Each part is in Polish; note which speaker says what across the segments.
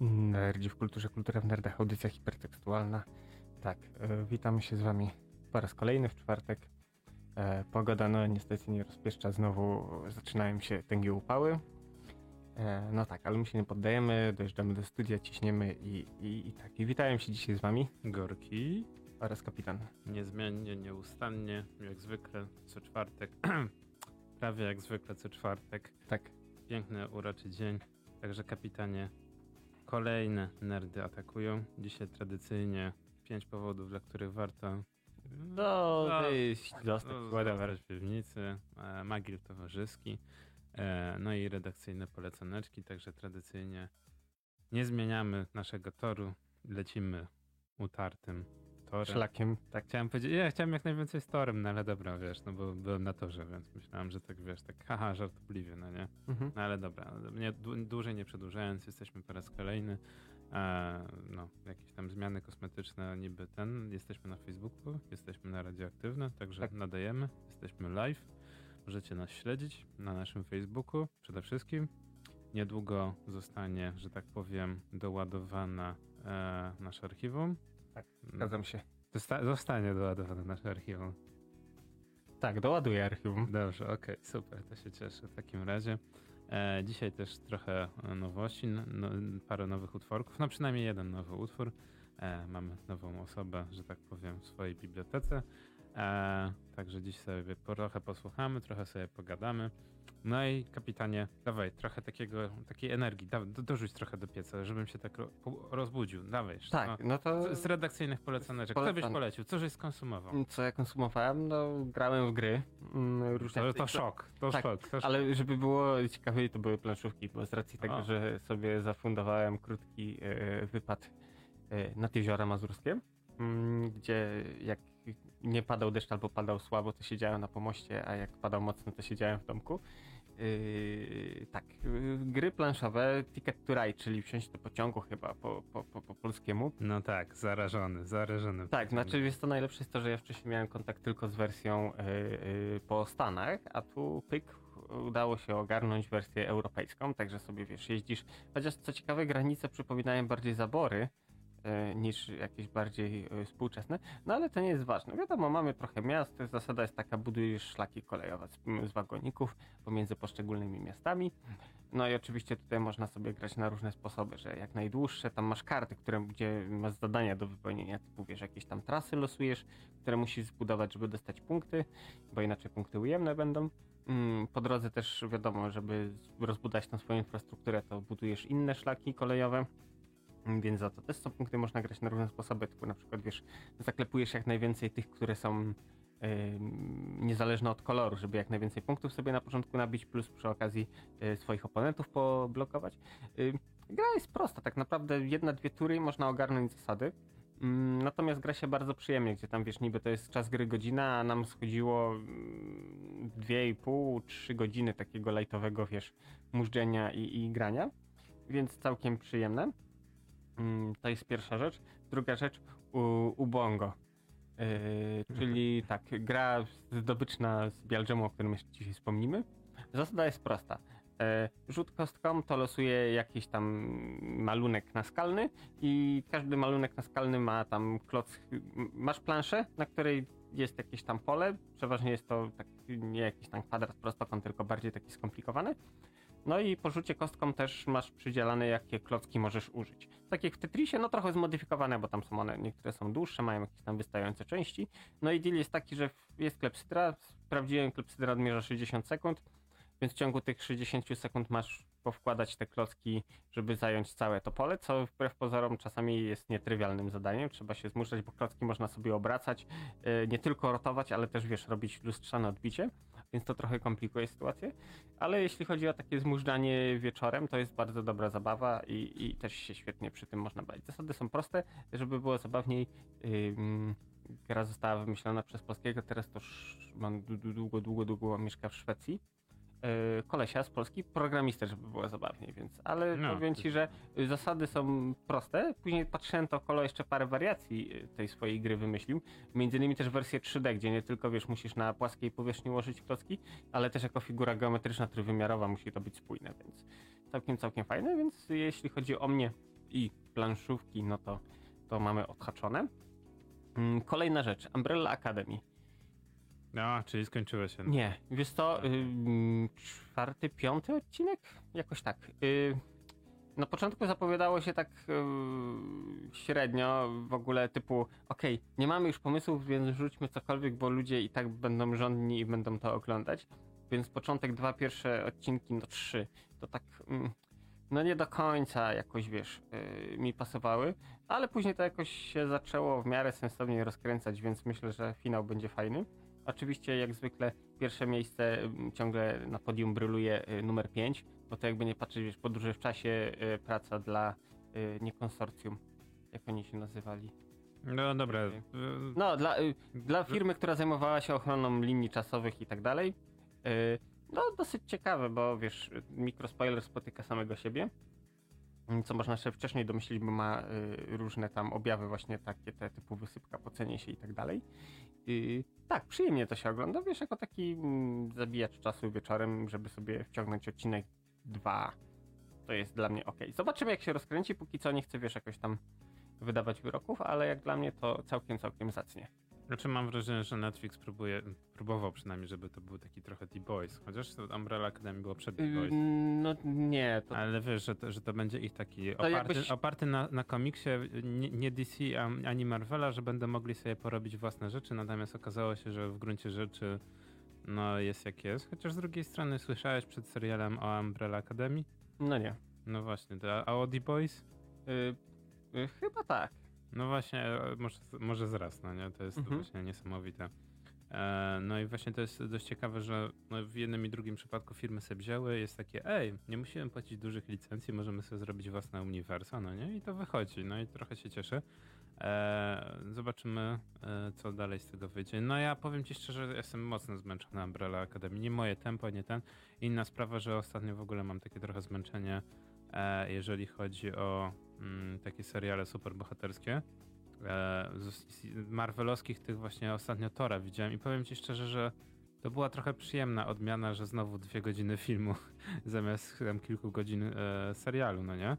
Speaker 1: Nerdzi w kulturze, kultura w nerdach, audycja hipertekstualna. Tak, e, witamy się z wami po raz kolejny w czwartek. E, pogoda no niestety nie rozpieszcza, znowu zaczynają się tęgie upały. E, no tak, ale my się nie poddajemy, dojeżdżamy do studia, ciśniemy i, i, i tak. I witają się dzisiaj z wami
Speaker 2: Gorki.
Speaker 1: oraz kapitan.
Speaker 2: Niezmiennie, nieustannie, jak zwykle, co czwartek. Prawie jak zwykle, co czwartek.
Speaker 1: Tak,
Speaker 2: Piękny, uroczy dzień. Także kapitanie, kolejne nerdy atakują. Dzisiaj tradycyjnie pięć powodów, dla których warto
Speaker 1: no,
Speaker 2: No,
Speaker 1: wyjść, dostać,
Speaker 2: no,
Speaker 1: whatever.
Speaker 2: zabrać piwnicy, e, magiel towarzyski, e, no i redakcyjne polecaneczki. Także tradycyjnie nie zmieniamy naszego toru. Lecimy utartym torem.
Speaker 1: Szlakiem.
Speaker 2: Tak, chciałem powiedzieć, ja chciałem jak najwięcej z torem, no ale dobra, wiesz, no bo byłem na torze, więc myślałem, że tak, wiesz, tak haha, żartobliwie, no nie?
Speaker 1: Mhm.
Speaker 2: No ale dobra, nie, dłu- dłużej nie przedłużając, jesteśmy po raz kolejny. E, no, jakieś tam zmiany kosmetyczne niby ten. Jesteśmy na Facebooku, jesteśmy na Radioaktywne, także
Speaker 1: Tak.
Speaker 2: nadajemy, jesteśmy live. Możecie nas śledzić na naszym Facebooku przede wszystkim. Niedługo zostanie, że tak powiem, doładowana e, nasze archiwum.
Speaker 1: Tak, Zgadzam się.
Speaker 2: Zosta- zostanie doładowane nasze archiwum.
Speaker 1: Tak, doładuję archiwum.
Speaker 2: Dobrze, okej, super, to się cieszę w takim razie. E, dzisiaj też trochę e, nowości, no, parę nowych utworków, no przynajmniej jeden nowy utwór. E, mamy nową osobę, że tak powiem, w swojej bibliotece. E, także dziś sobie trochę posłuchamy, trochę sobie pogadamy. No i kapitanie, dawaj, trochę takiego, takiej energii, dawaj, do, dorzuć trochę do pieca, żebym się tak ro, rozbudził. Dawaj,
Speaker 1: Tak,
Speaker 2: no.
Speaker 1: no to
Speaker 2: Z, z redakcyjnych polecaneczek. Co byś polecił? Co żeś skonsumował?
Speaker 1: co ja konsumowałem? No, grałem w gry. mm, Różne
Speaker 2: To, to szok, to
Speaker 1: Tak,
Speaker 2: szok. To szok.
Speaker 1: Ale żeby było ciekawiej, to były planszówki, bo z racji tego,
Speaker 2: O.
Speaker 1: że sobie zafundowałem krótki e, wypad e, nad jeziora mazurskie, mm, gdzie jak nie padał deszcz albo padał słabo, to siedziałem na pomoście, a jak padał mocno, to siedziałem w domku. Yy, tak, yy, gry planszowe, Ticket to Ride, czyli wsiąść do pociągu chyba po, po, po, po polskiemu.
Speaker 2: No tak, zarażony, zarażony.
Speaker 1: Tak, znaczy jest to najlepsze jest to, że ja wcześniej miałem kontakt tylko z wersją yy, yy, po Stanach, a tu pyk udało się ogarnąć wersję europejską, także sobie wiesz, jeździsz. Chociaż co ciekawe, granice przypominają bardziej zabory niż jakieś bardziej yy, współczesne, no ale to nie jest ważne. Wiadomo, mamy trochę miast, zasada jest taka, budujesz szlaki kolejowe z, z wagoników pomiędzy poszczególnymi miastami. No i oczywiście tutaj można sobie grać na różne sposoby, że jak najdłuższe, tam masz karty, które, gdzie masz zadania do wypełnienia, typu wiesz, jakieś tam trasy losujesz, które musisz zbudować, żeby dostać punkty, bo inaczej punkty ujemne będą. Mm, Po drodze też wiadomo, żeby rozbudować tą swoją infrastrukturę, to budujesz inne szlaki kolejowe. Mm, Więc za to też są punkty, można grać na różne sposoby, typu na przykład wiesz, zaklepujesz jak najwięcej tych, które są niezależne od koloru, żeby jak najwięcej punktów sobie na początku nabić, plus przy okazji y, swoich oponentów poblokować. Y, Gra jest prosta, tak naprawdę jedna, dwie tury można ogarnąć zasady. Mm, Natomiast gra się bardzo przyjemnie, gdzie tam wiesz, niby to jest czas gry godzina, a nam schodziło mm, dwie i pół, trzy godziny takiego lajtowego, wiesz, mużdżenia i, i grania, więc całkiem przyjemne. Mm, To jest pierwsza rzecz. Druga rzecz, u, Ubongo. Yy, czyli tak, gra zdobyczna z Bialgemu, o którym jeszcze dzisiaj wspomnimy. Zasada jest prosta. E, rzut kostką to losuje jakiś tam malunek naskalny i każdy malunek naskalny ma tam kloc. Masz planszę, na której jest jakieś tam pole. Przeważnie jest to tak, nie jakiś tam kwadrat prostokąt, tylko bardziej taki skomplikowany. No i po rzucie kostką też masz przydzielane, jakie klocki możesz użyć. Tak jak w Tetrisie, no trochę zmodyfikowane, bo tam są one, niektóre są dłuższe, mają jakieś tam wystające części. No i deal jest taki, że jest klepsydra, sprawdziłem, klepsydra odmierza 60 sekund, więc w ciągu tych 60 sekund masz powkładać te klocki, żeby zająć całe to pole, co wbrew pozorom czasami jest nietrywialnym zadaniem. Trzeba się zmuszać, bo klocki można sobie obracać, yy, nie tylko rotować, ale też wiesz, robić lustrzane odbicie, więc to trochę komplikuje sytuację. Ale jeśli chodzi o takie zmużdżanie wieczorem, to jest bardzo dobra zabawa i, i też się świetnie przy tym można bawić. Zasady są proste, żeby było zabawniej. Ym, gra została wymyślona przez polskiego, teraz to już mam dłu- długo, długo, długo mieszka w Szwecji. Yy, kolesia z Polski, programistę, żeby było zabawniej, więc, ale
Speaker 2: No,
Speaker 1: powiem ci, że y, zasady są proste. Później patrzyłem, to Kolo jeszcze parę wariacji y, tej swojej gry wymyślił. Między innymi też wersję 3D, gdzie nie tylko wiesz, musisz na płaskiej powierzchni ułożyć klocki, ale też jako figura geometryczna, trójwymiarowa musi to być spójne, więc całkiem, całkiem fajne, więc jeśli chodzi o mnie, i planszówki, no to, to mamy odhaczone. Mm, Kolejna rzecz, Umbrella Academy.
Speaker 2: A, czyli skończyło się.
Speaker 1: Nie, wiesz to czwarty, piąty odcinek? Jakoś tak. Y, na początku zapowiadało się tak y, średnio w ogóle typu okej, nie mamy już pomysłów, więc rzućmy cokolwiek, bo ludzie i tak będą żądni i będą to oglądać. Więc początek, dwa pierwsze odcinki, no trzy, to tak mm, no nie do końca jakoś, wiesz, y, mi pasowały, ale później to jakoś się zaczęło w miarę sensownie rozkręcać, więc myślę, że finał będzie fajny. Oczywiście, jak zwykle, pierwsze miejsce ciągle na podium bryluje y, numer 5, bo to jakby nie patrzeć, wiesz, podróże w czasie, y, praca dla y, nie konsorcjum, jak oni się nazywali.
Speaker 2: No dobra.
Speaker 1: No, dla, dla firmy, która zajmowała się ochroną linii czasowych i tak dalej. No, dosyć ciekawe, bo wiesz, mikrospoiler spotyka samego siebie. Co można się wcześniej domyślić, bo ma różne tam objawy, właśnie takie te typu wysypka, pocenie się i tak dalej. Tak, przyjemnie to się ogląda, wiesz, jako taki mm, zabijacz czasu wieczorem, żeby sobie wciągnąć odcinek dwa. To jest dla mnie ok. Zobaczymy, jak się rozkręci. Póki co nie chcę, wiesz, jakoś tam wydawać wyroków, ale jak dla mnie to całkiem, całkiem zacnie.
Speaker 2: Znaczy mam wrażenie, że Netflix próbuje, próbował przynajmniej, żeby to był taki trochę The Boys. Chociaż to Umbrella Academy było przed The Boys.
Speaker 1: Yy, No nie, to
Speaker 2: Ale wiesz, że to, że to będzie ich taki oparty,
Speaker 1: jakbyś-
Speaker 2: oparty na, na komiksie nie, nie DC a- ani Marvela, że będą mogli sobie porobić własne rzeczy, natomiast okazało się, że w gruncie rzeczy no jest jak jest. Chociaż z drugiej strony słyszałeś przed serialem o Umbrella Academy?
Speaker 1: no nie.
Speaker 2: No właśnie, a o The Boys?
Speaker 1: Yy, yy, chyba tak.
Speaker 2: No właśnie, e, może, może zraz, no nie? To jest
Speaker 1: Mhm.
Speaker 2: właśnie niesamowite. E, no i właśnie to jest dość ciekawe, że no w jednym i drugim przypadku firmy sobie wzięły, jest takie, ej, nie musimy płacić dużych licencji, możemy sobie zrobić własne uniwersa, no nie? I to wychodzi, no i trochę się cieszę. E, zobaczymy, co dalej z tego wyjdzie. No ja powiem ci szczerze, jestem mocno zmęczony Umbrella Academy. Nie moje tempo, nie ten. Inna sprawa, że ostatnio w ogóle mam takie trochę zmęczenie, jeżeli chodzi o mm, takie seriale superbohaterskie. E, z, z marvelowskich tych właśnie ostatnio Tora widziałem i powiem ci szczerze, że to była trochę przyjemna odmiana, że znowu dwie godziny filmu zamiast tam kilku godzin e, serialu, no nie?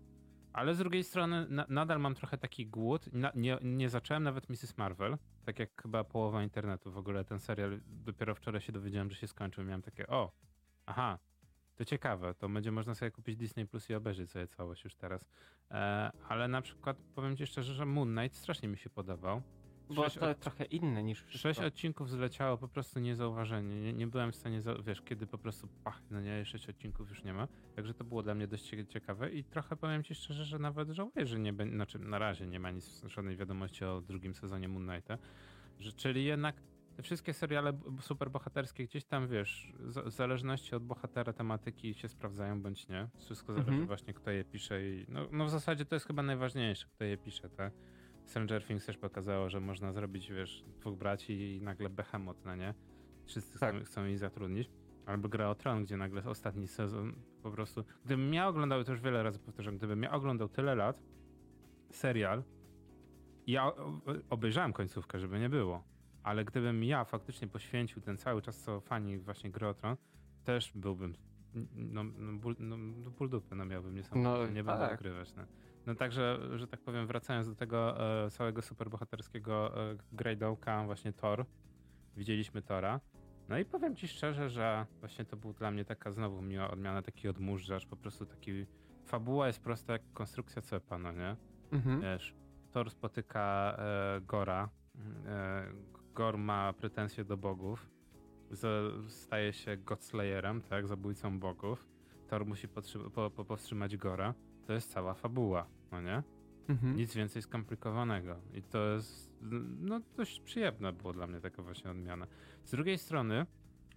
Speaker 2: Ale z drugiej strony na, nadal mam trochę taki głód. Na, nie, nie zacząłem nawet Mrs. Marvel, tak jak chyba połowa internetu w ogóle ten serial. Dopiero wczoraj się dowiedziałem, że się skończył. Miałem takie, o, aha, to ciekawe, to będzie można sobie kupić Disney Plus i obejrzeć sobie całość już teraz. E, ale na przykład powiem ci szczerze, że Moon Knight strasznie mi się podobał.
Speaker 1: Bo
Speaker 2: Sześć
Speaker 1: to trochę inne niż
Speaker 2: Sześć
Speaker 1: wszystko.
Speaker 2: odcinków zleciało po prostu niezauważenie. Nie, nie byłem w stanie, za, wiesz, kiedy po prostu pach, no nie, sześć odcinków już nie ma. Także to było dla mnie dość cie- ciekawe i trochę powiem ci szczerze, że nawet żałuję, że nie będzie, znaczy na razie nie ma nic, żadnej wiadomości o drugim sezonie Moon Knighta. Że, czyli jednak wszystkie seriale superbohaterskie gdzieś tam, wiesz, w zależności od bohatera tematyki się sprawdzają bądź nie. Wszystko zależy
Speaker 1: Mhm.
Speaker 2: właśnie kto je pisze i no, no w zasadzie to jest chyba najważniejsze, kto je pisze, tak? Stranger Things też pokazało, że można zrobić, wiesz, dwóch braci i nagle behemoth, no nie? Wszyscy
Speaker 1: Tak.
Speaker 2: chcą, chcą ich zatrudnić. Albo Gra o Tron, gdzie nagle ostatni sezon po prostu... Gdybym ja oglądał, to już wiele razy powtarzam, gdybym ja oglądał tyle lat serial, ja obejrzałem końcówkę, żeby nie było, ale gdybym ja faktycznie poświęcił ten cały czas, co fani właśnie Gry też byłbym no, no, ból, no, no ból dupy, no miałbym niesamowite,
Speaker 1: No,
Speaker 2: nie będę
Speaker 1: tak.
Speaker 2: ukrywać. No. No także, że tak powiem, wracając do tego e, całego superbohaterskiego e, grajdołka, właśnie Thor, widzieliśmy Tora. No i powiem ci szczerze, że właśnie to był dla mnie taka znowu miła odmiana, taki odmurzacz, po prostu taki... Fabuła jest prosta jak konstrukcja cepa, no nie?
Speaker 1: Mhm.
Speaker 2: Wiesz, Thor spotyka e, Gora. E, Gor ma pretensje do bogów. Staje się Godslayerem, tak? Zabójcą bogów. Thor musi po, po, powstrzymać Gora. To jest cała fabuła, no nie?
Speaker 1: Mhm.
Speaker 2: Nic więcej skomplikowanego. I to jest, no dość przyjemna było dla mnie taka właśnie odmiana. Z drugiej strony,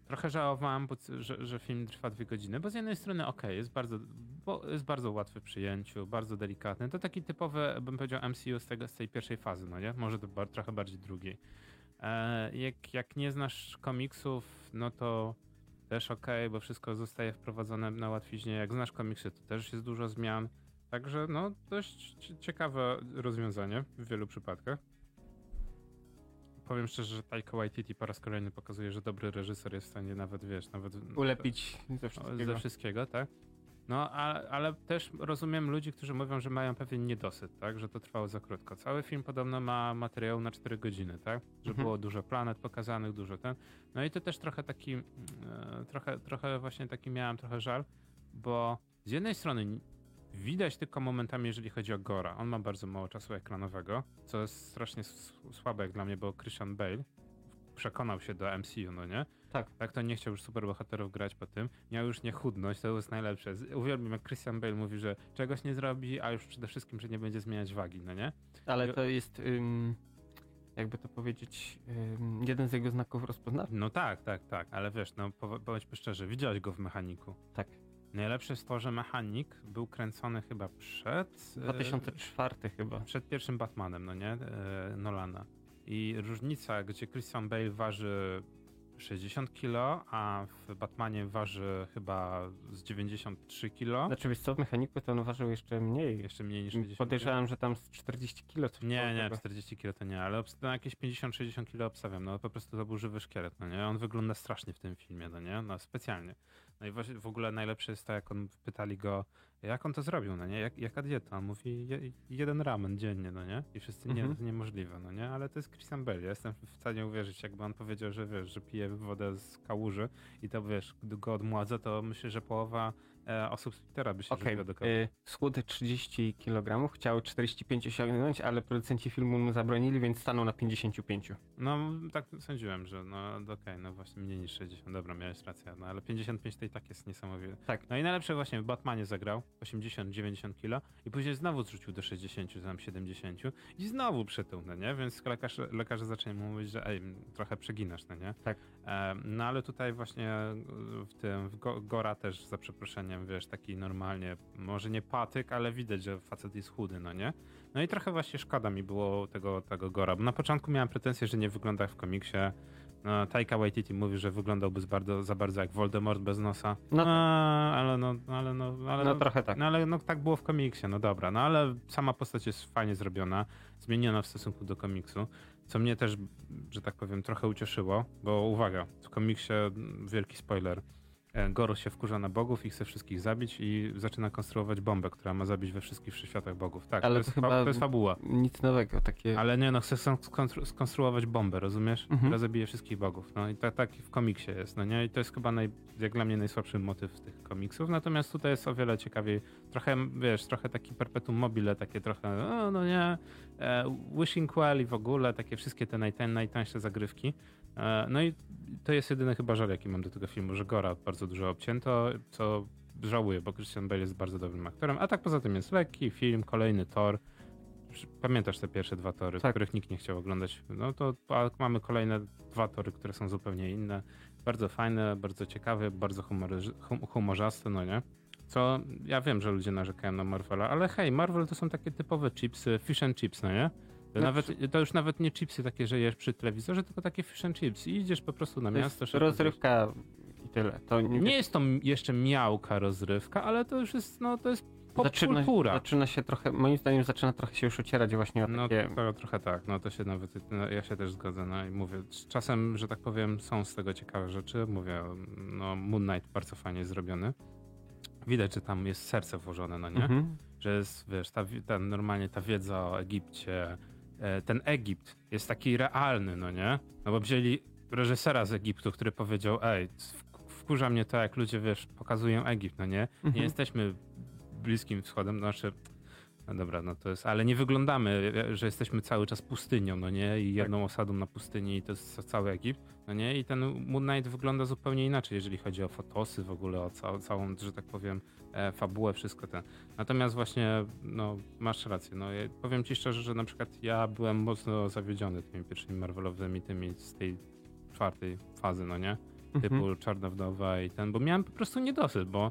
Speaker 2: trochę żałowałem, że, że film trwa dwie godziny, bo z jednej strony okej, jest bardzo, bo jest bardzo łatwy w przyjęciu, bardzo delikatny. To taki typowy, bym powiedział, MCU z, tego, z tej pierwszej fazy, no nie? Może to bar- trochę bardziej drugiej. E, jak, jak nie znasz komiksów, no to też okej, bo wszystko zostaje wprowadzone na łatwiźnie. Jak znasz komiksy, to też jest dużo zmian. Także no, dość cie- ciekawe rozwiązanie w wielu przypadkach. Powiem szczerze, że Taika Waititi po raz kolejny pokazuje, że dobry reżyser jest w stanie nawet, wiesz, nawet
Speaker 1: Ulepić ze wszystkiego.
Speaker 2: ze wszystkiego, tak? No, ale, ale też rozumiem ludzi, którzy mówią, że mają pewien niedosyt, tak? Że to trwało za krótko. Cały film podobno ma materiał na 4 godziny, tak? Że
Speaker 1: Mhm.
Speaker 2: było dużo planet pokazanych, dużo ten. No i to też trochę taki, e, trochę, trochę właśnie taki miałem trochę żal, bo z jednej strony widać tylko momentami, jeżeli chodzi o Gora. On ma bardzo mało czasu ekranowego, co jest strasznie słabe jak dla mnie, bo Christian Bale przekonał się do MCU, no nie?
Speaker 1: Tak.
Speaker 2: Tak to nie chciał już superbohaterów grać po tym. Miał już nie chudność, to jest najlepsze. Uwielbiam jak Christian Bale mówi, że czegoś nie zrobi, a już przede wszystkim, że nie będzie zmieniać wagi, no nie?
Speaker 1: Ale to jest, ym, jakby to powiedzieć, jeden z jego znaków rozpoznawczych.
Speaker 2: No tak, tak, tak, ale wiesz, no pow- powiedzmy szczerze, widziałeś go w mechaniku.
Speaker 1: Tak.
Speaker 2: Najlepsze jest to, że mechanik był kręcony chyba przed. e,
Speaker 1: 2004 chyba.
Speaker 2: przed pierwszym Batmanem, no nie? E, Nolana. I różnica, gdzie Christian Bale waży 60 kg, a w Batmanie waży chyba z 93 kg.
Speaker 1: Znaczy wiesz co, w mechaniku to on ważył jeszcze mniej.
Speaker 2: Jeszcze mniej niż 60
Speaker 1: Podejrzewam, że tam z 40 kilo coś
Speaker 2: Nie, nie,
Speaker 1: tego.
Speaker 2: 40 kg to nie, ale obst- no jakieś 50-60 kg obstawiam, no po prostu to był żywy szkielet, no nie? On wygląda strasznie w tym filmie, no nie? No specjalnie. No i w ogóle najlepsze jest to, jak on pytali go, jak on to zrobił, no nie? Jak, jaka dieta? On mówi, je, jeden ramen dziennie, no nie? I wszyscy, nie,
Speaker 1: Mhm.
Speaker 2: to niemożliwe, no nie? Ale to jest Christian Bale, ja jestem w stanie uwierzyć, jakby on powiedział, że wiesz, że pije wodę z kałuży i to wiesz, gdy go odmładza, to myślę, że połowa e, osób z Twittera by się
Speaker 1: Okej,
Speaker 2: żywiła do kawy.
Speaker 1: y, schudł 30 kg, chciał 45 osiągnąć, ale producenci filmu mu zabronili, więc stanął na 55.
Speaker 2: No, tak sądziłem, że no okej, no właśnie mniej niż 60, dobra, miałeś rację, no ale 55 to i tak jest niesamowite.
Speaker 1: Tak.
Speaker 2: No i najlepsze właśnie w Batmanie zagrał 80-90 kilo i później znowu zrzucił do 60, czy tam 70 i znowu przytył, no nie? Więc lekarze, lekarze zaczęli mu mówić, że ej, trochę przeginasz, no nie?
Speaker 1: Tak.
Speaker 2: E, no ale tutaj właśnie w tym, w Go- Gora też za przeproszeniem, wiesz, taki normalnie, może nie patyk, ale widać, że facet jest chudy, no nie? No i trochę właśnie szkoda mi było tego, tego Gora, bo na początku miałem pretensję, że nie wygląda jak w komiksie. No, Taika Waititi mówi, że wyglądałby bardzo, za bardzo jak Voldemort bez nosa.
Speaker 1: No
Speaker 2: No,
Speaker 1: tak.
Speaker 2: ale no, ale no, ale
Speaker 1: No trochę tak.
Speaker 2: no ale no tak było w komiksie, no dobra, no ale sama postać jest fajnie zrobiona, zmieniona w stosunku do komiksu, co mnie też, że tak powiem, trochę ucieszyło, bo uwaga, w komiksie mm, wielki spoiler, e, Gorus się wkurza na bogów i chce wszystkich zabić i zaczyna konstruować bombę, która ma zabić we wszystkich wszechświatach bogów. Tak,
Speaker 1: Ale
Speaker 2: to, jest, to jest fabuła.
Speaker 1: Nic nowego, takie...
Speaker 2: Ale nie, no chce skonstru- skonstruować bombę, rozumiesz?
Speaker 1: Mhm.
Speaker 2: Która zabije wszystkich bogów. No i tak, tak w komiksie jest, no nie? I to jest chyba naj, jak dla mnie najsłabszy motyw tych komiksów. Natomiast tutaj jest o wiele ciekawiej. Trochę, wiesz, trochę taki perpetuum mobile, takie trochę, o, no nie, e, wishing well i w ogóle, takie wszystkie te naj, najtańsze zagrywki. E, no i to jest jedyny chyba żal, jaki mam do tego filmu, że Gora bardzo dużo obcięto, co żałuję, bo Christian Bale jest bardzo dobrym aktorem. A tak poza tym jest lekki film, kolejny Thor. Pamiętasz te pierwsze dwa tory,
Speaker 1: Tak.
Speaker 2: których nikt nie chciał oglądać? No to mamy kolejne dwa tory, które są zupełnie inne. Bardzo fajne, bardzo ciekawe, bardzo humory, hum, humorzaste, no nie? Co ja wiem, że ludzie narzekają na Marvela, ale hej, Marvel to są takie typowe chipsy, fish and chips, no nie? To,
Speaker 1: No,
Speaker 2: nawet, to już nawet nie chipsy takie, że jesz przy telewizorze, tylko takie fish and chips. I idziesz po prostu na
Speaker 1: to
Speaker 2: miasto.
Speaker 1: jest rozrywka i tyle. To nie,
Speaker 2: nie jest to jeszcze miałka rozrywka, ale to już jest, no to jest
Speaker 1: zaczyna,
Speaker 2: popkultura.
Speaker 1: zaczyna się trochę, moim zdaniem zaczyna trochę się już ocierać właśnie o
Speaker 2: No
Speaker 1: takie...
Speaker 2: to, trochę tak, no to się nawet, no, ja się też zgodzę, no i mówię, czasem, że tak powiem, są z tego ciekawe rzeczy, mówię, no Moon Knight bardzo fajnie zrobiony. Widać, że tam jest serce włożone, no nie?
Speaker 1: Mhm.
Speaker 2: Że jest, wiesz, ta, ta, normalnie ta wiedza o Egipcie, ten Egipt jest taki realny, no nie? No bo wzięli reżysera z Egiptu, który powiedział, ej, wkurza mnie to, jak ludzie, wiesz, pokazują Egipt, no nie? Nie
Speaker 1: Mhm.
Speaker 2: jesteśmy Bliskim Wschodem, znaczy, no dobra, no to jest, ale nie wyglądamy, że jesteśmy cały czas pustynią, no nie? I jedną osadą na pustyni i to jest cały Egipt, no nie? I ten Moon Knight wygląda zupełnie inaczej, jeżeli chodzi o fotosy w ogóle, o ca całą, że tak powiem, e, fabułę, wszystko ten. Natomiast właśnie, no, masz rację, no, ja powiem ci szczerze, że na przykład ja byłem mocno zawiedziony tymi pierwszymi Marvelowymi, tymi z tej czwartej fazy, no nie? typu
Speaker 1: Mhm.
Speaker 2: Czarna Wdowa i ten, bo miałem po prostu niedosyt, bo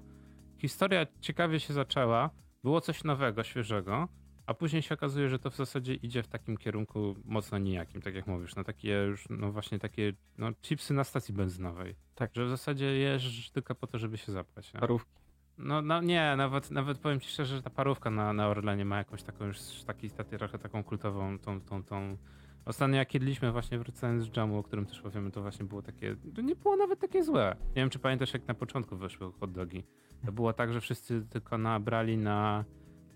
Speaker 2: historia ciekawie się zaczęła, było coś nowego, świeżego, a później się okazuje, że to w zasadzie idzie w takim kierunku mocno nijakim, tak jak mówisz, no takie już, no właśnie takie, no chipsy na stacji benzynowej.
Speaker 1: Tak.
Speaker 2: Że w zasadzie jesz tylko po to, żeby się zapać. Nie?
Speaker 1: Parówki.
Speaker 2: No, no nie, nawet, nawet powiem ci szczerze, że ta parówka na, na Orlenie ma jakąś taką już taki, taki, trochę taką kultową, tą, tą, tą Ostatnio jak jedliśmy właśnie wracając z jamu, o którym też powiemy, to właśnie było takie, to nie było nawet takie złe. Nie wiem, czy pamiętasz, jak na początku wyszły hot dogi. To było tak, że wszyscy tylko nabrali na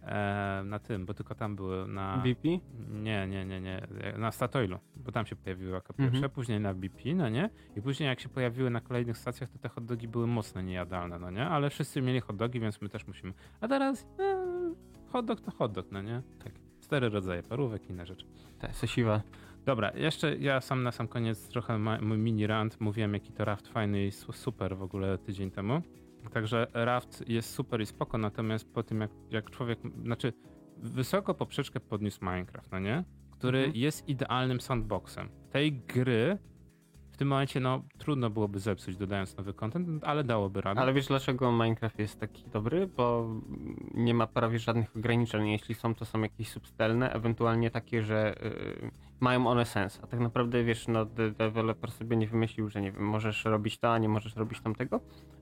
Speaker 2: e, na tym, bo tylko tam były na...
Speaker 1: BP?
Speaker 2: Nie, nie, nie, nie, na Statoilu, bo tam się pojawiły jako
Speaker 1: Mhm.
Speaker 2: pierwsze, później na BP, no nie? I później jak się pojawiły na kolejnych stacjach, to te hot dogi były mocno niejadalne, no nie? Ale wszyscy mieli hot dogi, więc my też musimy. A teraz e, hot dog to hot dog, no nie? Tak. Cztery rodzaje parówek, inne rzeczy.
Speaker 1: Te sosiwa.
Speaker 2: Dobra, jeszcze ja sam na sam koniec trochę ma, mój mini rant. Mówiłem, jaki to raft fajny i su- super w ogóle tydzień temu. Także raft jest super i spoko, natomiast po tym jak, jak człowiek, znaczy wysoko poprzeczkę podniósł Minecraft, no nie? Który
Speaker 1: Mhm.
Speaker 2: jest idealnym sandboxem. Tej gry tym momencie no trudno byłoby zepsuć dodając nowy content, ale dałoby radę.
Speaker 1: Ale wiesz dlaczego Minecraft jest taki dobry? Bo nie ma prawie żadnych ograniczeń. Jeśli są, to są jakieś substelne, ewentualnie takie, że y, mają one sens. A tak naprawdę wiesz, no de- deweloper sobie nie wymyślił, że nie wiem, możesz robić to, a nie możesz robić tamtego.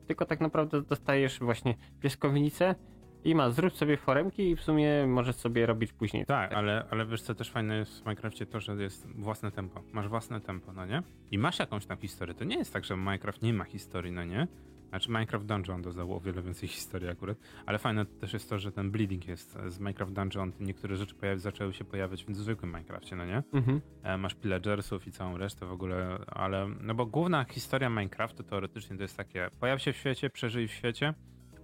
Speaker 1: Tylko tak naprawdę dostajesz właśnie pieskownicę i ma zrób sobie foremki i w sumie możesz sobie robić później.
Speaker 2: Tak, ale, ale wiesz co też fajne jest w Minecrafcie to, że jest własne tempo. Masz własne tempo, no nie? I masz jakąś tam historię. To nie jest tak, że Minecraft nie ma historii, no nie? Znaczy Minecraft Dungeon dodał o wiele więcej historii akurat, ale fajne też jest to, że ten bleeding jest z Minecraft Dungeon, niektóre rzeczy pojawi, zaczęły się pojawiać w zwykłym Minecrafcie, no nie?
Speaker 1: Mhm.
Speaker 2: E, masz pillagersów i całą resztę w ogóle, ale no bo główna historia Minecraftu teoretycznie to jest takie, pojaw się w świecie, przeżyj w świecie,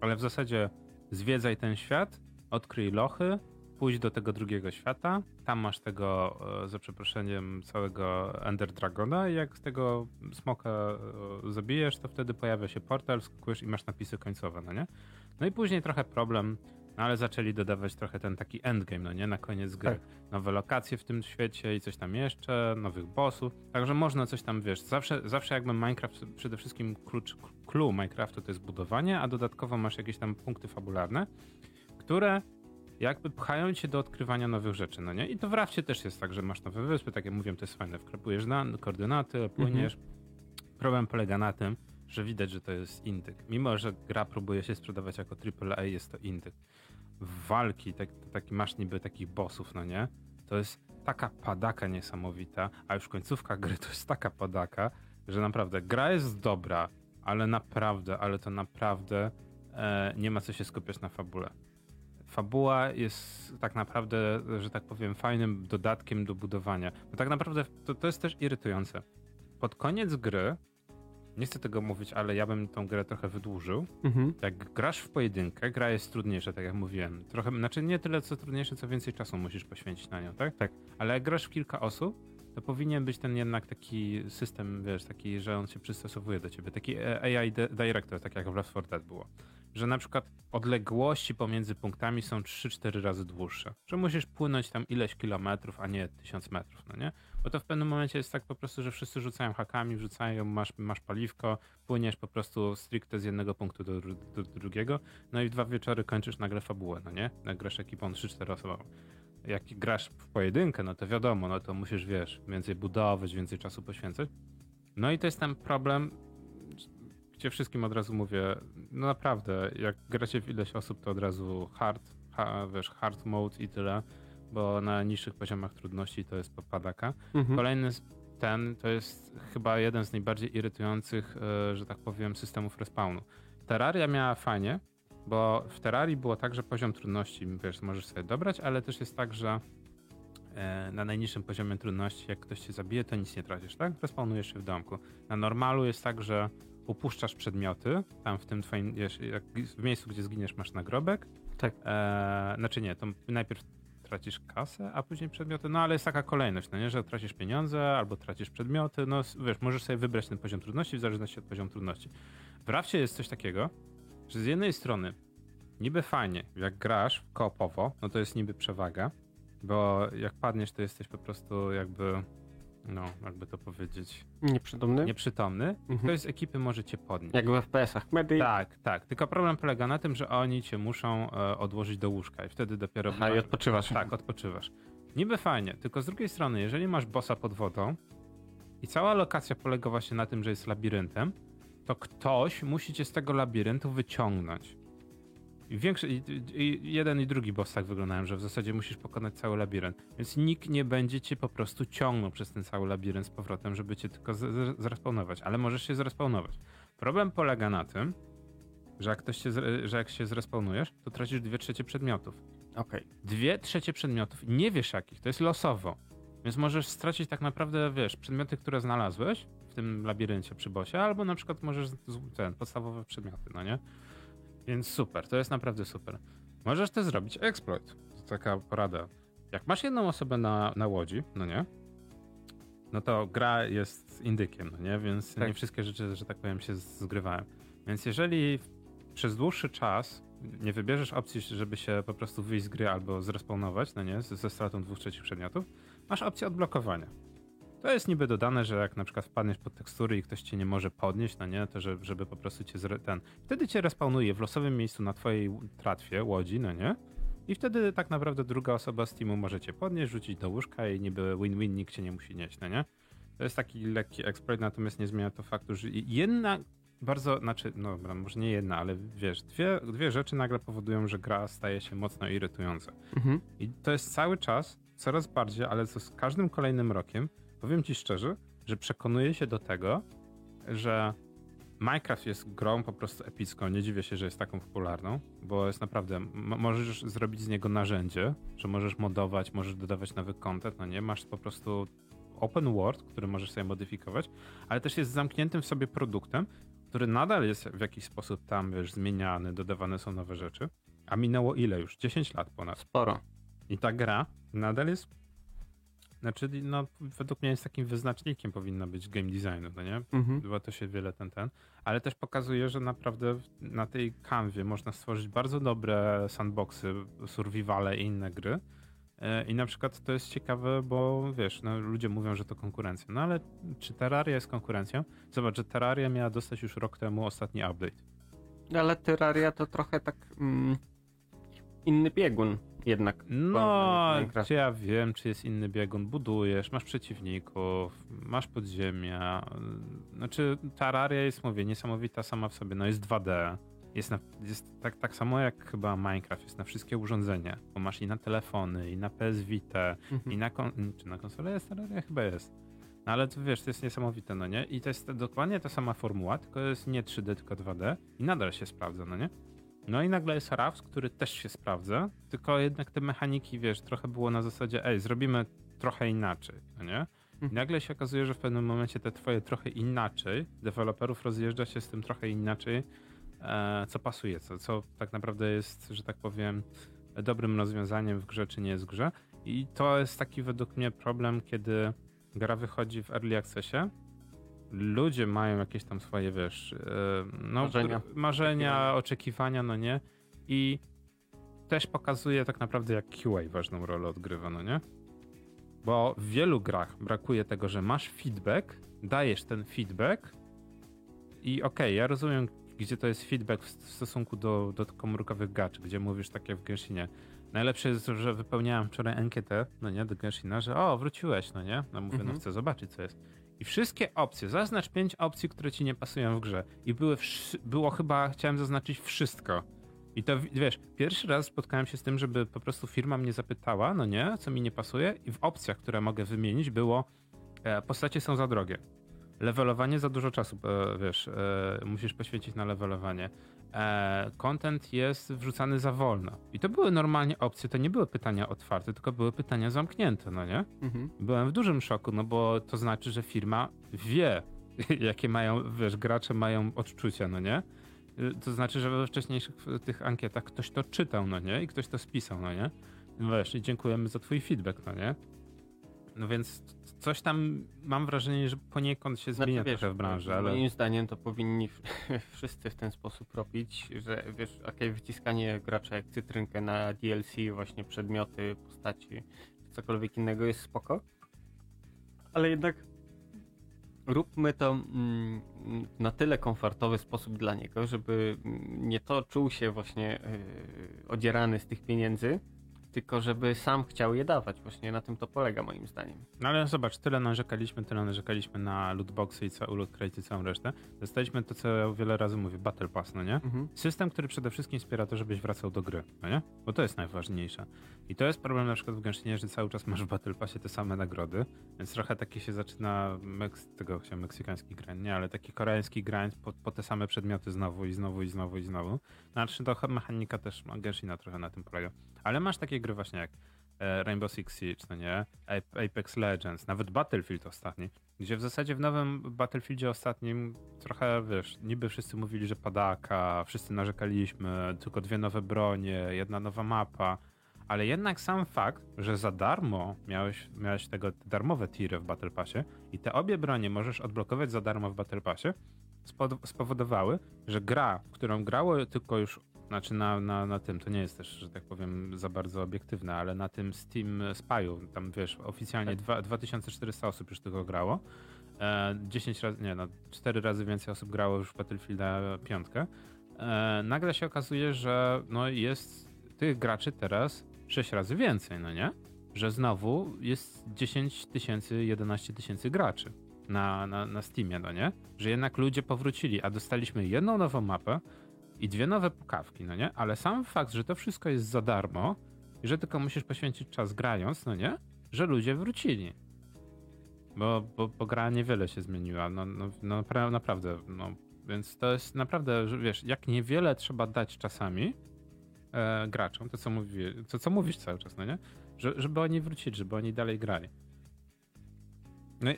Speaker 2: ale w zasadzie zwiedzaj ten świat, odkryj lochy, pójdź do tego drugiego świata, tam masz tego, e, za przeproszeniem, całego Ender Dragona i jak z tego smoka e, zabijesz, to wtedy pojawia się portal, skakujesz i masz napisy końcowe, no nie? No i później trochę problem, no ale zaczęli dodawać trochę ten taki endgame, no nie? Na koniec gry.
Speaker 1: Tak.
Speaker 2: Nowe lokacje w tym świecie i coś tam jeszcze, nowych bossów. Także można coś tam, wiesz, zawsze, zawsze jakby Minecraft, przede wszystkim klucz, clue Minecraftu to jest budowanie, a dodatkowo masz jakieś tam punkty fabularne, które jakby pchają cię do odkrywania nowych rzeczy, no nie? I to w rafcie też jest tak, że masz nowe wyspy, tak jak mówiłem, to jest fajne, wkrapujesz na koordynaty, płyniesz. Problem polega na tym, że widać, że to jest indyk. Mimo, że gra próbuje się sprzedawać jako AAA, jest to indyk. Walki, tak, taki masz niby takich bossów, no nie? To jest taka padaka niesamowita, a już końcówka gry to jest taka padaka, że naprawdę gra jest dobra, ale naprawdę, ale to naprawdę e, nie ma co się skupiać na fabule. Fabuła jest tak naprawdę, że tak powiem, fajnym dodatkiem do budowania. Bo tak naprawdę to, to jest też irytujące. Pod koniec gry, nie chcę tego mówić, ale ja bym tą grę trochę wydłużył.
Speaker 1: Mhm.
Speaker 2: Jak grasz w pojedynkę, gra jest trudniejsza, tak jak mówiłem. Trochę, znaczy nie tyle co trudniejsze, co więcej czasu musisz poświęcić na nią, tak?
Speaker 1: Tak.
Speaker 2: Ale jak grasz w kilka osób, to powinien być ten jednak taki system, wiesz, taki, że on się przystosowuje do ciebie. Taki AI di- director, tak jak w Left 4 Dead było. Że na przykład odległości pomiędzy punktami są 3-4 razy dłuższe. Że musisz płynąć tam ileś kilometrów, a nie tysiąc metrów, no nie? Bo to w pewnym momencie jest tak po prostu, że wszyscy rzucają hakami, wrzucają, masz, masz paliwko, płyniesz po prostu stricte z jednego punktu do, dru- do drugiego, no i w dwa wieczory kończysz nagle fabułę, no nie? Grasz ekipą 3-4 osobową. Jak grasz w pojedynkę, no to wiadomo, no to musisz, wiesz, więcej budować, więcej czasu poświęcać. No i to jest ten problem, gdzie wszystkim od razu mówię, no naprawdę, jak gracie w ileś osób, to od razu hard, ha, wiesz, hard mode i tyle, bo na niższych poziomach trudności to jest padaka.
Speaker 1: Mhm.
Speaker 2: Kolejny ten to jest chyba jeden z najbardziej irytujących, e, że tak powiem, systemów respawnu. Terraria miała fajnie, bo w Terrarii było tak, że poziom trudności, wiesz, możesz sobie dobrać, ale też jest tak, że e, na najniższym poziomie trudności, jak ktoś cię zabije, to nic nie tracisz, tak? Respawnujesz się w domku. Na normalu jest tak, że upuszczasz przedmioty, tam w tym twoim, w miejscu, gdzie zginiesz, masz nagrobek.
Speaker 1: Tak.
Speaker 2: E, znaczy nie, to najpierw tracisz kasę, a później przedmioty, no ale jest taka kolejność, no nie, że tracisz pieniądze albo tracisz przedmioty, no wiesz, możesz sobie wybrać ten poziom trudności w zależności od poziomu trudności. W Rafcie jest coś takiego, że z jednej strony niby fajnie, jak grasz koopowo, no to jest niby przewaga, bo jak padniesz, to jesteś po prostu jakby, no, jakby to powiedzieć,
Speaker 1: Nieprzytomny?
Speaker 2: nieprzytomny.
Speaker 1: Mhm.
Speaker 2: Ktoś z ekipy może cię podnieść.
Speaker 1: Jak w FPS-ach. Medy...
Speaker 2: Tak, tak. Tylko problem polega na tym, że oni cię muszą e, odłożyć do łóżka i wtedy dopiero.
Speaker 1: Aha, i odpoczywasz.
Speaker 2: Tak, odpoczywasz. Niby fajnie, tylko z drugiej strony, jeżeli masz bossa pod wodą i cała lokacja polega właśnie na tym, że jest labiryntem, to ktoś musi cię z tego labiryntu wyciągnąć. Większy, i, i jeden i drugi boss tak wyglądają, że w zasadzie musisz pokonać cały labirynt. Więc nikt nie będzie cię po prostu ciągnął przez ten cały labirynt z powrotem, żeby cię tylko z, zrespawnować, ale możesz się zrespawnować. Problem polega na tym, że jak, ktoś się, że jak się zrespawnujesz, to tracisz dwie trzecie przedmiotów.
Speaker 1: Okej.
Speaker 2: Dwie trzecie przedmiotów, nie wiesz jakich, to jest losowo. Więc możesz stracić tak naprawdę, wiesz, przedmioty, które znalazłeś w tym labiryncie przy bosie, albo na przykład możesz ten, podstawowe przedmioty, no nie? Więc super, to jest naprawdę super. Możesz też zrobić exploit. To taka porada. Jak masz jedną osobę na, na łodzi, no nie? No to gra jest indykiem, no nie? Więc
Speaker 1: Tak.
Speaker 2: nie wszystkie rzeczy, że tak powiem, się zgrywają. Więc jeżeli przez dłuższy czas nie wybierzesz opcji, żeby się po prostu wyjść z gry albo zrespawnować, no nie? Ze, ze stratą dwóch trzecich przedmiotów, masz opcję odblokowania. To jest niby dodane, że jak na przykład wpadniesz pod tekstury i ktoś cię nie może podnieść, no nie, to że, żeby po prostu cię zre, ten. Wtedy cię respawnuje w losowym miejscu na twojej tratwie, łodzi, no nie? I wtedy tak naprawdę druga osoba z teamu może cię podnieść, rzucić do łóżka i niby win-win, nikt cię nie musi nieść, no nie? To jest taki lekki exploit, natomiast nie zmienia to faktu, że jedna bardzo, znaczy, no dobra, może nie jedna, ale wiesz, dwie, dwie rzeczy nagle powodują, że gra staje się mocno irytująca.
Speaker 1: Mhm.
Speaker 2: I to jest cały czas, coraz bardziej, ale co z każdym kolejnym rokiem, powiem ci szczerze, że przekonuję się do tego, że Minecraft jest grą po prostu epicką. Nie dziwię się, że jest taką popularną, bo jest naprawdę, możesz zrobić z niego narzędzie, że możesz modować, możesz dodawać nowy content, no nie? Masz po prostu open world, który możesz sobie modyfikować, ale też jest zamkniętym w sobie produktem, który nadal jest w jakiś sposób tam, wiesz, zmieniany, dodawane są nowe rzeczy. A minęło ile już? 10 lat ponad.
Speaker 1: Sporo.
Speaker 2: I ta gra nadal jest. Znaczy, no, według mnie jest takim wyznacznikiem powinna być game designu, no nie?
Speaker 1: Mhm.
Speaker 2: Bywa to się wiele ten, ten. Ale też pokazuje, że naprawdę na tej kanwie można stworzyć bardzo dobre sandboxy, survivale i inne gry. E, I na przykład to jest ciekawe, bo wiesz, no, ludzie mówią, że to konkurencja. No ale czy Terraria jest konkurencją? Zobacz, że Terraria miała dostać już rok temu ostatni update.
Speaker 1: Ale Terraria to trochę tak mm, inny biegun jednak.
Speaker 2: No,
Speaker 1: Minecraft.
Speaker 2: ja wiem, czy jest inny biegun. Budujesz, masz przeciwników, masz podziemia. Znaczy, Terraria jest, mówię, niesamowita sama w sobie. No jest 2D. Jest, na, jest tak, tak samo jak chyba Minecraft, jest na wszystkie urządzenia. Bo masz i na telefony, i na PS Vita,
Speaker 1: Mhm.
Speaker 2: i na, kon- czy na konsolę jest Terraria? Chyba jest. No ale to wiesz, to jest niesamowite, no nie? I to jest dokładnie ta sama formuła, tylko jest nie 3D, tylko 2D i nadal się sprawdza, no nie? No i nagle jest Rafts, który też się sprawdza, tylko jednak te mechaniki, wiesz, trochę było na zasadzie, ej, zrobimy trochę inaczej, no nie? I
Speaker 1: Mhm.
Speaker 2: nagle się okazuje, że w pewnym momencie te twoje trochę inaczej, deweloperów rozjeżdża się z tym trochę inaczej, e, co pasuje, co, co tak naprawdę jest, że tak powiem, dobrym rozwiązaniem w grze, czy nie jest w grze. I to jest taki według mnie problem, kiedy gra wychodzi w early accessie, ludzie mają jakieś tam swoje, wiesz, e, no,
Speaker 1: Marzenia.
Speaker 2: marzenia
Speaker 1: Oczekiwania.
Speaker 2: oczekiwania, no nie? I też pokazuje tak naprawdę, jak QA ważną rolę odgrywa, no nie? Bo w wielu grach brakuje tego, że masz feedback, dajesz ten feedback i okej, ja rozumiem, gdzie to jest feedback w stosunku do, do komórkowych gaczy, gdzie mówisz tak jak w Genshinie. Najlepsze jest, że wypełniałem wczoraj ankietę, no nie, do Genshina, że o, wróciłeś, no nie? No mówię,
Speaker 1: Mhm.
Speaker 2: no chcę zobaczyć, co jest. I wszystkie opcje, zaznacz pięć opcji, które ci nie pasują w grze. I były, było chyba, chciałem zaznaczyć wszystko. I to, wiesz, pierwszy raz spotkałem się z tym, żeby po prostu firma mnie zapytała, no nie, co mi nie pasuje i w opcjach, które mogę wymienić było e, postacie są za drogie. Levelowanie za dużo czasu, e, wiesz, e, musisz poświęcić na levelowanie. E, content jest wrzucany za wolno. I to były normalnie opcje, to nie były pytania otwarte, tylko były pytania zamknięte, no nie?
Speaker 1: Mhm.
Speaker 2: Byłem w dużym szoku, no bo to znaczy, że firma wie, jakie mają, wiesz, gracze mają odczucia, no nie? Y, To znaczy, że we wcześniejszych tych ankietach ktoś to czytał, no nie? I ktoś to spisał, no nie? No wiesz, i dziękujemy za twój feedback, no nie? No więc coś tam mam wrażenie, że poniekąd się zmienia
Speaker 1: Znaczy,
Speaker 2: trochę w branży, ale...
Speaker 1: Moim zdaniem to powinni wszyscy w ten sposób robić, że wiesz, okej, wyciskanie gracza jak cytrynkę na DLC, właśnie przedmioty, postaci, cokolwiek innego jest spoko. Ale jednak róbmy to mm, na tyle komfortowy sposób dla niego, żeby mm, nie to czuł się właśnie yy, odzierany z tych pieniędzy, tylko żeby sam chciał je dawać. Właśnie na tym to polega moim zdaniem.
Speaker 2: No ale zobacz, tyle narzekaliśmy, tyle narzekaliśmy na lootboxy i ca- loot crate i całą resztę. Dostaliśmy to, co ja wiele razy mówię, Battle Pass, no nie?
Speaker 1: Mhm.
Speaker 2: System, który przede wszystkim wspiera to, żebyś wracał do gry, no nie? Bo to jest najważniejsze. I to jest problem na przykład w Genshinie, że cały czas masz w Battle Passie te same nagrody, więc trochę taki się zaczyna, Meks tego chciałem meksykański grind, nie, ale taki koreański grind po, po te same przedmioty znowu i znowu i znowu i znowu. Znaczy to mechanika też ma- Genshina trochę na tym polega. Ale masz takie gry właśnie jak e, Rainbow Six Siege, no nie? Ap- Apex Legends, nawet Battlefield ostatni, gdzie w zasadzie w nowym Battlefieldzie ostatnim trochę, wiesz, niby wszyscy mówili, że padaka, wszyscy narzekaliśmy, tylko dwie nowe bronie, jedna nowa mapa, ale jednak sam fakt, że za darmo miałeś, miałeś tego te darmowe tiry w Battle Passie i te obie bronie możesz odblokować za darmo w Battle Passie, spowodowały, że gra, którą grało tylko już, znaczy na, na, na tym, to nie jest też, że tak powiem, za bardzo obiektywne, ale na tym Steam Spy'u, tam wiesz, oficjalnie
Speaker 1: Tak.
Speaker 2: dwa, 2400 osób już tylko grało, e, 10 razy, nie no, 4 razy więcej osób grało już w Battlefielda 5. E, nagle się okazuje, że no jest tych graczy teraz 6 razy więcej, no nie? Że znowu jest 10 tysięcy, 11 tysięcy graczy na, na, na Steamie, no nie? Że jednak ludzie powrócili, a dostaliśmy jedną nową mapę i dwie nowe pukawki, no nie? Ale sam fakt, że to wszystko jest za darmo i że tylko musisz poświęcić czas grając, no nie? Że ludzie wrócili. Bo, bo, bo gra niewiele się zmieniła, no, no, no napra- naprawdę, no. Więc to jest naprawdę, że wiesz, jak niewiele trzeba dać czasami e, graczom, to co, mówi, to co mówisz cały czas, no nie? Że, żeby oni wrócili, żeby oni dalej grali. No i,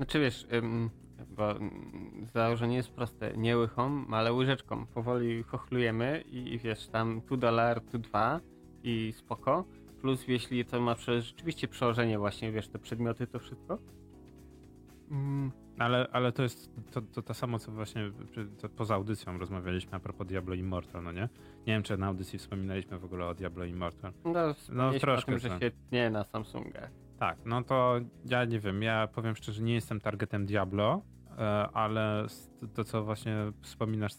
Speaker 1: Znaczy wiesz, ym, bo mm, założenie jest proste. Nie łychą, ale łyżeczką. Powoli chochlujemy i wiesz, tam tu dolar, tu dwa i spoko. Plus jeśli to ma rzeczywiście przełożenie właśnie, wiesz, te przedmioty, to wszystko. Mm,
Speaker 2: ale, ale to jest to, to, to samo, co właśnie poza audycją rozmawialiśmy a propos Diablo Immortal, no nie? Nie wiem, czy na audycji wspominaliśmy w ogóle o Diablo Immortal.
Speaker 1: no, no
Speaker 2: troszkę
Speaker 1: o tym, że
Speaker 2: tak.
Speaker 1: się tnie na Samsungach.
Speaker 2: Tak, no to ja nie wiem, ja powiem szczerze, nie jestem targetem Diablo, e, ale to, co właśnie wspominasz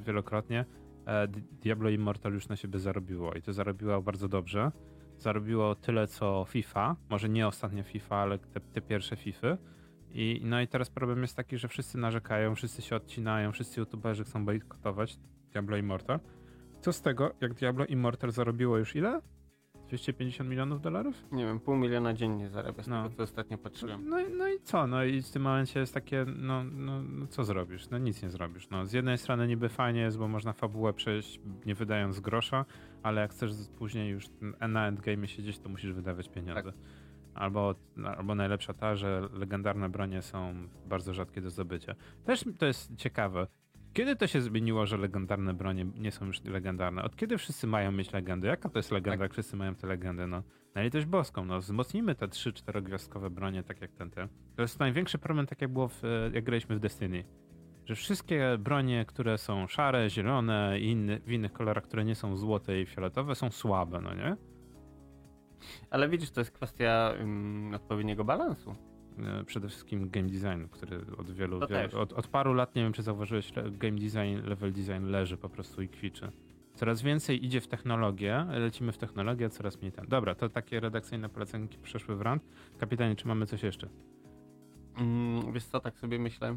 Speaker 2: wielokrotnie, e, Di- Diablo Immortal już na siebie zarobiło i to zarobiło bardzo dobrze. Zarobiło tyle co FIFA, może nie ostatnia FIFA, ale te, te pierwsze FIFy. I, no i teraz problem jest taki, że wszyscy narzekają, wszyscy się odcinają, wszyscy youtuberzy chcą bojkotować Diablo Immortal. Co z tego, jak Diablo Immortal zarobiło już ile? 250 milionów dolarów?
Speaker 1: Nie wiem, pół miliona dziennie zarabia z
Speaker 2: No.
Speaker 1: tego, co ostatnio patrzyłem.
Speaker 2: No, i- no i co? No i w tym momencie jest takie, no, no, no co zrobisz? No nic nie zrobisz. No, z jednej strony niby fajnie jest, bo można fabułę przejść nie wydając grosza, ale jak chcesz później już na endgame siedzieć, to musisz wydawać pieniądze. Albo, albo najlepsza ta, że legendarne bronie są bardzo rzadkie do zdobycia. Też to jest ciekawe. Kiedy to się zmieniło, że legendarne bronie nie są już legendarne? Od kiedy wszyscy mają mieć legendy? Jaka to jest legenda,
Speaker 1: Tak.
Speaker 2: jak wszyscy mają te legendy? No, na litość boską, no wzmocnijmy te 3-4 gwiazdkowe bronie, tak jak ten, ten. To jest największy problem, tak jak było, w, e, jak graliśmy w Destiny. Że wszystkie bronie, które są szare, zielone i inny, w innych kolorach, które nie są złote i fioletowe, są słabe, no nie?
Speaker 1: Ale widzisz, to jest kwestia ym, odpowiedniego balansu.
Speaker 2: E, Przede wszystkim game design, który od wielu,
Speaker 1: To
Speaker 2: wielu od, od paru lat, nie wiem czy zauważyłeś, game design, level design leży po prostu i kwiczy. Coraz więcej idzie w technologię, lecimy w technologię, a coraz mniej tam. Dobra, to takie redakcyjne polecenki przeszły w rand. Kapitanie, czy mamy coś jeszcze?
Speaker 1: Mm, wiesz co, tak sobie myślę.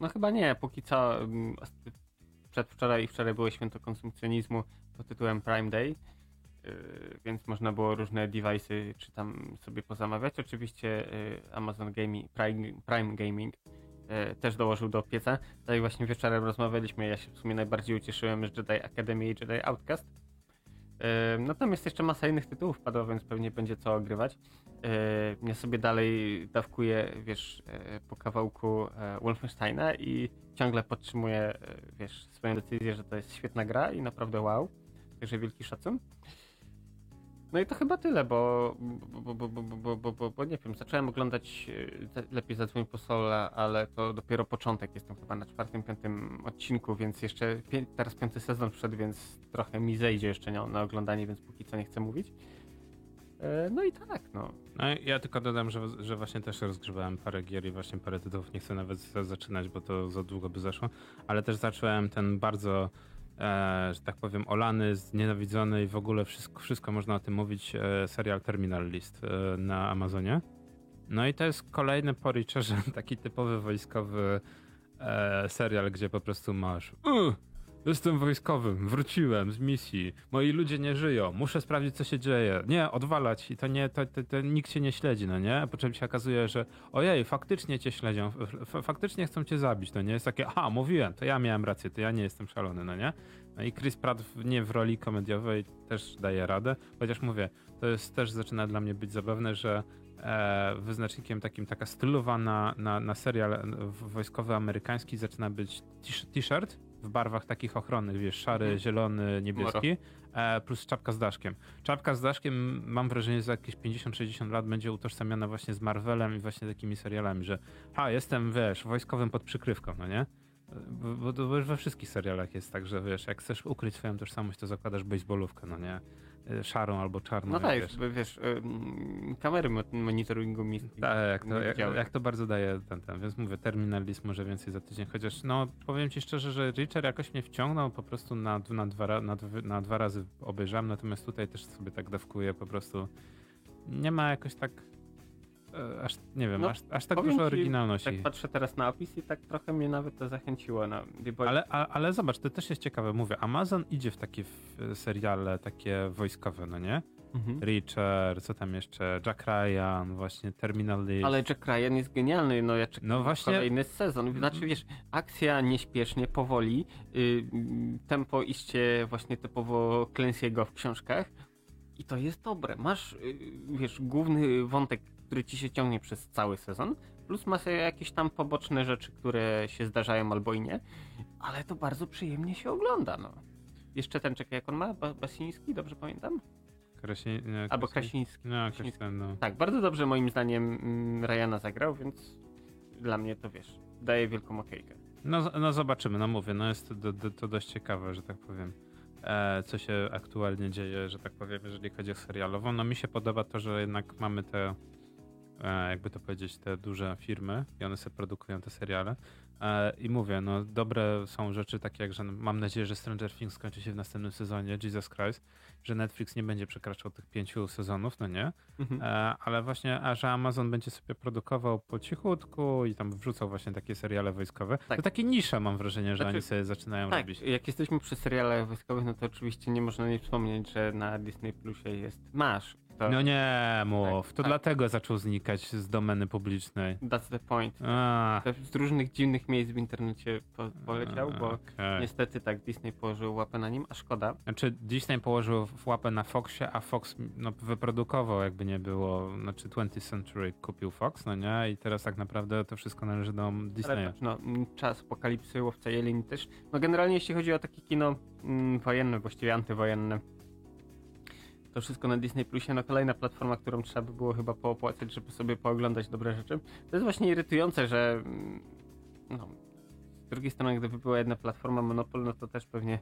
Speaker 1: No chyba nie, póki co. mm, Przedwczoraj i wczoraj było święto konsumpcjonizmu pod tytułem Prime Day, więc można było różne device'y czy tam sobie pozamawiać. Oczywiście yy, Amazon Gaming, Prime, Prime Gaming yy, też dołożył do pieca. Tak właśnie wieczorem rozmawialiśmy, ja się w sumie najbardziej ucieszyłem z Jedi Academy i Jedi Outcast. Yy, Natomiast jeszcze masa innych tytułów padła, więc pewnie będzie co ogrywać. Ja sobie dalej dawkuję, wiesz, po kawałku Wolfensteina i ciągle podtrzymuję, wiesz, swoją decyzję, że to jest świetna gra i naprawdę wow. Także wielki szacun. No i to chyba tyle, bo, bo, bo, bo, bo, bo, bo, nie wiem, zacząłem oglądać e, Lepiej zadzwoń po Sola, ale to dopiero początek, jestem chyba na czwartym, piątym odcinku, więc jeszcze pię teraz piąty sezon wszedł, więc trochę mi zejdzie jeszcze na, na oglądanie, więc póki co nie chcę mówić. E, no i tak, no.
Speaker 2: no. Ja tylko dodam, że, że właśnie też rozgrzebałem parę gier i właśnie parę tytułów nie chcę nawet zaczynać, bo to za długo by zaszło, ale też zacząłem ten bardzo e, że tak powiem, olany, znienawidzony i w ogóle wszystko, wszystko można o tym mówić, e, serial Terminal List e, na Amazonie. No i to jest kolejny po Reacherze, taki typowy wojskowy e, serial, gdzie po prostu masz "U, jestem wojskowym, wróciłem z misji, moi ludzie nie żyją, muszę sprawdzić co się dzieje. Nie, odwalać i to nie, to, to, to nikt cię nie śledzi, no nie? Po czym się okazuje, że ojej, faktycznie cię śledzią, faktycznie chcą cię zabić, no nie? Jest takie, aha, mówiłem, to ja miałem rację, to ja nie jestem szalony, no nie? No i Chris Pratt w, nie w roli komediowej też daje radę, chociaż mówię, to jest też zaczyna dla mnie być zabawne, że e, wyznacznikiem takim taka stylowana na, na serial e, w- wojskowy amerykański zaczyna być t-shirt w barwach takich ochronnych, wiesz, szary,
Speaker 1: Mhm.
Speaker 2: zielony, niebieski, e, plus czapka z daszkiem. Czapka z daszkiem mam wrażenie, że za jakieś 50-60 lat będzie utożsamiana właśnie z Marvelem i właśnie takimi serialami, że ha, jestem, wiesz, wojskowym pod przykrywką, no nie? Bo, bo to we wszystkich serialach jest tak, że wiesz, jak chcesz ukryć swoją tożsamość, to zakładasz baseballówkę, no nie? Szarą albo czarną.
Speaker 1: No tak,
Speaker 2: wiesz.
Speaker 1: wiesz, ym, kamery mo- monitoringu miejskich.
Speaker 2: Tak, jak to, jak, jak to bardzo daje ten, ten, więc mówię, terminalist może więcej za tydzień, chociaż no powiem ci szczerze, że Richard jakoś mnie wciągnął po prostu na, na, dwa, na, na dwa razy obejrzałem, natomiast tutaj też sobie tak dawkuję po prostu. Nie ma jakoś tak aż, nie wiem,
Speaker 1: No,
Speaker 2: aż, aż tak dużo
Speaker 1: ci,
Speaker 2: oryginalności.
Speaker 1: Tak patrzę teraz na opis i tak trochę mnie nawet to zachęciło. No, bo
Speaker 2: Ale, a, ale zobacz, to też jest ciekawe, mówię, Amazon idzie w takie seriale takie wojskowe, no nie?
Speaker 1: Mhm.
Speaker 2: Richard, co tam jeszcze, Jack Ryan, właśnie Terminalist.
Speaker 1: Ale Jack Ryan jest genialny, no ja czekam
Speaker 2: No
Speaker 1: no
Speaker 2: właśnie-
Speaker 1: kolejny sezon. Znaczy wiesz, akcja nieśpiesznie, powoli, y, tempo iście właśnie typowo Clancy'ego w książkach i to jest dobre. Masz, y, wiesz, główny wątek, który ci się ciągnie przez cały sezon, plus masz jakieś tam poboczne rzeczy, które się zdarzają albo i nie, ale to bardzo przyjemnie się ogląda, no. Jeszcze ten, czekaj, jak on ma? Ba- Basiński, dobrze pamiętam?
Speaker 2: Krasi... nie,
Speaker 1: Albo
Speaker 2: Krasi-
Speaker 1: Krasiński.
Speaker 2: No, ten, no.
Speaker 1: Tak, bardzo dobrze moim zdaniem mm, Ryana zagrał, więc dla mnie to wiesz, daje wielką okejkę.
Speaker 2: No, no zobaczymy, no mówię, no jest to, to dość ciekawe, że tak powiem, e, co się aktualnie dzieje, że tak powiem, jeżeli chodzi o serialową. No mi się podoba to, że jednak mamy te, jakby to powiedzieć, te duże firmy i one sobie produkują te seriale. E, I mówię, no dobre są rzeczy takie jak, że mam nadzieję, że Stranger Things skończy się w następnym sezonie, Jesus Christ, że Netflix nie będzie przekraczał tych pięciu sezonów, no nie?
Speaker 1: Mhm.
Speaker 2: E, ale właśnie, a że Amazon będzie sobie produkował po cichutku i tam wrzucał właśnie takie seriale wojskowe,
Speaker 1: Tak.
Speaker 2: to takie nisze mam wrażenie, że
Speaker 1: Znaczy,
Speaker 2: oni sobie zaczynają
Speaker 1: Tak,
Speaker 2: robić.
Speaker 1: jak jesteśmy przy serialach wojskowych, no to oczywiście nie można nie wspomnieć, że na Disney Plusie jest Masz. To,
Speaker 2: No nie mów, to
Speaker 1: tak.
Speaker 2: dlatego zaczął znikać z domeny publicznej.
Speaker 1: That's the point.
Speaker 2: A,
Speaker 1: To Z różnych dziwnych miejsc w internecie po, poleciał, bo
Speaker 2: okej.
Speaker 1: niestety tak Disney położył łapę na nim, a szkoda.
Speaker 2: Znaczy Disney położył łapę na Foxie, a Fox no, wyprodukował jakby nie było, znaczy 20th Century kupił Fox, no nie? I teraz tak naprawdę to wszystko należy do
Speaker 1: Ale
Speaker 2: Disneya.
Speaker 1: patrz, no, czas apokalipsy, łowca jeleni też. No generalnie jeśli chodzi o takie kino mm, wojenne, właściwie antywojenne, to wszystko na Disney Plusie, no kolejna platforma, którą trzeba by było chyba poopłacać, żeby sobie pooglądać dobre rzeczy. To jest właśnie irytujące, że mm, no, z drugiej strony, gdyby była jedna platforma Monopol, no to też pewnie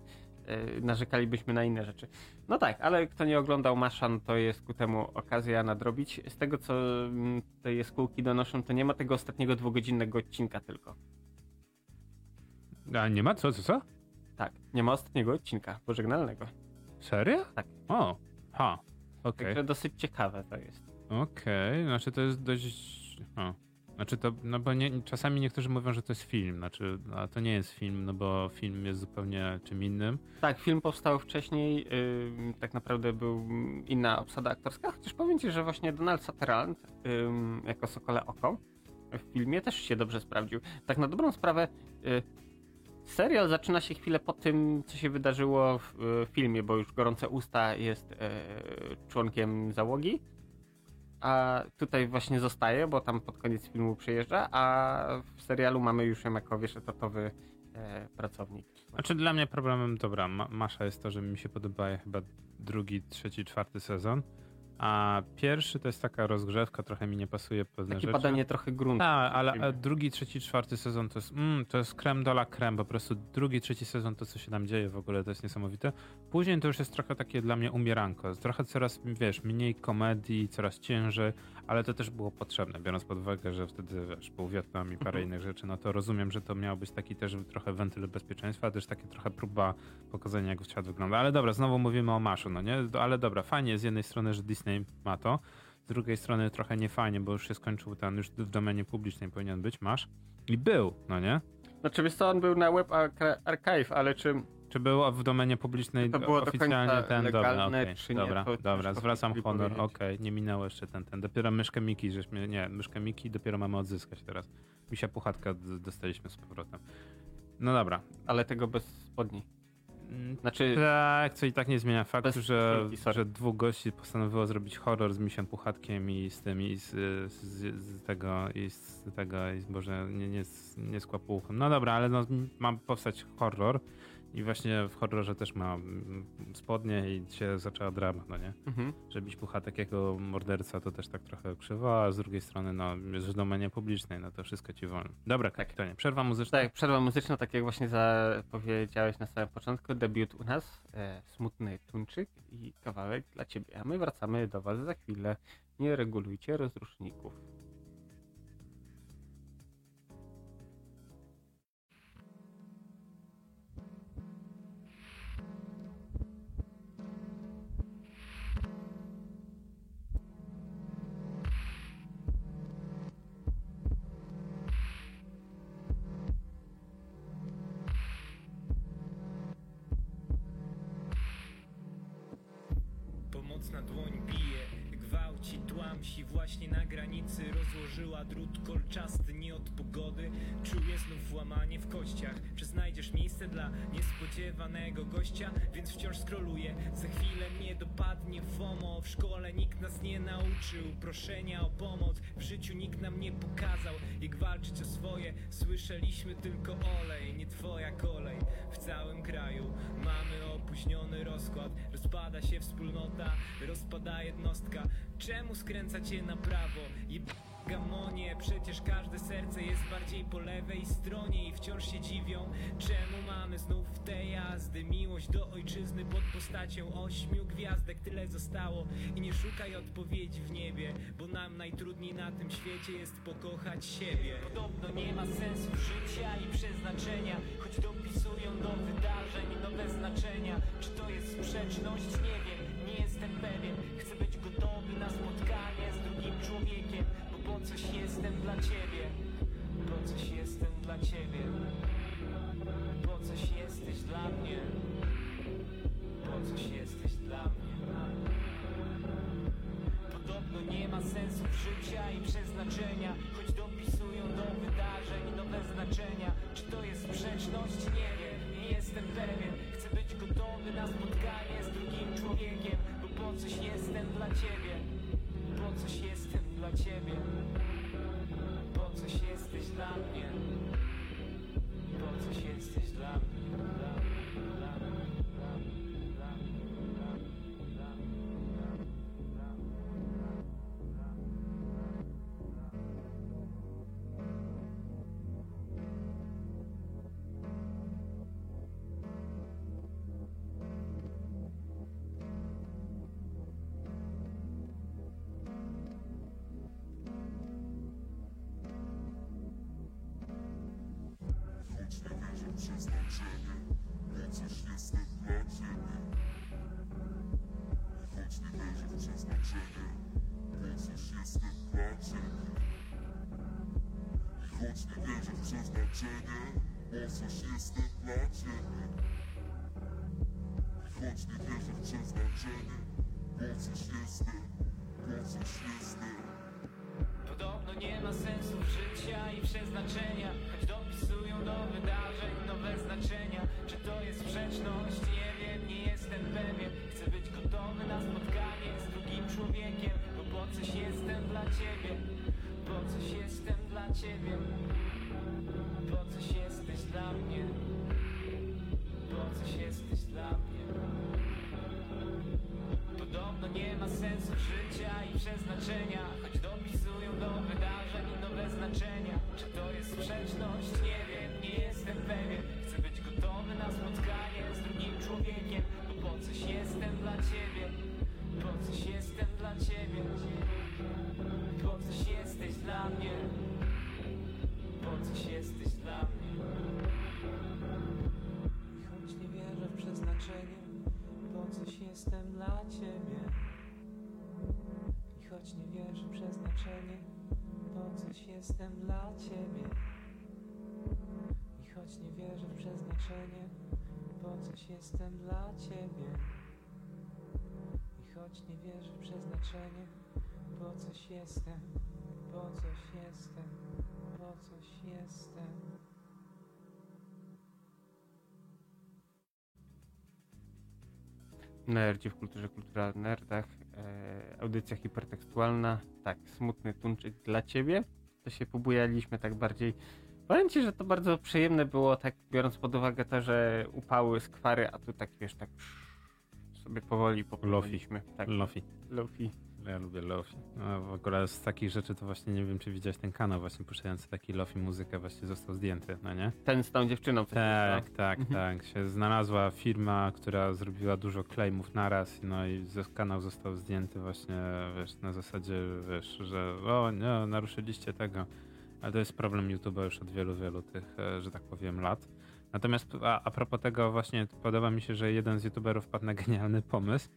Speaker 1: e, narzekalibyśmy na inne rzeczy. No tak, ale kto nie oglądał Maszan, to jest ku temu okazja nadrobić. Z tego, co mm, te jaskółki donoszą, to nie ma tego ostatniego dwugodzinnego odcinka tylko.
Speaker 2: A nie ma? Co, co, co?
Speaker 1: Tak, nie ma ostatniego odcinka pożegnalnego.
Speaker 2: Serio?
Speaker 1: Tak.
Speaker 2: O, ha, okej.
Speaker 1: Także dosyć ciekawe to jest.
Speaker 2: Okej, znaczy to jest dość. O. Znaczy to, no bo nie, czasami niektórzy mówią, że to jest film, znaczy, a to nie jest film, no bo film jest zupełnie czym innym.
Speaker 1: Tak, film powstał wcześniej, ym, tak naprawdę był inna obsada aktorska, chociaż powiem ci, że właśnie Donald Sutherland ym, jako Sokole Oko w filmie też się dobrze sprawdził. Tak na dobrą sprawę, y, serial zaczyna się chwilę po tym, co się wydarzyło w y, filmie, bo już Gorące Usta jest y, członkiem załogi, a tutaj właśnie zostaje, bo tam pod koniec filmu przyjeżdża, a w serialu mamy już ją jako, wiesz, etatowy e, pracownik.
Speaker 2: Znaczy dla mnie problemem, dobra, ma, Masza jest to, że mi się podoba chyba drugi, trzeci, czwarty sezon. A pierwszy to jest taka rozgrzewka, trochę mi nie pasuje pewne
Speaker 1: Takie
Speaker 2: rzeczy.
Speaker 1: badanie trochę gruntu.
Speaker 2: Tak, ale a drugi, trzeci, czwarty sezon to jest, mm, to jest creme de la creme, po prostu drugi, trzeci sezon to co się tam dzieje w ogóle to jest niesamowite. Później to już jest trochę takie dla mnie umieranko, trochę coraz, wiesz, mniej komedii, coraz ciężej, ale to też było potrzebne, biorąc pod uwagę, że wtedy, wiesz, był Wietnam i parę
Speaker 1: Mhm.
Speaker 2: innych rzeczy, no to rozumiem, że to miał być taki też trochę wentyl bezpieczeństwa, też takie trochę próba pokazania jak świat wygląda, ale dobra, znowu mówimy o Maszu, no nie, ale dobra, fajnie z jednej strony, że Disney ma to, z drugiej strony trochę niefajnie, bo już się skończył ten, już w domenie publicznej powinien być, masz. I był, no nie?
Speaker 1: Znaczy wiesz co, on był na Web Archi- Archive, ale czy
Speaker 2: Czy było w domenie publicznej
Speaker 1: To było
Speaker 2: oficjalnie ten? Dobra,
Speaker 1: legalne,
Speaker 2: okej,
Speaker 1: czy nie,
Speaker 2: dobra, dobra, zwracam honor, okej, nie minęło jeszcze ten, ten. Dopiero myszkę Miki, żeśmy, nie, myszkę Miki dopiero mamy odzyskać teraz. Misia Puchatka dostaliśmy z powrotem. No dobra.
Speaker 1: ale tego bez spodni.
Speaker 2: Mm,
Speaker 1: Znaczy,
Speaker 2: Tak, co i tak nie zmienia faktu, że,
Speaker 1: sorry.
Speaker 2: że dwóch gości postanowiło zrobić horror z Misiem Puchatkiem i z tym i z, z, z tego i z tego i z, Boże, nie, nie, z, nie z kłapułkiem. No dobra, ale no, ma powstać horror i właśnie w horrorze też ma mm, spodnie i się zaczęła drama, no nie?
Speaker 1: mhm.
Speaker 2: Że Miś Puchatek jako morderca to też tak trochę krzywo, a z drugiej strony no jest w domenie publicznej, no to wszystko ci wolno. Dobra, kapitanie, przerwa muzyczna.
Speaker 1: tak, przerwa muzyczna, tak jak właśnie zapowiedziałeś na samym początku, debiut u nas, e, Smutny Tuńczyk i kawałek dla ciebie, a my wracamy do was za chwilę. Nie regulujcie rozruszników.
Speaker 3: Właśnie na granicy rozłożyła drut kolczasty Nie od pogody, czuję znów łamanie w kościach Czy znajdziesz miejsce dla niespodziewanego gościa? Więc wciąż scrolluję, za chwilę mnie dopadnie FOMO. W szkole nikt nas nie nauczył proszenia o pomoc. W życiu nikt nam nie pokazał, jak walczyć o swoje. Słyszeliśmy tylko olej, nie twoja kolej. W całym kraju mamy opóźniony rozkład. Rozpada się wspólnota, rozpada jednostka. Czemu skręca cię na prawo? Jeb... Gamonie, przecież każde serce jest bardziej po lewej stronie i wciąż się dziwią, czemu mamy znów te jazdy. Miłość do ojczyzny pod postacią ośmiu gwiazdek, tyle zostało i nie szukaj odpowiedzi w niebie, bo nam najtrudniej na tym świecie jest pokochać siebie. Podobno nie ma sensu życia i przeznaczenia, choć dopisują do wydarzeń nowe znaczenia. Czy to jest sprzeczność? Nie wiem, nie jestem pewien. Chcę być gotowy na spotkanie człowiekiem, bo po coś jestem dla ciebie. Po coś jestem dla ciebie. Po coś jesteś dla mnie. Po coś jesteś dla mnie. Podobno nie ma sensu życia i przeznaczenia, choć dopisują do wydarzeń nowe znaczenia. Czy to jest sprzeczność? Nie wiem, nie jestem pewien. Chcę być gotowy na spotkanie z drugim człowiekiem, bo po coś jestem dla ciebie. Po coś jestem dla ciebie. Po coś jesteś dla mnie. Po coś jesteś dla mnie.
Speaker 4: Przeznaczenie, bo coś jestem dla ciebie. Choć nie wierzę w przeznaczenie, bo coś jestem, bo coś jestem.
Speaker 3: Podobno nie ma sensu życia i przeznaczenia Choć dopisują do wydarzeń nowe znaczenia Czy to jest sprzeczność? Nie wiem, nie jestem pewien Chcę być gotowy na spotkanie z drugim człowiekiem Bo po coś jestem dla ciebie Po coś jestem dla ciebie Po coś jesteś dla mnie. Po coś jesteś dla mnie. Podobno nie ma sensu życia przeznaczenia Choć dopisują do wydarzeń nowe znaczenia Czy to jest sprzeczność? Nie wiem, nie jestem pewien. Chcę być gotowy na spotkanie z drugim człowiekiem Bo po coś jestem dla ciebie. Po coś jestem dla ciebie. Po coś jesteś dla mnie. Po coś jesteś ciebie. I choć nie wierzę w przeznaczenie Po coś jestem dla ciebie. I choć nie wierzę w przeznaczenie Po coś jestem dla ciebie. I choć nie wierzę w przeznaczenie Po coś jestem
Speaker 1: Nerdzi w kulturze, kultura w nerdach, e, audycja hipertekstualna, tak, smutny tuńczyk dla ciebie. To się pobujaliśmy tak bardziej. Powiem ci, że to bardzo przyjemne było, tak biorąc pod uwagę to, że upały, skwary, a tu tak wiesz, tak sobie powoli popłynęliśmy. Tak,
Speaker 2: Lofi.
Speaker 1: Lofi.
Speaker 2: Ja lubię Lofi. No, w ogóle z takich rzeczy to właśnie nie wiem, czy widziałeś ten kanał właśnie puszczający taki Lofi muzykę właśnie został zdjęty, no nie?
Speaker 1: Ten z tą dziewczyną.
Speaker 2: Tak,
Speaker 1: się
Speaker 2: tak,
Speaker 1: Mhm.
Speaker 2: tak. Się znalazła firma, która zrobiła dużo claimów naraz, no i kanał został zdjęty właśnie, wiesz, na zasadzie, wiesz, że o nie, naruszyliście tego. Ale to jest problem YouTube'a już od wielu, wielu tych, e, że tak powiem, lat. Natomiast a, a propos tego właśnie podoba mi się, że jeden z YouTuberów wpadł na genialny pomysł.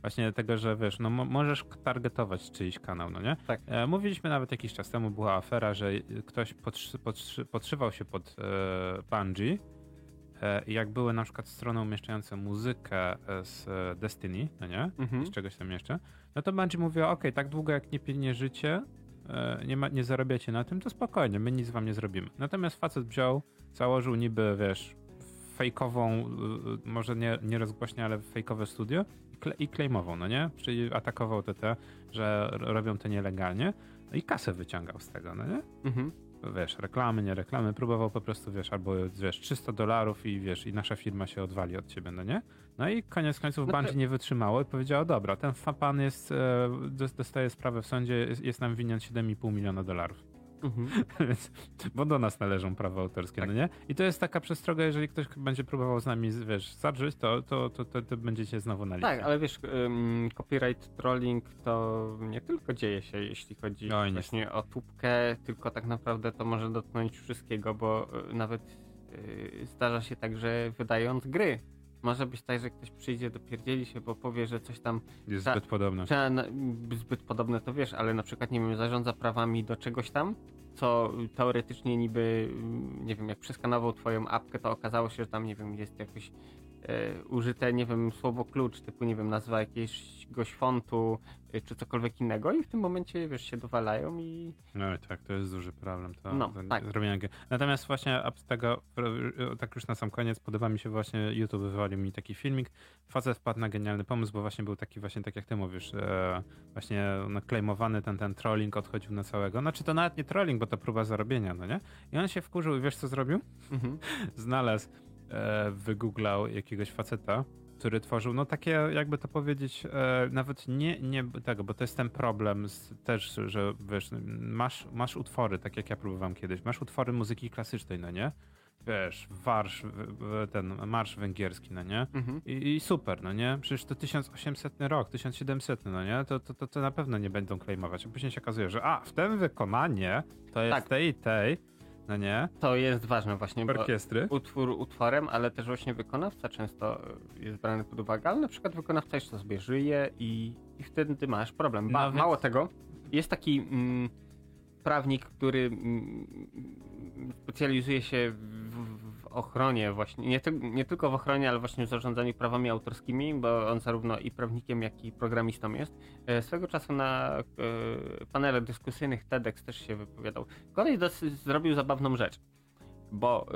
Speaker 2: Właśnie tego, że wiesz, no mo- możesz targetować czyjś kanał, no nie?
Speaker 1: Tak.
Speaker 2: E, mówiliśmy nawet jakiś czas temu, była afera, że ktoś podszy, podszy, podszywał się pod e, Bungie e, i jak były na przykład strony umieszczające muzykę e, z e, Destiny, no nie?
Speaker 1: Mhm.
Speaker 2: Z czegoś tam jeszcze, no to Bungie mówiła, ok, tak długo jak nie pieniężycie, e, nie, ma, nie zarabiacie na tym, to spokojnie, my nic wam nie zrobimy. Natomiast facet wziął, założył niby, wiesz, fejkową, może nie, nie rozgłośnie, ale fejkowe studio kle, i claimował, no nie? Czyli atakował TT, że robią to nielegalnie no i kasę wyciągał z tego, no nie?
Speaker 1: Mhm.
Speaker 2: Wiesz, reklamy, nie reklamy, próbował po prostu, wiesz, albo wiesz, 300 dolarów i wiesz, i nasza firma się odwali od ciebie, no nie? No i koniec końców
Speaker 1: No
Speaker 2: Bungie nie wytrzymało i powiedziało, dobra, ten pan jest, e, dos- dostaje sprawę w sądzie, jest, jest nam winien 7,5 miliona dolarów.
Speaker 1: Mhm.
Speaker 2: Bo do nas należą prawa autorskie,
Speaker 1: Tak.
Speaker 2: no nie? I to jest taka przestroga, jeżeli ktoś będzie próbował z nami, wiesz, zadrzeć, to, to, to, to, to będziecie znowu na liście.
Speaker 1: Tak, ale wiesz, ym, copyright trolling to nie tylko dzieje się, jeśli chodzi
Speaker 2: Oj,
Speaker 1: właśnie o tubkę, tylko tak naprawdę to może dotknąć wszystkiego, bo y, nawet y, zdarza się tak, że wydając gry, może być tak, że ktoś przyjdzie, dopierdzieli się, bo powie, że coś tam
Speaker 2: Jest
Speaker 1: ta-
Speaker 2: zbyt podobne.
Speaker 1: na- zbyt podobne, to wiesz, ale na przykład, nie wiem, zarządza prawami do czegoś tam, co teoretycznie niby, mm, nie wiem, jak przeskanował twoją apkę, to okazało się, że tam, nie wiem, jest jakoś użyte, nie wiem, słowo klucz, typu, nie wiem, nazwa jakiegoś fontu, e, czy cokolwiek innego i w tym momencie, wiesz, się dowalają i...
Speaker 2: No i tak, to jest duży problem. To,
Speaker 1: No,
Speaker 2: to
Speaker 1: tak.
Speaker 2: zrobienie. Natomiast właśnie z tego, e, tak już na sam koniec, podoba mi się właśnie, YouTube wywalił mi taki filmik. Facet wpadł na genialny pomysł, bo właśnie był taki właśnie, tak jak ty mówisz, e, właśnie naklejmowany ten, ten trolling odchodził na całego. Znaczy to nawet nie trolling, bo to próba zarobienia, no nie? I on się wkurzył i wiesz co zrobił?
Speaker 1: Mhm.
Speaker 2: znalazł, e, wygooglał jakiegoś faceta, który tworzył, no takie, jakby to powiedzieć, e, nawet nie, nie tego, bo to jest ten problem z, też, że wiesz, masz, masz utwory, tak jak ja próbowałem kiedyś, masz utwory muzyki klasycznej, no nie? Wiesz, warsz, ten marsz węgierski, no nie?
Speaker 1: Mhm.
Speaker 2: I, I super, no nie? Przecież to 1800 rok, 1700, no nie? To, to, to, to na pewno nie będą claimować. A później się okazuje, że a, w tym wykonanie to jest
Speaker 1: Tak.
Speaker 2: tej i tej, no nie?
Speaker 1: To jest ważne właśnie, bo
Speaker 2: Orkiestry.
Speaker 1: utwór utworem, ale też właśnie wykonawca często e, jest brany pod uwagę, ale na przykład wykonawca jeszcze sobie żyje i, i wtedy masz problem. Ba,
Speaker 2: więc-
Speaker 1: Mało tego, jest taki mm, prawnik, który mm, specjalizuje się w, w ochronie właśnie, nie, ty, nie tylko w ochronie, ale właśnie w zarządzaniu prawami autorskimi, bo on zarówno i prawnikiem, jak i programistą jest. E, Swego czasu na e, panelach dyskusyjnych TEDx też się wypowiadał. Kolej zrobił zabawną rzecz bo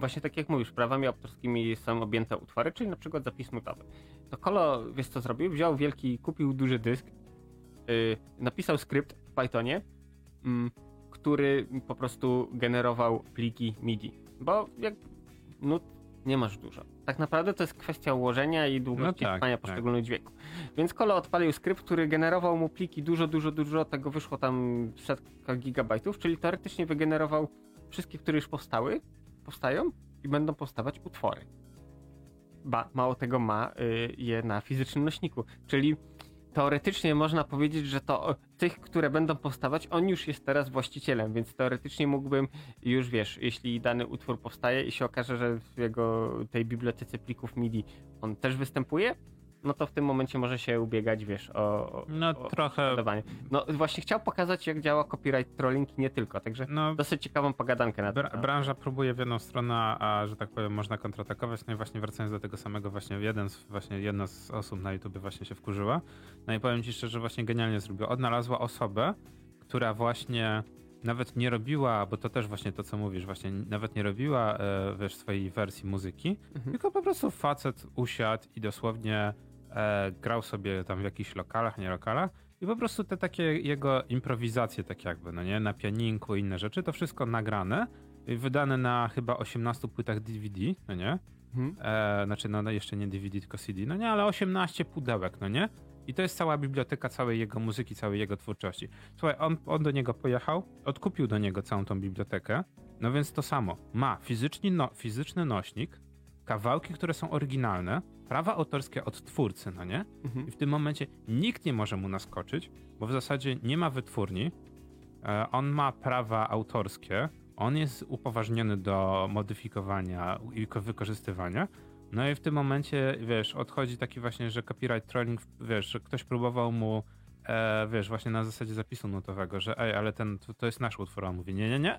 Speaker 1: właśnie tak jak mówisz, prawami autorskimi są objęte utwory, czyli na przykład zapis nutowy. To Kolo, wiesz co zrobił? Wziął wielki, kupił duży dysk, yy, napisał skrypt w Pythonie, który po prostu generował pliki MIDI. Bo jak nut nie masz dużo. Tak naprawdę to jest kwestia ułożenia i długości
Speaker 2: No tak,
Speaker 1: trwania
Speaker 2: tak.
Speaker 1: poszczególnych dźwięków. Więc Kolo odpalił skrypt, który generował mu pliki dużo, dużo, dużo, tego wyszło tam setka gigabajtów, czyli teoretycznie wygenerował wszystkie, które już powstały, powstają i będą powstawać utwory. Ba, mało tego ma y, je na fizycznym nośniku, czyli teoretycznie można powiedzieć, że to tych, które będą powstawać, on już jest teraz właścicielem, więc teoretycznie mógłbym już wiesz, jeśli dany utwór powstaje i się okaże, że w jego tej bibliotece plików MIDI on też występuje, no to w tym momencie może się ubiegać, wiesz, o, o,
Speaker 2: No
Speaker 1: o
Speaker 2: trochę,
Speaker 1: podawanie. No właśnie chciał pokazać, jak działa copyright trolling i nie tylko, także
Speaker 2: no
Speaker 1: dosyć ciekawą pogadankę na
Speaker 2: Bra-
Speaker 1: ten
Speaker 2: branża próbuje w jedną stronę, a że tak powiem można kontratakować. No i właśnie wracając do tego samego, właśnie jeden z, właśnie jedna z osób na YouTube właśnie się wkurzyła. No i powiem ci szczerze, właśnie genialnie zrobiła. Odnalazła osobę, która właśnie nawet nie robiła, bo to też właśnie to, co mówisz, właśnie nawet nie robiła, e, wiesz, swojej wersji muzyki,
Speaker 1: Mhm.
Speaker 2: tylko po prostu facet usiadł i dosłownie e, grał sobie tam w jakichś lokalach, nie lokalach i po prostu te takie jego improwizacje, tak jakby, no nie, na pianinku i inne rzeczy, to wszystko nagrane, i wydane na chyba 18 płytach DVD, no nie,
Speaker 1: Mhm.
Speaker 2: e, znaczy no, no jeszcze nie DVD, tylko CD, no nie, ale 18 pudełek, no nie, i to jest cała biblioteka całej jego muzyki, całej jego twórczości. Słuchaj, on, on do niego pojechał, odkupił do niego całą tą bibliotekę, no więc to samo. Ma fizyczny, no, fizyczny nośnik, kawałki, które są oryginalne, prawa autorskie od twórcy, no nie?
Speaker 1: Mhm.
Speaker 2: I w tym momencie nikt nie może mu naskoczyć, bo w zasadzie nie ma wytwórni. E, On ma prawa autorskie, on jest upoważniony do modyfikowania i ko- wykorzystywania. No i w tym momencie, wiesz, odchodzi taki właśnie, że copyright trolling, wiesz, że ktoś próbował mu, e, wiesz, właśnie na zasadzie zapisu nutowego, że ej, ale ten, to, to jest nasz utwór, a on mówi, nie, nie, nie,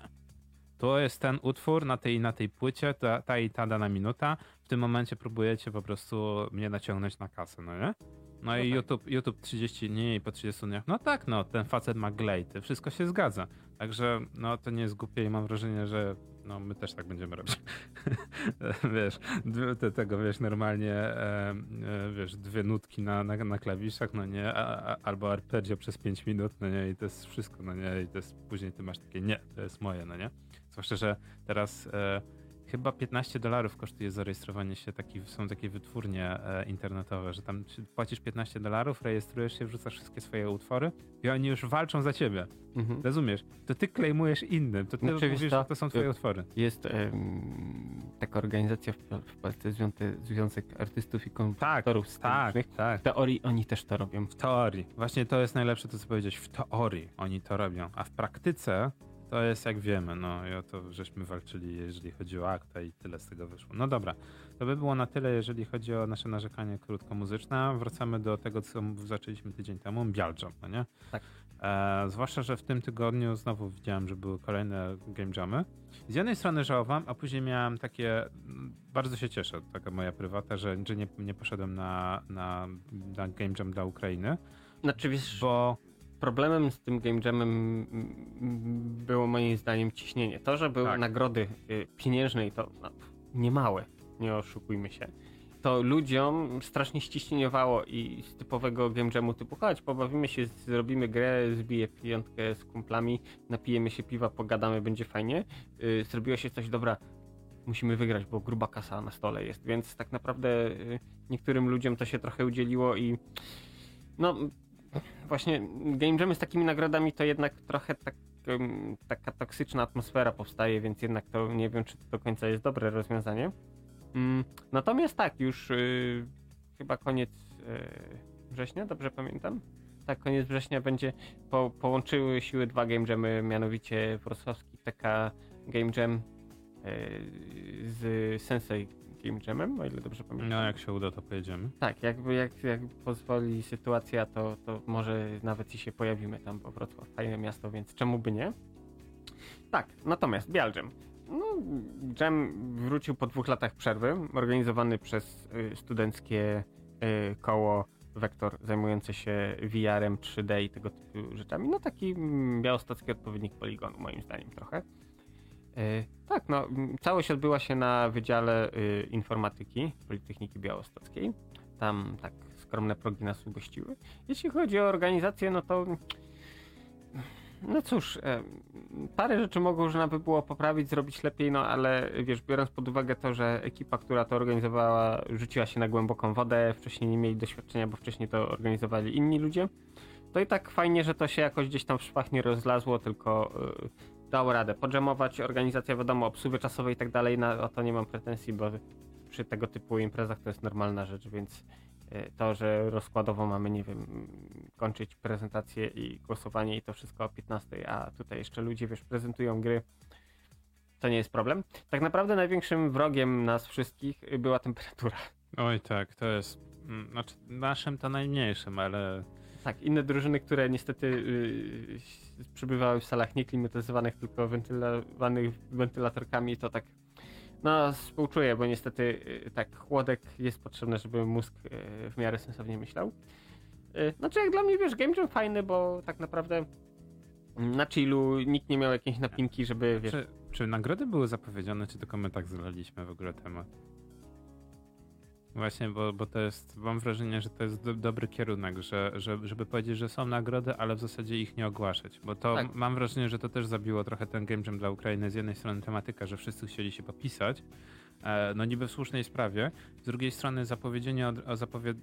Speaker 2: to jest ten utwór na tej na tej płycie, ta, ta i ta dana minuta, w tym momencie próbujecie po prostu mnie naciągnąć na kasę, no nie? No i
Speaker 1: tak.
Speaker 2: YouTube, YouTube 30 dni i po 30 dniach, no tak, no, ten facet ma glejty, wszystko się zgadza. Także, no, to nie jest głupie i mam wrażenie, że no, my też tak będziemy robić. wiesz, te, tego, wiesz, normalnie, e, e, wiesz, dwie nutki na, na, na klawiszach, no nie, a, a, albo arpeggio przez 5 minut, no nie, i to jest wszystko, no nie, i to jest, później ty masz takie, nie, to jest moje, no nie. Zwłaszcza, że teraz e, chyba 15 dolarów kosztuje zarejestrowanie się, taki, są takie wytwórnie e, internetowe, że tam płacisz 15 dolarów, rejestrujesz się, wrzucasz wszystkie swoje utwory i oni już walczą za ciebie.
Speaker 1: Mhm.
Speaker 2: Rozumiesz? To ty klejmujesz innym, to ty
Speaker 1: wiesz
Speaker 2: mówisz, że to są twoje utwory.
Speaker 1: Jest em, taka organizacja w, w Polsce, Związek, Artystów i Kompozytorów
Speaker 2: Tak,
Speaker 1: Scenicznych.
Speaker 2: tak.
Speaker 1: W teorii oni też to robią.
Speaker 2: W teorii. Właśnie to jest najlepsze to, co powiedzieć. W teorii oni to robią, a w praktyce to jest jak wiemy. No i o to żeśmy walczyli, jeżeli chodzi o akta i tyle z tego wyszło. No dobra, to by było na tyle, jeżeli chodzi o nasze narzekanie krótkomuzyczne. Wracamy do tego, co zaczęliśmy tydzień temu, Bialjam, no nie?
Speaker 1: Tak.
Speaker 2: E, zwłaszcza, że w tym tygodniu znowu widziałem, że były kolejne game jamy. Z jednej strony żałowałem, a później miałem takie, bardzo się cieszę, taka moja prywata, że, że nie, nie poszedłem na, na, na game jam dla Ukrainy,
Speaker 1: Znaczy wiesz,
Speaker 2: bo
Speaker 1: problemem z tym Game Jamem mm, było moim zdaniem ciśnienie. To, że były
Speaker 2: Tak.
Speaker 1: nagrody y, pieniężne i to no, niemałe, nie oszukujmy się, to ludziom strasznie ściśnieniowało i z typowego Game Jamu typu chodź, pobawimy się, zrobimy grę, zbiję piątkę z kumplami, napijemy się piwa, pogadamy, będzie fajnie. Y, zrobiło się coś, dobra, musimy wygrać, bo gruba kasa na stole jest, więc tak naprawdę y, niektórym ludziom to się trochę udzieliło i no właśnie Game Jamy z takimi nagrodami to jednak trochę tak, em, taka toksyczna atmosfera powstaje, więc jednak to nie wiem, czy to do końca jest dobre rozwiązanie. Mm, natomiast tak, już y, chyba koniec y, września, dobrze pamiętam? Tak, koniec września będzie, po, połączyły siły dwa Game Jamy, mianowicie wrocławski TK Game Jam y, z Sensei Game Jamem, o ile dobrze pamiętam.
Speaker 2: no jak się uda, to pojedziemy.
Speaker 1: Tak, jakby jak, jak pozwoli sytuacja, to, to może nawet i się pojawimy tam, bo Wrocław fajne miasto, więc czemu by nie? Tak, natomiast Bialjam. No, Jam wrócił po dwóch latach przerwy, organizowany przez y, studenckie y, koło Vektor zajmujące się VR-em, 3D i tego typu rzeczami. No taki mm, białostocki odpowiednik poligonu, moim zdaniem trochę. E, Tak, no, całość odbyła się na Wydziale y, Informatyki Politechniki Białostockiej. Tam tak skromne progi nas ugościły. Jeśli chodzi o organizację, no to No cóż, e, parę rzeczy można by było poprawić, zrobić lepiej, no ale wiesz, biorąc pod uwagę to, że ekipa, która to organizowała, rzuciła się na głęboką wodę, wcześniej nie mieli doświadczenia, bo wcześniej to organizowali inni ludzie, to i tak fajnie, że to się jakoś gdzieś tam w szwach nie rozlazło, tylko y, dało radę podżemować, organizacja wiadomo, obsługi czasowej i tak dalej, na, o to nie mam pretensji, bo przy tego typu imprezach to jest normalna rzecz, więc y, to, że rozkładowo mamy, nie wiem, kończyć prezentację i głosowanie i to wszystko o 15, a tutaj jeszcze ludzie, wiesz, prezentują gry, to nie jest problem. Tak naprawdę największym wrogiem nas wszystkich była temperatura.
Speaker 2: Oj tak, to jest, mm, znaczy naszym to najmniejszym, ale
Speaker 1: Tak, inne drużyny, które niestety yy, przebywały w salach nieklimatyzowanych, tylko wentylowanych wentylatorkami, to tak no współczuję, bo niestety yy, tak chłodek jest potrzebny, żeby mózg yy, w miarę sensownie myślał. Yy, znaczy jak dla mnie, wiesz, game jam fajny, bo tak naprawdę na chillu nikt nie miał jakiejś napinki, żeby, wiesz...
Speaker 2: czy, czy nagrody były zapowiedziane, czy tylko my tak zlaliśmy w ogóle temat? Właśnie, bo, bo to jest, mam wrażenie, że to jest do, dobry kierunek, że, że, żeby powiedzieć, że są nagrody, ale w zasadzie ich nie ogłaszać, bo to
Speaker 1: Tak.
Speaker 2: mam wrażenie, że to też zabiło trochę ten game jam dla Ukrainy. Z jednej strony tematyka, że wszyscy chcieli się popisać, no niby w słusznej sprawie, z drugiej strony zapowiedzenie, od,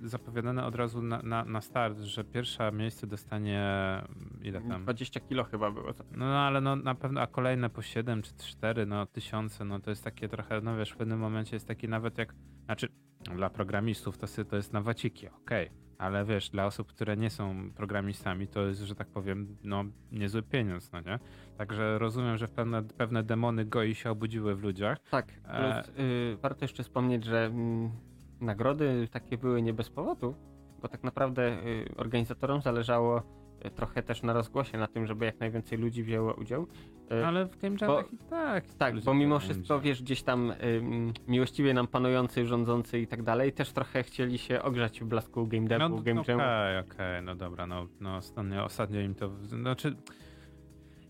Speaker 2: zapowiadane od razu na, na, na start, że pierwsze miejsce dostanie, mm, ile tam?
Speaker 1: 20 kilo chyba było. To.
Speaker 2: No, no ale no na pewno, a kolejne po 7 czy 4, no tysiące, no to jest takie trochę, no wiesz, w pewnym momencie jest taki nawet jak, znaczy dla programistów to, to jest na waciki, okej, ale wiesz, dla osób, które nie są programistami, to jest, że tak powiem, no niezły pieniądz, no nie? Także rozumiem, że pewne, pewne demony goi się obudziły w ludziach.
Speaker 1: Tak,
Speaker 2: E.
Speaker 1: plus, y, warto jeszcze wspomnieć, że mm, nagrody takie były nie bez powodu, bo tak naprawdę y, organizatorom zależało trochę też na rozgłosie, na tym, żeby jak najwięcej ludzi wzięło udział. Y,
Speaker 2: Ale w game jamach i tak.
Speaker 1: tak, bo mimo wszystko, wiesz, gdzieś tam mm, miłościwie nam panujący, rządzący i tak dalej, też trochę chcieli się ogrzać w blasku game devu,
Speaker 2: No,
Speaker 1: game
Speaker 2: okej,
Speaker 1: jamu.
Speaker 2: okej, no dobra, no, no ostatnio, ostatnio im to, znaczy,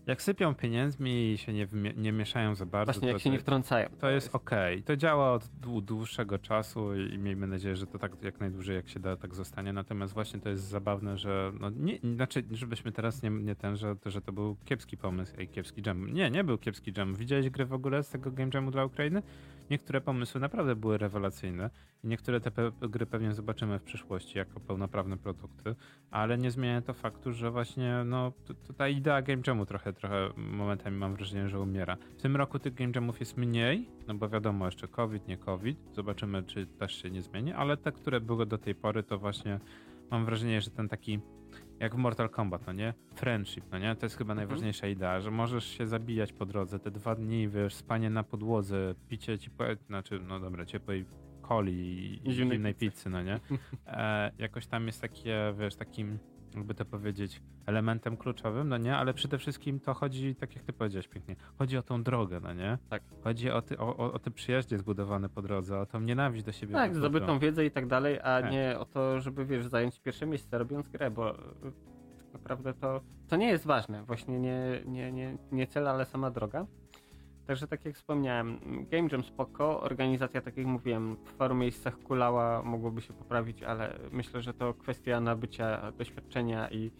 Speaker 2: jak sypią pieniędzmi i się nie, nie mieszają za bardzo,
Speaker 1: Właśnie,
Speaker 2: to,
Speaker 1: jak się nie wtrącają.
Speaker 2: to jest okej. To działa od dłu- dłuższego czasu i miejmy nadzieję, że to tak jak najdłużej jak się da, tak zostanie. Natomiast właśnie to jest zabawne, że no nie, znaczy, żebyśmy teraz nie, nie ten, że, że to był kiepski pomysł i kiepski jam. Nie, nie był kiepski jam. Widziałeś grę w ogóle z tego game jamu dla Ukrainy? Niektóre pomysły naprawdę były rewelacyjne i niektóre te pe gry pewnie zobaczymy w przyszłości jako pełnoprawne produkty, ale nie zmienia to faktu, że właśnie no, ta idea game jamu trochę, trochę momentami mam wrażenie, że umiera. W tym roku tych game jamów jest mniej, no bo wiadomo jeszcze COVID, nie COVID, zobaczymy czy też się nie zmieni, ale te, które były do tej pory to właśnie mam wrażenie, że ten taki jak w Mortal Kombat, no nie? Friendship, no nie? To jest chyba najważniejsza idea, że możesz się zabijać po drodze, te dwa dni, wiesz, spanie na podłodze, picie ciepłej, znaczy, no dobra, ciepłej coli i
Speaker 1: zimnej pizzy.
Speaker 2: pizzy, no nie? E, jakoś tam jest takie, wiesz, takim, jakby to powiedzieć, elementem kluczowym, no nie? Ale przede wszystkim to chodzi, tak jak ty powiedziałeś pięknie, chodzi o tą drogę, no nie?
Speaker 1: Tak.
Speaker 2: Chodzi o, ty, o, o, o te przyjaźnie zbudowane po drodze, o tą nienawiść do siebie.
Speaker 1: Tak, zdobytą wiedzę i tak dalej, a
Speaker 2: Tak.
Speaker 1: nie o to, żeby wiesz, zająć pierwsze miejsce robiąc grę, bo y, tak naprawdę to, to nie jest ważne. Właśnie nie, nie, nie, nie cel, ale sama droga. Także tak jak wspomniałem, Game Jam spoko, organizacja, tak jak mówiłem, w paru miejscach kulała, mogłoby się poprawić, ale myślę, że to kwestia nabycia doświadczenia i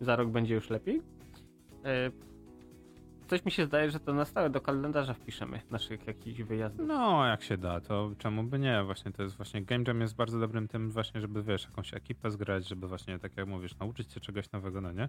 Speaker 1: za rok będzie już lepiej. E, Coś mi się zdaje, że to na stałe do kalendarza wpiszemy naszych jakichś wyjazdów.
Speaker 2: No, jak się da, to czemu by nie? Właśnie to jest właśnie Game Jam jest bardzo dobrym tym właśnie, żeby wiesz, jakąś ekipę zgrać, żeby właśnie, tak jak mówisz, nauczyć się czegoś nowego, no nie?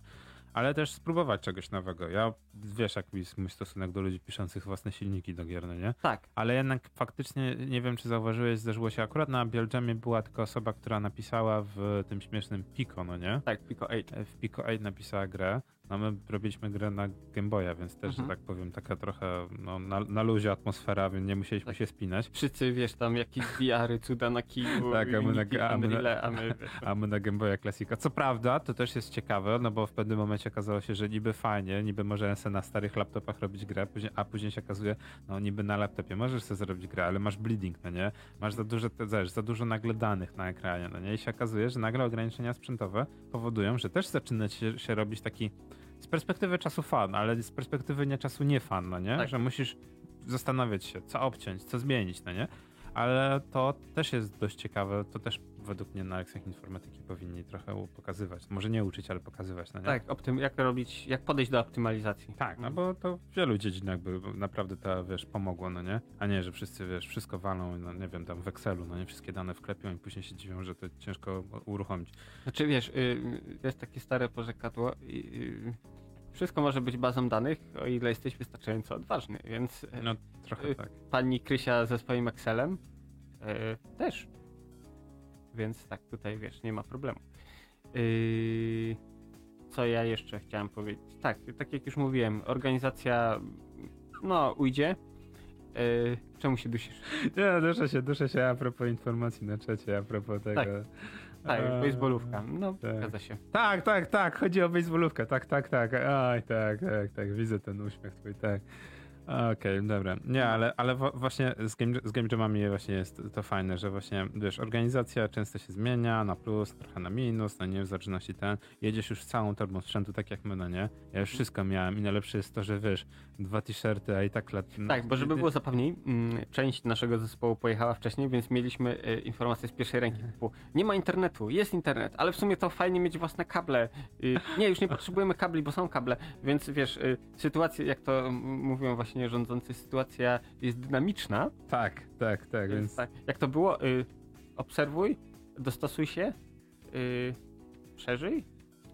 Speaker 2: Ale też spróbować czegoś nowego. Ja, wiesz, jaki jest mój stosunek do ludzi piszących własne silniki do gier, no nie?
Speaker 1: Tak,
Speaker 2: Ale jednak faktycznie, nie wiem czy zauważyłeś, zdarzyło się akurat na Biel Jamie była tylko osoba, która napisała w tym śmiesznym Pico, no nie?
Speaker 1: tak, Pico 8.
Speaker 2: W Pico 8 napisała grę, no my robiliśmy grę na Game Boya, więc też,
Speaker 1: Mhm.
Speaker 2: że tak powiem, taka trochę no, na, na luzie atmosfera, więc nie musieliśmy
Speaker 1: Tak.
Speaker 2: się spinać.
Speaker 1: Wszyscy, wiesz, tam jakieś VR-y, cuda na kiju,
Speaker 2: Tak, a my na- a my na-
Speaker 1: a my,
Speaker 2: A my na Game Boya Classica. Co prawda, to też jest ciekawe, no bo w pewnym momencie okazało się, że niby fajnie, niby możemy sobie na starych laptopach robić grę, a później się okazuje, no niby na laptopie możesz sobie zrobić grę, ale masz bleeding, no nie? Masz za dużo, wiesz, za dużo nagle danych na ekranie, no nie? I się okazuje, że nagle ograniczenia sprzętowe powodują, że też zaczyna się, się robić taki z perspektywy czasu fan, ale z perspektywy nie czasu nie fan, no nie?
Speaker 1: Tak.
Speaker 2: Że musisz zastanawiać się, co obciąć, co zmienić, no nie? Ale to też jest dość ciekawe, to też według mnie na lekcjach informatyki powinni trochę pokazywać. Może nie uczyć, ale pokazywać. No nie?
Speaker 1: Tak, optym, jak robić, jak podejść do optymalizacji.
Speaker 2: Tak, no bo to w wielu dziedzinach by naprawdę to, wiesz, pomogło, no nie? A nie, że wszyscy, wiesz, wszystko walą, no nie wiem, tam w Excelu, no nie, wszystkie dane wklepią i później się dziwią, że to ciężko uruchomić.
Speaker 1: Znaczy wiesz, y, jest takie stare porzekadło i y, wszystko może być bazą danych, o ile jesteś wystarczająco odważny, więc y,
Speaker 2: No trochę
Speaker 1: Y,
Speaker 2: tak.
Speaker 1: pani Krysia ze swoim Excelem y, też. Więc tak, tutaj wiesz, nie ma problemu. Y, co ja jeszcze chciałem powiedzieć? Tak, tak jak już mówiłem, organizacja no ujdzie. Y, czemu się dusisz?
Speaker 2: Nie, duszę się, duszę się a propos informacji na czacie, a propos tego.
Speaker 1: Tak. Tak,
Speaker 2: Eee,
Speaker 1: baseballówka. No,
Speaker 2: tak.
Speaker 1: zgadza się.
Speaker 2: Tak, tak, tak, chodzi o baseballówkę, tak, tak, tak, aj, tak, tak, tak, widzę ten uśmiech twój, tak. Okej, dobra. Nie, ale, ale właśnie z game, z game jamami właśnie jest to fajne, że właśnie, wiesz, organizacja często się zmienia na plus, trochę na minus, no nie, w zależności ten, jedziesz już całą torbą sprzętu, tak jak my, no nie? Ja już wszystko miałem i najlepsze jest to, że wiesz, dwa t-shirty, a i tak lat...
Speaker 1: Tak, bo żeby było zabawniej, mm, część naszego zespołu pojechała wcześniej, więc mieliśmy e, informacje z pierwszej ręki typu nie ma internetu, jest internet, ale w sumie to fajnie mieć własne kable. Y, nie, już nie potrzebujemy kabli, bo są kable, więc wiesz, y, sytuacja, jak to mówią właśnie rządzący, sytuacja jest dynamiczna,
Speaker 2: Tak, tak, tak,
Speaker 1: więc
Speaker 2: więc...
Speaker 1: tak, jak to było, y, obserwuj, dostosuj się, y, przeżyj.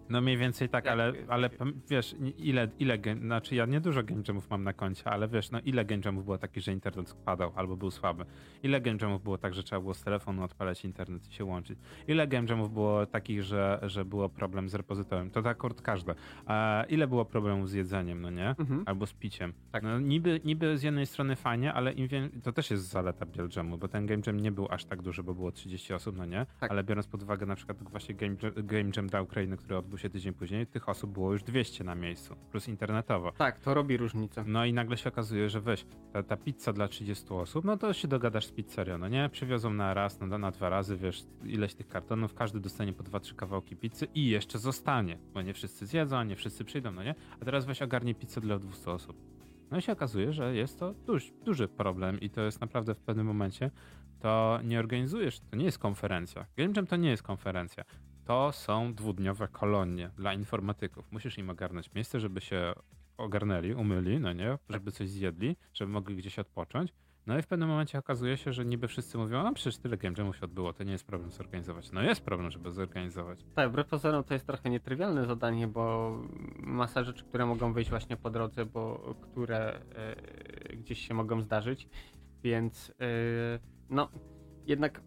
Speaker 2: No mniej więcej tak, ale, ale wiesz, ile, ile game, znaczy ja nie dużo game jamów mam na koncie, ale wiesz, no ile game jamów było takich, że internet spadał albo był słaby? Ile game jamów było tak, że trzeba było z telefonu odpalać internet i się łączyć? Ile game jamów było takich, że, że było problem z repozytorem? To tak akurat każde. A ile było problemów z jedzeniem, no nie?
Speaker 1: Mhm.
Speaker 2: Albo z piciem.
Speaker 1: Tak.
Speaker 2: No, niby, niby z jednej strony fajnie, ale im wie, to też jest zaleta Biel Jamu, bo ten game jam nie był aż tak duży, bo było 30 osób, no nie?
Speaker 1: Tak.
Speaker 2: Ale biorąc pod uwagę na przykład właśnie game, game jam dla Ukrainy, który odbył się tydzień później, tych osób było już 200 na miejscu, plus internetowo.
Speaker 1: Tak, to robi różnicę.
Speaker 2: No i nagle się okazuje, że weź, ta, ta pizza dla 30 osób, no to się dogadasz z pizzerią, no nie? Przywiozą na raz, no, na dwa razy, wiesz, ileś tych kartonów, każdy dostanie po dwa, trzy kawałki pizzy i jeszcze zostanie, bo nie wszyscy zjedzą, nie wszyscy przyjdą, no nie? A teraz weź ogarnij pizzę dla 200 osób. No i się okazuje, że jest to duży, duży problem i to jest naprawdę w pewnym momencie, to nie organizujesz, to nie jest konferencja. Game Jam to nie jest konferencja. To są dwudniowe kolonie dla informatyków. Musisz im ogarnąć miejsce, żeby się ogarnęli, umyli, no nie, żeby coś zjedli, żeby mogli gdzieś odpocząć. No i w pewnym momencie okazuje się, że niby wszyscy mówią, a przecież tyle game jamów się odbyło, to nie jest problem zorganizować. No jest problem, żeby zorganizować.
Speaker 1: Tak, wbrew pozorom to jest trochę nietrywialne zadanie, bo masa rzeczy, które mogą wyjść właśnie po drodze, bo które e, gdzieś się mogą zdarzyć, więc e, no jednak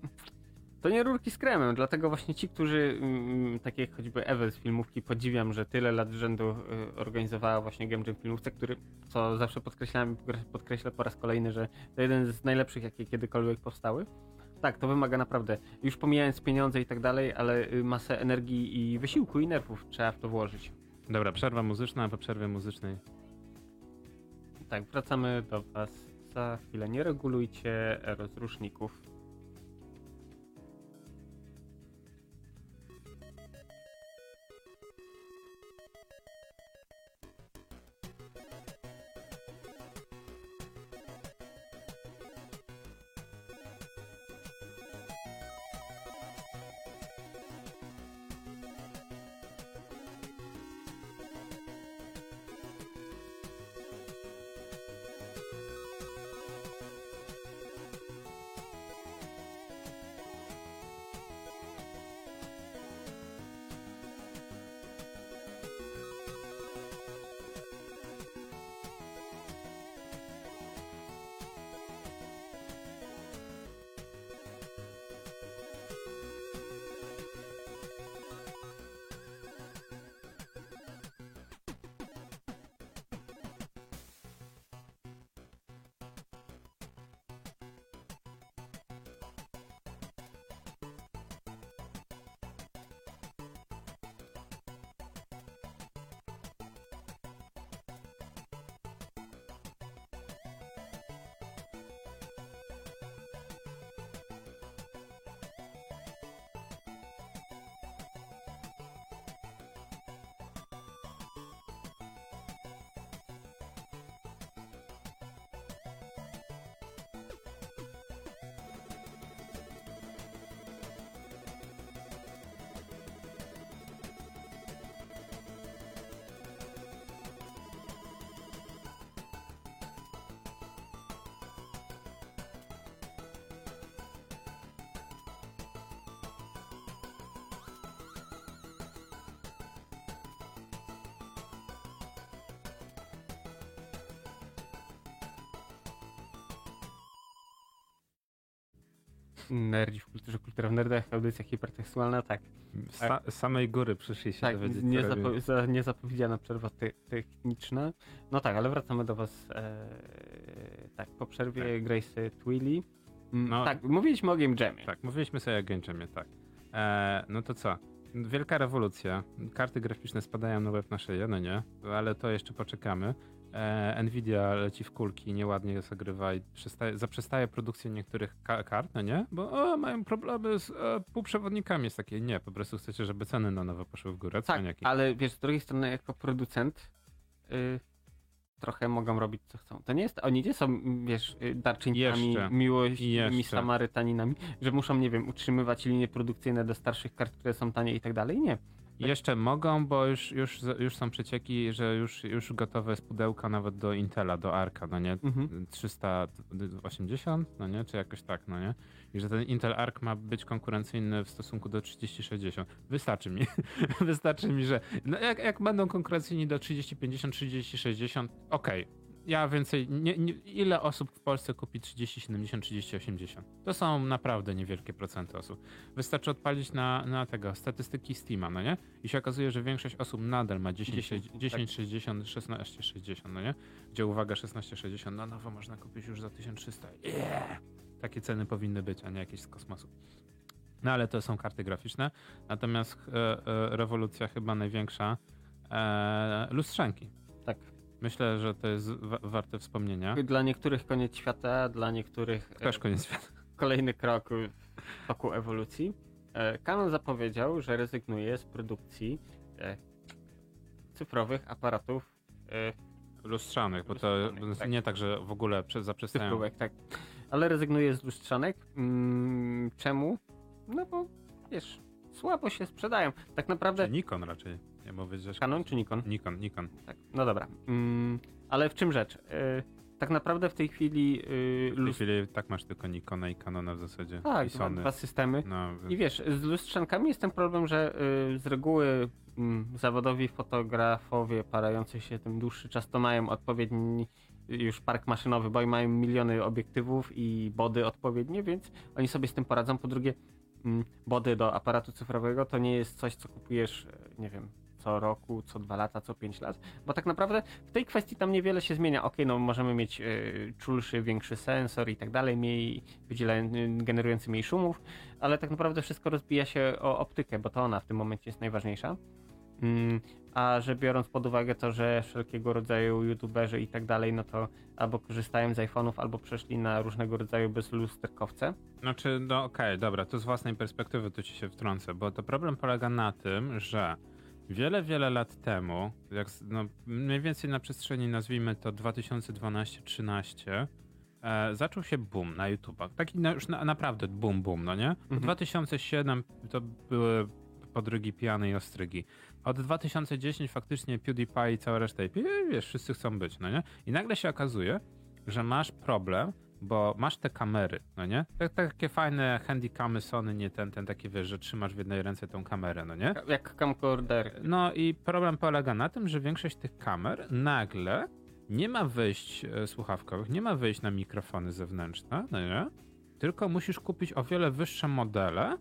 Speaker 1: to nie rurki z kremem, dlatego właśnie ci, którzy mm, takie jak choćby Ewe z filmówki podziwiam, że tyle lat z rzędu e, organizowała właśnie Game Jam filmówce, który, co zawsze podkreślałem, podkreślę po raz kolejny, że to jeden z najlepszych, jakie kiedykolwiek powstały. Tak, to wymaga naprawdę, już pomijając pieniądze i tak dalej, ale y, masę energii i wysiłku i nerwów trzeba w to włożyć.
Speaker 2: Dobra, przerwa muzyczna, a po przerwie muzycznej
Speaker 1: Tak, wracamy do Was za chwilę. Nie regulujcie rozruszników. Nerdzi w kulturze, kultura w nerdach, audycja hipertekstualna, tak.
Speaker 2: Sa samej góry przyszli się
Speaker 1: Tak,
Speaker 2: dowiedzieć,
Speaker 1: nie zapo- za, niezapowiedziana przerwa te techniczna. No tak, ale wracamy do was e, tak, po przerwie Grace Twilly. Mm,
Speaker 2: No.
Speaker 1: Tak, mówiliśmy o Game Jamie.
Speaker 2: Tak, mówiliśmy sobie o Game Jamie, tak. E, no to co? Wielka rewolucja. Karty graficzne spadają na web na szyję, no nie? Ale to jeszcze poczekamy. E, Nvidia leci w kulki, nieładnie zagrywa i przestaje, zaprzestaje produkcję niektórych ka- kart, no nie? Bo o, mają problemy z e, półprzewodnikami. Jest takie, nie, po prostu chcecie, żeby ceny na nowo poszły w górę.
Speaker 1: Tak,
Speaker 2: cwaniaki.
Speaker 1: ale wiesz, z drugiej strony jako producent y, trochę mogą robić co chcą. To nie jest, oni nie są, wiesz, y, darczyńcami,
Speaker 2: Jeszcze. Jeszcze.
Speaker 1: samarytaninami, że muszą, nie wiem, utrzymywać linie produkcyjne do starszych kart, które są tanie i tak dalej. Nie.
Speaker 2: Jeszcze mogą, bo już, już, już są przecieki, że już, już gotowe jest pudełka nawet do Intela, do Arka, no nie?
Speaker 1: Mhm.
Speaker 2: 380, no nie? Czy jakoś tak, no nie? I że ten Intel Arc ma być konkurencyjny w stosunku do 3060. Wystarczy mi. Wystarczy mi, że no jak, jak będą konkurencyjni do 3050, 3060, okej. Ja więcej, nie, nie, ile osób w Polsce kupi 3070, 3080? To są naprawdę niewielkie procenty osób. Wystarczy odpalić na, na tego, statystyki Steama, no nie? I się okazuje, że większość osób nadal ma 10,
Speaker 1: 10,
Speaker 2: 10, 10 60, 16, 60, no nie? Gdzie uwaga, 16, 60, no nowo można kupić już za 1300. Yeah! Takie ceny powinny być, a nie jakieś z kosmosu. No ale to są karty graficzne. Natomiast e, e, rewolucja chyba największa, e, lustrzanki. Myślę, że to jest wa- warte wspomnienia.
Speaker 1: Dla niektórych koniec świata, dla niektórych e,
Speaker 2: Też koniec świata.
Speaker 1: kolejny krok w toku ewolucji. E, Canon zapowiedział, że rezygnuje z produkcji e, cyfrowych aparatów e,
Speaker 2: Lustrzanych, bo to
Speaker 1: tak.
Speaker 2: nie tak, że w ogóle prze- zaprzestają.
Speaker 1: cyfrówek, tak. Ale rezygnuje z lustrzanek. Mm, czemu? No bo wiesz, słabo się sprzedają. Tak naprawdę
Speaker 2: Czy Nikon raczej. Nie mówię, że
Speaker 1: Canon czy Nikon?
Speaker 2: Nikon, Nikon.
Speaker 1: Tak. No dobra. Mm, ale w czym rzecz? E, tak naprawdę w tej chwili e,
Speaker 2: W tej chwili tak masz tylko Nikona i Canona w zasadzie.
Speaker 1: Tak,
Speaker 2: I
Speaker 1: dwa,
Speaker 2: Sony.
Speaker 1: dwa systemy.
Speaker 2: No,
Speaker 1: I wiesz, z lustrzankami jest ten problem, że y, z reguły mm, zawodowi fotografowie parający się tym dłuższy czas to mają odpowiedni już park maszynowy, bo mają miliony obiektywów i body odpowiednie, więc oni sobie z tym poradzą. Po drugie, mm, body do aparatu cyfrowego to nie jest coś, co kupujesz, e, nie wiem, co roku, co dwa lata, co pięć lat, bo tak naprawdę w tej kwestii tam niewiele się zmienia. Okej, no możemy mieć y, czulszy, większy sensor i tak dalej, mniej generujący mniej szumów, ale tak naprawdę wszystko rozbija się o optykę, bo to ona w tym momencie jest najważniejsza. Mm, a że biorąc pod uwagę to, że wszelkiego rodzaju youtuberzy i tak dalej, no to albo korzystają z iPhone'ów, albo przeszli na różnego rodzaju bezlusterkowce.
Speaker 2: Znaczy, no okej, dobra, to z własnej perspektywy tu ci się wtrącę, bo to problem polega na tym, że wiele, wiele lat temu, jak, no, mniej więcej na przestrzeni nazwijmy to 2012-13, e, zaczął się boom na YouTubach. Taki na, już na, naprawdę boom, boom, no nie?
Speaker 1: Mhm.
Speaker 2: 2007 to były podrygi pijane i ostrygi. Od 2010 faktycznie PewDiePie i cała reszta, i wiesz, wszyscy chcą być, no nie? I nagle się okazuje, że masz problem, bo masz te kamery, no nie? Tak, takie fajne handycamy Sony, nie ten, ten taki, wiesz, że trzymasz w jednej ręce tą kamerę, no nie?
Speaker 1: Jak camcorder.
Speaker 2: No i problem polega na tym, że większość tych kamer nagle nie ma wyjść e, słuchawkowych, nie ma wyjść na mikrofony zewnętrzne, no nie? Tylko musisz kupić o wiele wyższe modele,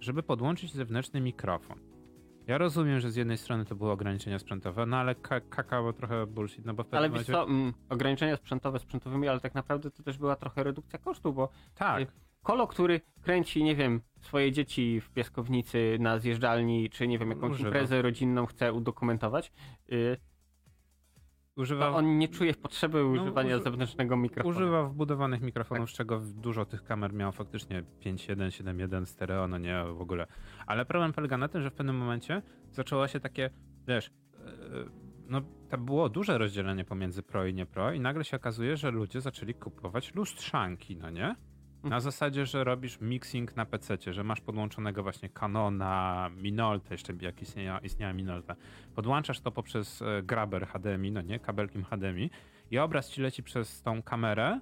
Speaker 2: żeby podłączyć zewnętrzny mikrofon. Ja rozumiem, że z jednej strony to były ograniczenia sprzętowe, no ale ka- kakao trochę bullshit, no bo w pewnym
Speaker 1: Ale wiesz
Speaker 2: momencie...
Speaker 1: co, mm, ograniczenia sprzętowe sprzętowymi, ale tak naprawdę to też była trochę redukcja kosztów, bo
Speaker 2: Tak,
Speaker 1: Kolo, który kręci, nie wiem, swoje dzieci w piaskownicy na zjeżdżalni, czy nie wiem, jakąś
Speaker 2: Używa.
Speaker 1: imprezę rodzinną chce udokumentować, yy,
Speaker 2: używa...
Speaker 1: to on nie czuje potrzeby używania
Speaker 2: No, uży-
Speaker 1: zewnętrznego mikrofonu.
Speaker 2: Używa wbudowanych mikrofonów, z czego dużo tych kamer miało faktycznie 5.1, 7.1 stereo, no nie w ogóle. Ale problem polega na tym, że w pewnym momencie zaczęło się takie, wiesz, yy, no to było duże rozdzielenie pomiędzy pro i nie pro i nagle się okazuje, że ludzie zaczęli kupować lustrzanki, no nie? Na zasadzie, że robisz mixing na PC, że masz podłączonego właśnie Canona, Minolta, jeszcze jak istniała, istniała Minolta. Podłączasz to poprzez e, grabber HDMI, no nie, kabelkiem HDMI i obraz ci leci przez tą kamerę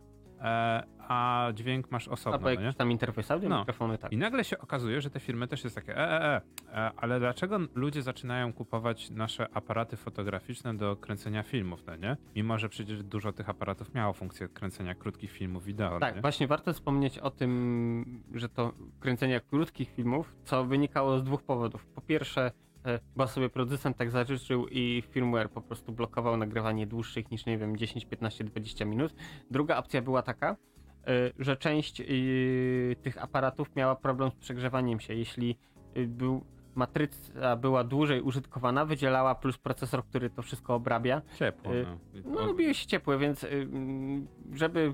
Speaker 2: a dźwięk masz osobno,
Speaker 1: Albo
Speaker 2: no
Speaker 1: jakiś tam interfejs audio,
Speaker 2: No.
Speaker 1: mikrofony, tak.
Speaker 2: I nagle się okazuje, że te firmy też jest takie, e, e, e, e, ale dlaczego ludzie zaczynają kupować nasze aparaty fotograficzne do kręcenia filmów, no nie? Mimo, że przecież dużo tych aparatów miało funkcję kręcenia krótkich filmów wideo,
Speaker 1: Tak,
Speaker 2: no nie?
Speaker 1: właśnie warto wspomnieć o tym, że to kręcenie krótkich filmów, co wynikało z dwóch powodów. Po pierwsze, e, bo sobie producent tak zażyczył i firmware po prostu blokował nagrywanie dłuższych niż, nie wiem, 10, 15, 20 minut. Druga opcja była taka, e, że część e, tych aparatów miała problem z przegrzewaniem się. Jeśli był, matryca była dłużej użytkowana, wydzielała plus procesor, który to wszystko obrabia,
Speaker 2: Ciepło,
Speaker 1: y,
Speaker 2: no.
Speaker 1: no, robiły się ciepłe, więc y, mm, żeby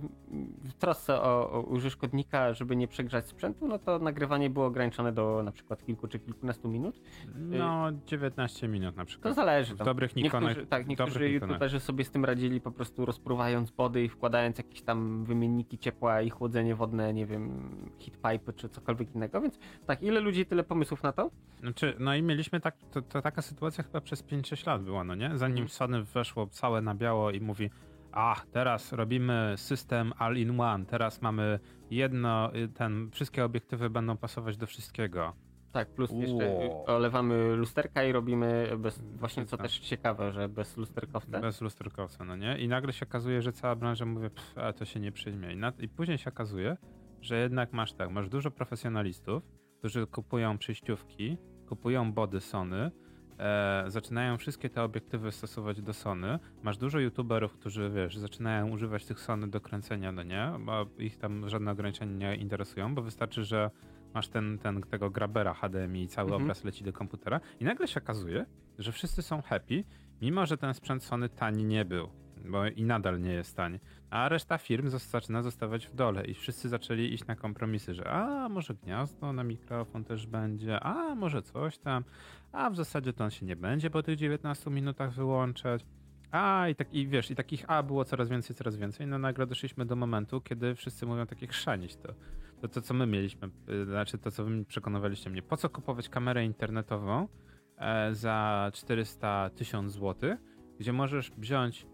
Speaker 1: w trosce o, o użytkownika, żeby nie przegrzać sprzętu, no to nagrywanie było ograniczone do na przykład kilku czy kilkunastu minut.
Speaker 2: No, 19 minut na
Speaker 1: To
Speaker 2: przykład.
Speaker 1: zależy.
Speaker 2: W dobrych Nikonach.
Speaker 1: Niektórzy, tak, niektórzy youtuberzy sobie z tym radzili po prostu rozpruwając body i wkładając jakieś tam wymienniki ciepła i chłodzenie wodne, nie wiem, heatpipe czy cokolwiek innego, więc tak, ile ludzi, tyle pomysłów na to?
Speaker 2: Znaczy, no i mieliśmy tak, to, to taka sytuacja chyba przez 5-6 lat była, no nie? Zanim
Speaker 1: Mhm.
Speaker 2: Sony weszło całe na biało i mówi, a teraz robimy system all-in-one, teraz mamy jedno, y, ten, wszystkie obiektywy będą pasować do wszystkiego.
Speaker 1: Tak, plus jeszcze
Speaker 2: Wow.
Speaker 1: olewamy lusterka i robimy bez, właśnie co
Speaker 2: Tak.
Speaker 1: też ciekawe, że bez lusterkowca.
Speaker 2: Bez lusterkowca, no nie? I nagle się okazuje, że cała branża mówi, pff, a to się nie przyjmie. I, na, I później się okazuje, że jednak masz tak, masz dużo profesjonalistów, którzy kupują przejściówki, kupują body Sony, e, zaczynają wszystkie te obiektywy stosować do Sony. Masz dużo youtuberów, którzy, wiesz, zaczynają używać tych Sony do kręcenia, no nie? Bo ich tam żadne ograniczenia nie interesują, bo wystarczy, że masz ten, ten, tego grabera HDMI i cały
Speaker 1: Mhm.
Speaker 2: obraz leci do komputera i nagle się okazuje, że wszyscy są happy, mimo że ten sprzęt Sony tani nie był, bo i nadal nie jest tani. A reszta firm zaczyna zostawać w dole i wszyscy zaczęli iść na kompromisy, że a może gniazdo na mikrofon też będzie, a może coś tam, a w zasadzie to on się nie będzie po tych 19 minutach wyłączać. A i tak i wiesz, i takich a było coraz więcej, coraz więcej. No nagle doszliśmy do momentu, kiedy wszyscy mówią takie chrzanić to. To, to co my mieliśmy, y, znaczy to co wy przekonywaliście mnie. Po co kupować kamerę internetową e, za 400 1000 zł, gdzie możesz wziąć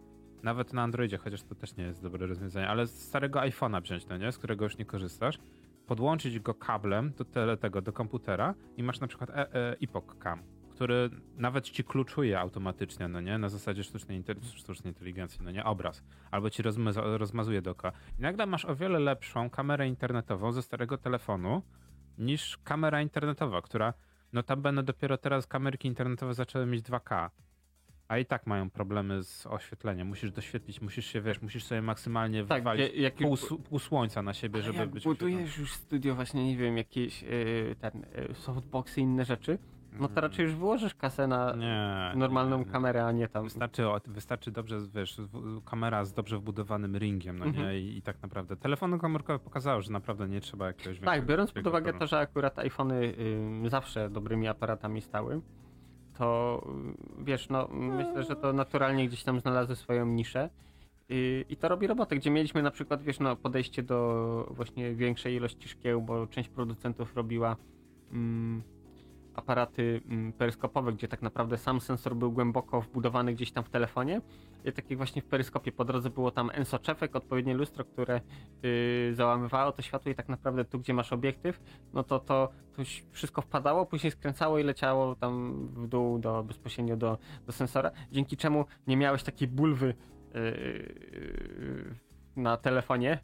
Speaker 2: nawet na Androidzie, chociaż to też nie jest dobre rozwiązanie, ale z starego iPhone'a wziąć, no nie? Z którego już nie korzystasz, podłączyć go kablem do tele, tego, do komputera i masz na przykład e, e, Epoch Cam, który nawet ci kluczuje automatycznie, no nie? Na zasadzie sztucznej, inte- sztucznej inteligencji, no nie? Obraz. Albo ci rozmaza- rozmazuje dookoła. I nagle masz o wiele lepszą kamerę internetową ze starego telefonu niż kamera internetowa, która notabene dopiero teraz kamerki internetowe zaczęły mieć 2K. A i tak mają problemy z oświetleniem. Musisz doświetlić, musisz się, wiesz, musisz sobie maksymalnie
Speaker 1: Tak,
Speaker 2: wywalić
Speaker 1: jak,
Speaker 2: pół, pół słońca na siebie, żeby
Speaker 1: jak
Speaker 2: być
Speaker 1: budujesz już studio właśnie, nie wiem, jakieś yy, ten, yy, softboxy i inne rzeczy, no to raczej już wyłożysz kasę na
Speaker 2: Mm. nie,
Speaker 1: normalną
Speaker 2: nie, nie.
Speaker 1: kamerę, a nie tam...
Speaker 2: Wystarczy, wystarczy dobrze, wiesz, kamera z dobrze wbudowanym ringiem, no
Speaker 1: Mhm.
Speaker 2: nie? I, I tak naprawdę. Telefony komórkowe pokazały, że naprawdę nie trzeba jakiegoś
Speaker 1: Tak, biorąc pod uwagę to, że akurat iPhony y, zawsze dobrymi aparatami stały, to wiesz, no myślę, że to naturalnie gdzieś tam znalazły swoją niszę. Y, I to robi robotę, gdzie mieliśmy na przykład, wiesz, no, podejście do właśnie większej ilości szkieł, bo część producentów robiła mm, aparaty mm, peryskopowe, gdzie tak naprawdę sam sensor był głęboko wbudowany gdzieś tam w telefonie. Tak jak właśnie w peryskopie po drodze było tam ensoczewek, odpowiednie lustro, które y, załamywało to światło i tak naprawdę tu, gdzie masz obiektyw, no to to, to wszystko wpadało, później skręcało i leciało tam w dół do, bezpośrednio do, do sensora, dzięki czemu nie miałeś takiej bulwy yy, na telefonie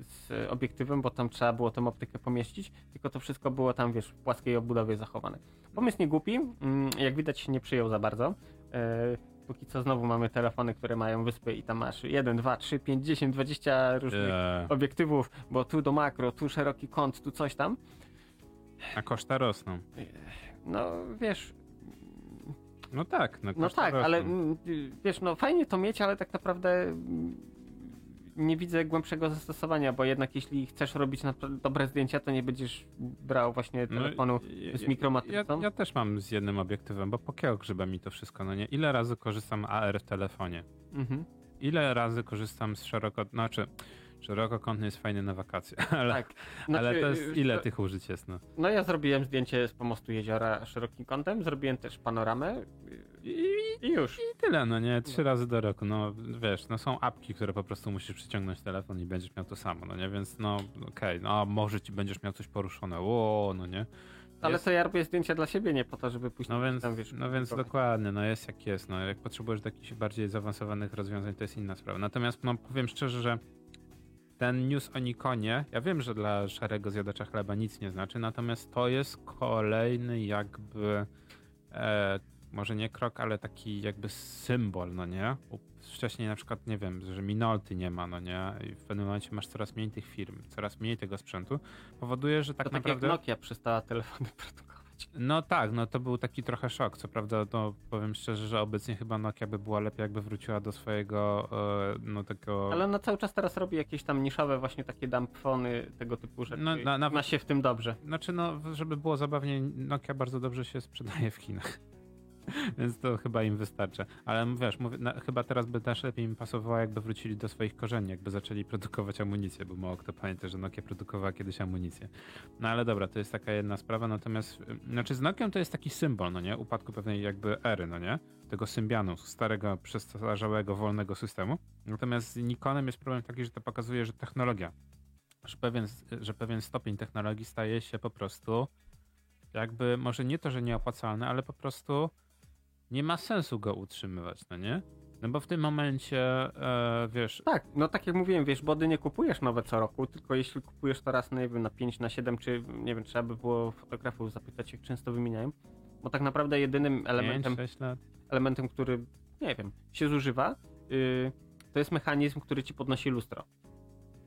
Speaker 1: z obiektywem, bo tam trzeba było tą optykę pomieścić, tylko to wszystko było tam, wiesz, w płaskiej obudowie zachowane. Pomysł nie głupi, mm, jak widać nie przyjął za bardzo. Póki co znowu mamy telefony, które mają wyspy i tam masz 1, 2, 3, 5, 10, 20 różnych
Speaker 2: Eee,
Speaker 1: obiektywów, bo tu do makro, tu szeroki kąt, tu coś tam.
Speaker 2: a koszta rosną.
Speaker 1: No wiesz,
Speaker 2: No tak, no,
Speaker 1: no tak,
Speaker 2: rosną.
Speaker 1: ale mm, wiesz, no fajnie to mieć, ale tak naprawdę mm, nie widzę głębszego zastosowania, bo jednak jeśli chcesz robić dobre zdjęcia, to nie będziesz brał właśnie
Speaker 2: No,
Speaker 1: telefonu
Speaker 2: ja-
Speaker 1: z
Speaker 2: ja-
Speaker 1: mikromatrycą.
Speaker 2: Ja, ja też mam z jednym obiektywem, bo po kiego grzyba mi to wszystko, no nie? Ile razy korzystam AR w telefonie?
Speaker 1: Mhm.
Speaker 2: Ile razy korzystam z szeroko... Znaczy, Szerokokątny jest fajny na wakacje, ale,
Speaker 1: Tak.
Speaker 2: ale
Speaker 1: Znaczy,
Speaker 2: to jest,
Speaker 1: y,
Speaker 2: ile
Speaker 1: to-
Speaker 2: tych użyć jest, no.
Speaker 1: No ja zrobiłem zdjęcie z pomostu jeziora szerokim kątem, zrobiłem też panoramę
Speaker 2: I,
Speaker 1: i już.
Speaker 2: I tyle, no nie? Trzy razy do roku, no wiesz, no są apki, które po prostu musisz przyciągnąć telefon i będziesz miał to samo, no nie? Więc no okej, no a może ci będziesz miał coś poruszone, o, no nie?
Speaker 1: Ale
Speaker 2: Jest-
Speaker 1: to ja robię zdjęcia dla siebie, nie po to, żeby pójść
Speaker 2: No więc,
Speaker 1: tam, wiesz,
Speaker 2: no więc
Speaker 1: publikować.
Speaker 2: dokładnie, no jest jak jest, no jak potrzebujesz do jakichś bardziej zaawansowanych rozwiązań, to jest inna sprawa. Natomiast no powiem szczerze, że ten news o Nikonie, ja wiem, że dla szarego zjadacza chleba nic nie znaczy, natomiast to jest kolejny jakby, e, może nie krok, ale taki jakby symbol, no nie? Wcześniej na przykład, nie wiem, że Minolty nie ma, no nie? I w pewnym momencie masz coraz mniej tych firm, coraz mniej tego sprzętu. Powoduje, że tak
Speaker 1: to tak
Speaker 2: naprawdę...
Speaker 1: jak Nokia przestała telefony produkować.
Speaker 2: No tak, no to był taki trochę szok. Co prawda, no powiem szczerze, że obecnie chyba Nokia by była lepiej, jakby wróciła do swojego, e, no tego...
Speaker 1: Ale ona cały czas teraz robi jakieś tam niszowe właśnie takie dumpfony, tego typu rzeczy.
Speaker 2: No, na-
Speaker 1: na,
Speaker 2: nawet-
Speaker 1: się w tym dobrze.
Speaker 2: Znaczy, no, żeby było zabawnie, Nokia bardzo dobrze się sprzedaje w Chinach. Więc to chyba im wystarcza. Ale wiesz, mówię, na, chyba teraz by też lepiej im pasowało, jakby wrócili do swoich korzeni, jakby zaczęli produkować amunicję, bo mało kto pamięta, że Nokia produkowała kiedyś amunicję. No ale dobra, to jest taka jedna sprawa, natomiast, y, znaczy z Nokią to jest taki symbol, no nie? Upadku pewnej jakby ery, no nie? Tego Symbianu, starego, przestarzałego, wolnego systemu. Natomiast z Nikonem jest problem taki, że to pokazuje, że technologia, że pewien, że pewien stopień technologii staje się po prostu jakby, może nie to, że nieopłacalny, ale po prostu nie ma sensu go utrzymywać, no nie? No bo w tym momencie, e, wiesz,
Speaker 1: Tak, no tak jak mówiłem, wiesz, body nie kupujesz nowe co roku, tylko jeśli kupujesz to raz, no nie wiem, na 5, na 7, czy nie wiem, trzeba by było fotografów zapytać, jak często wymieniają. Bo tak naprawdę jedynym elementem,
Speaker 2: 5-6 lat.
Speaker 1: elementem, który, nie wiem, się zużywa, yy, to jest mechanizm, który ci podnosi lustro.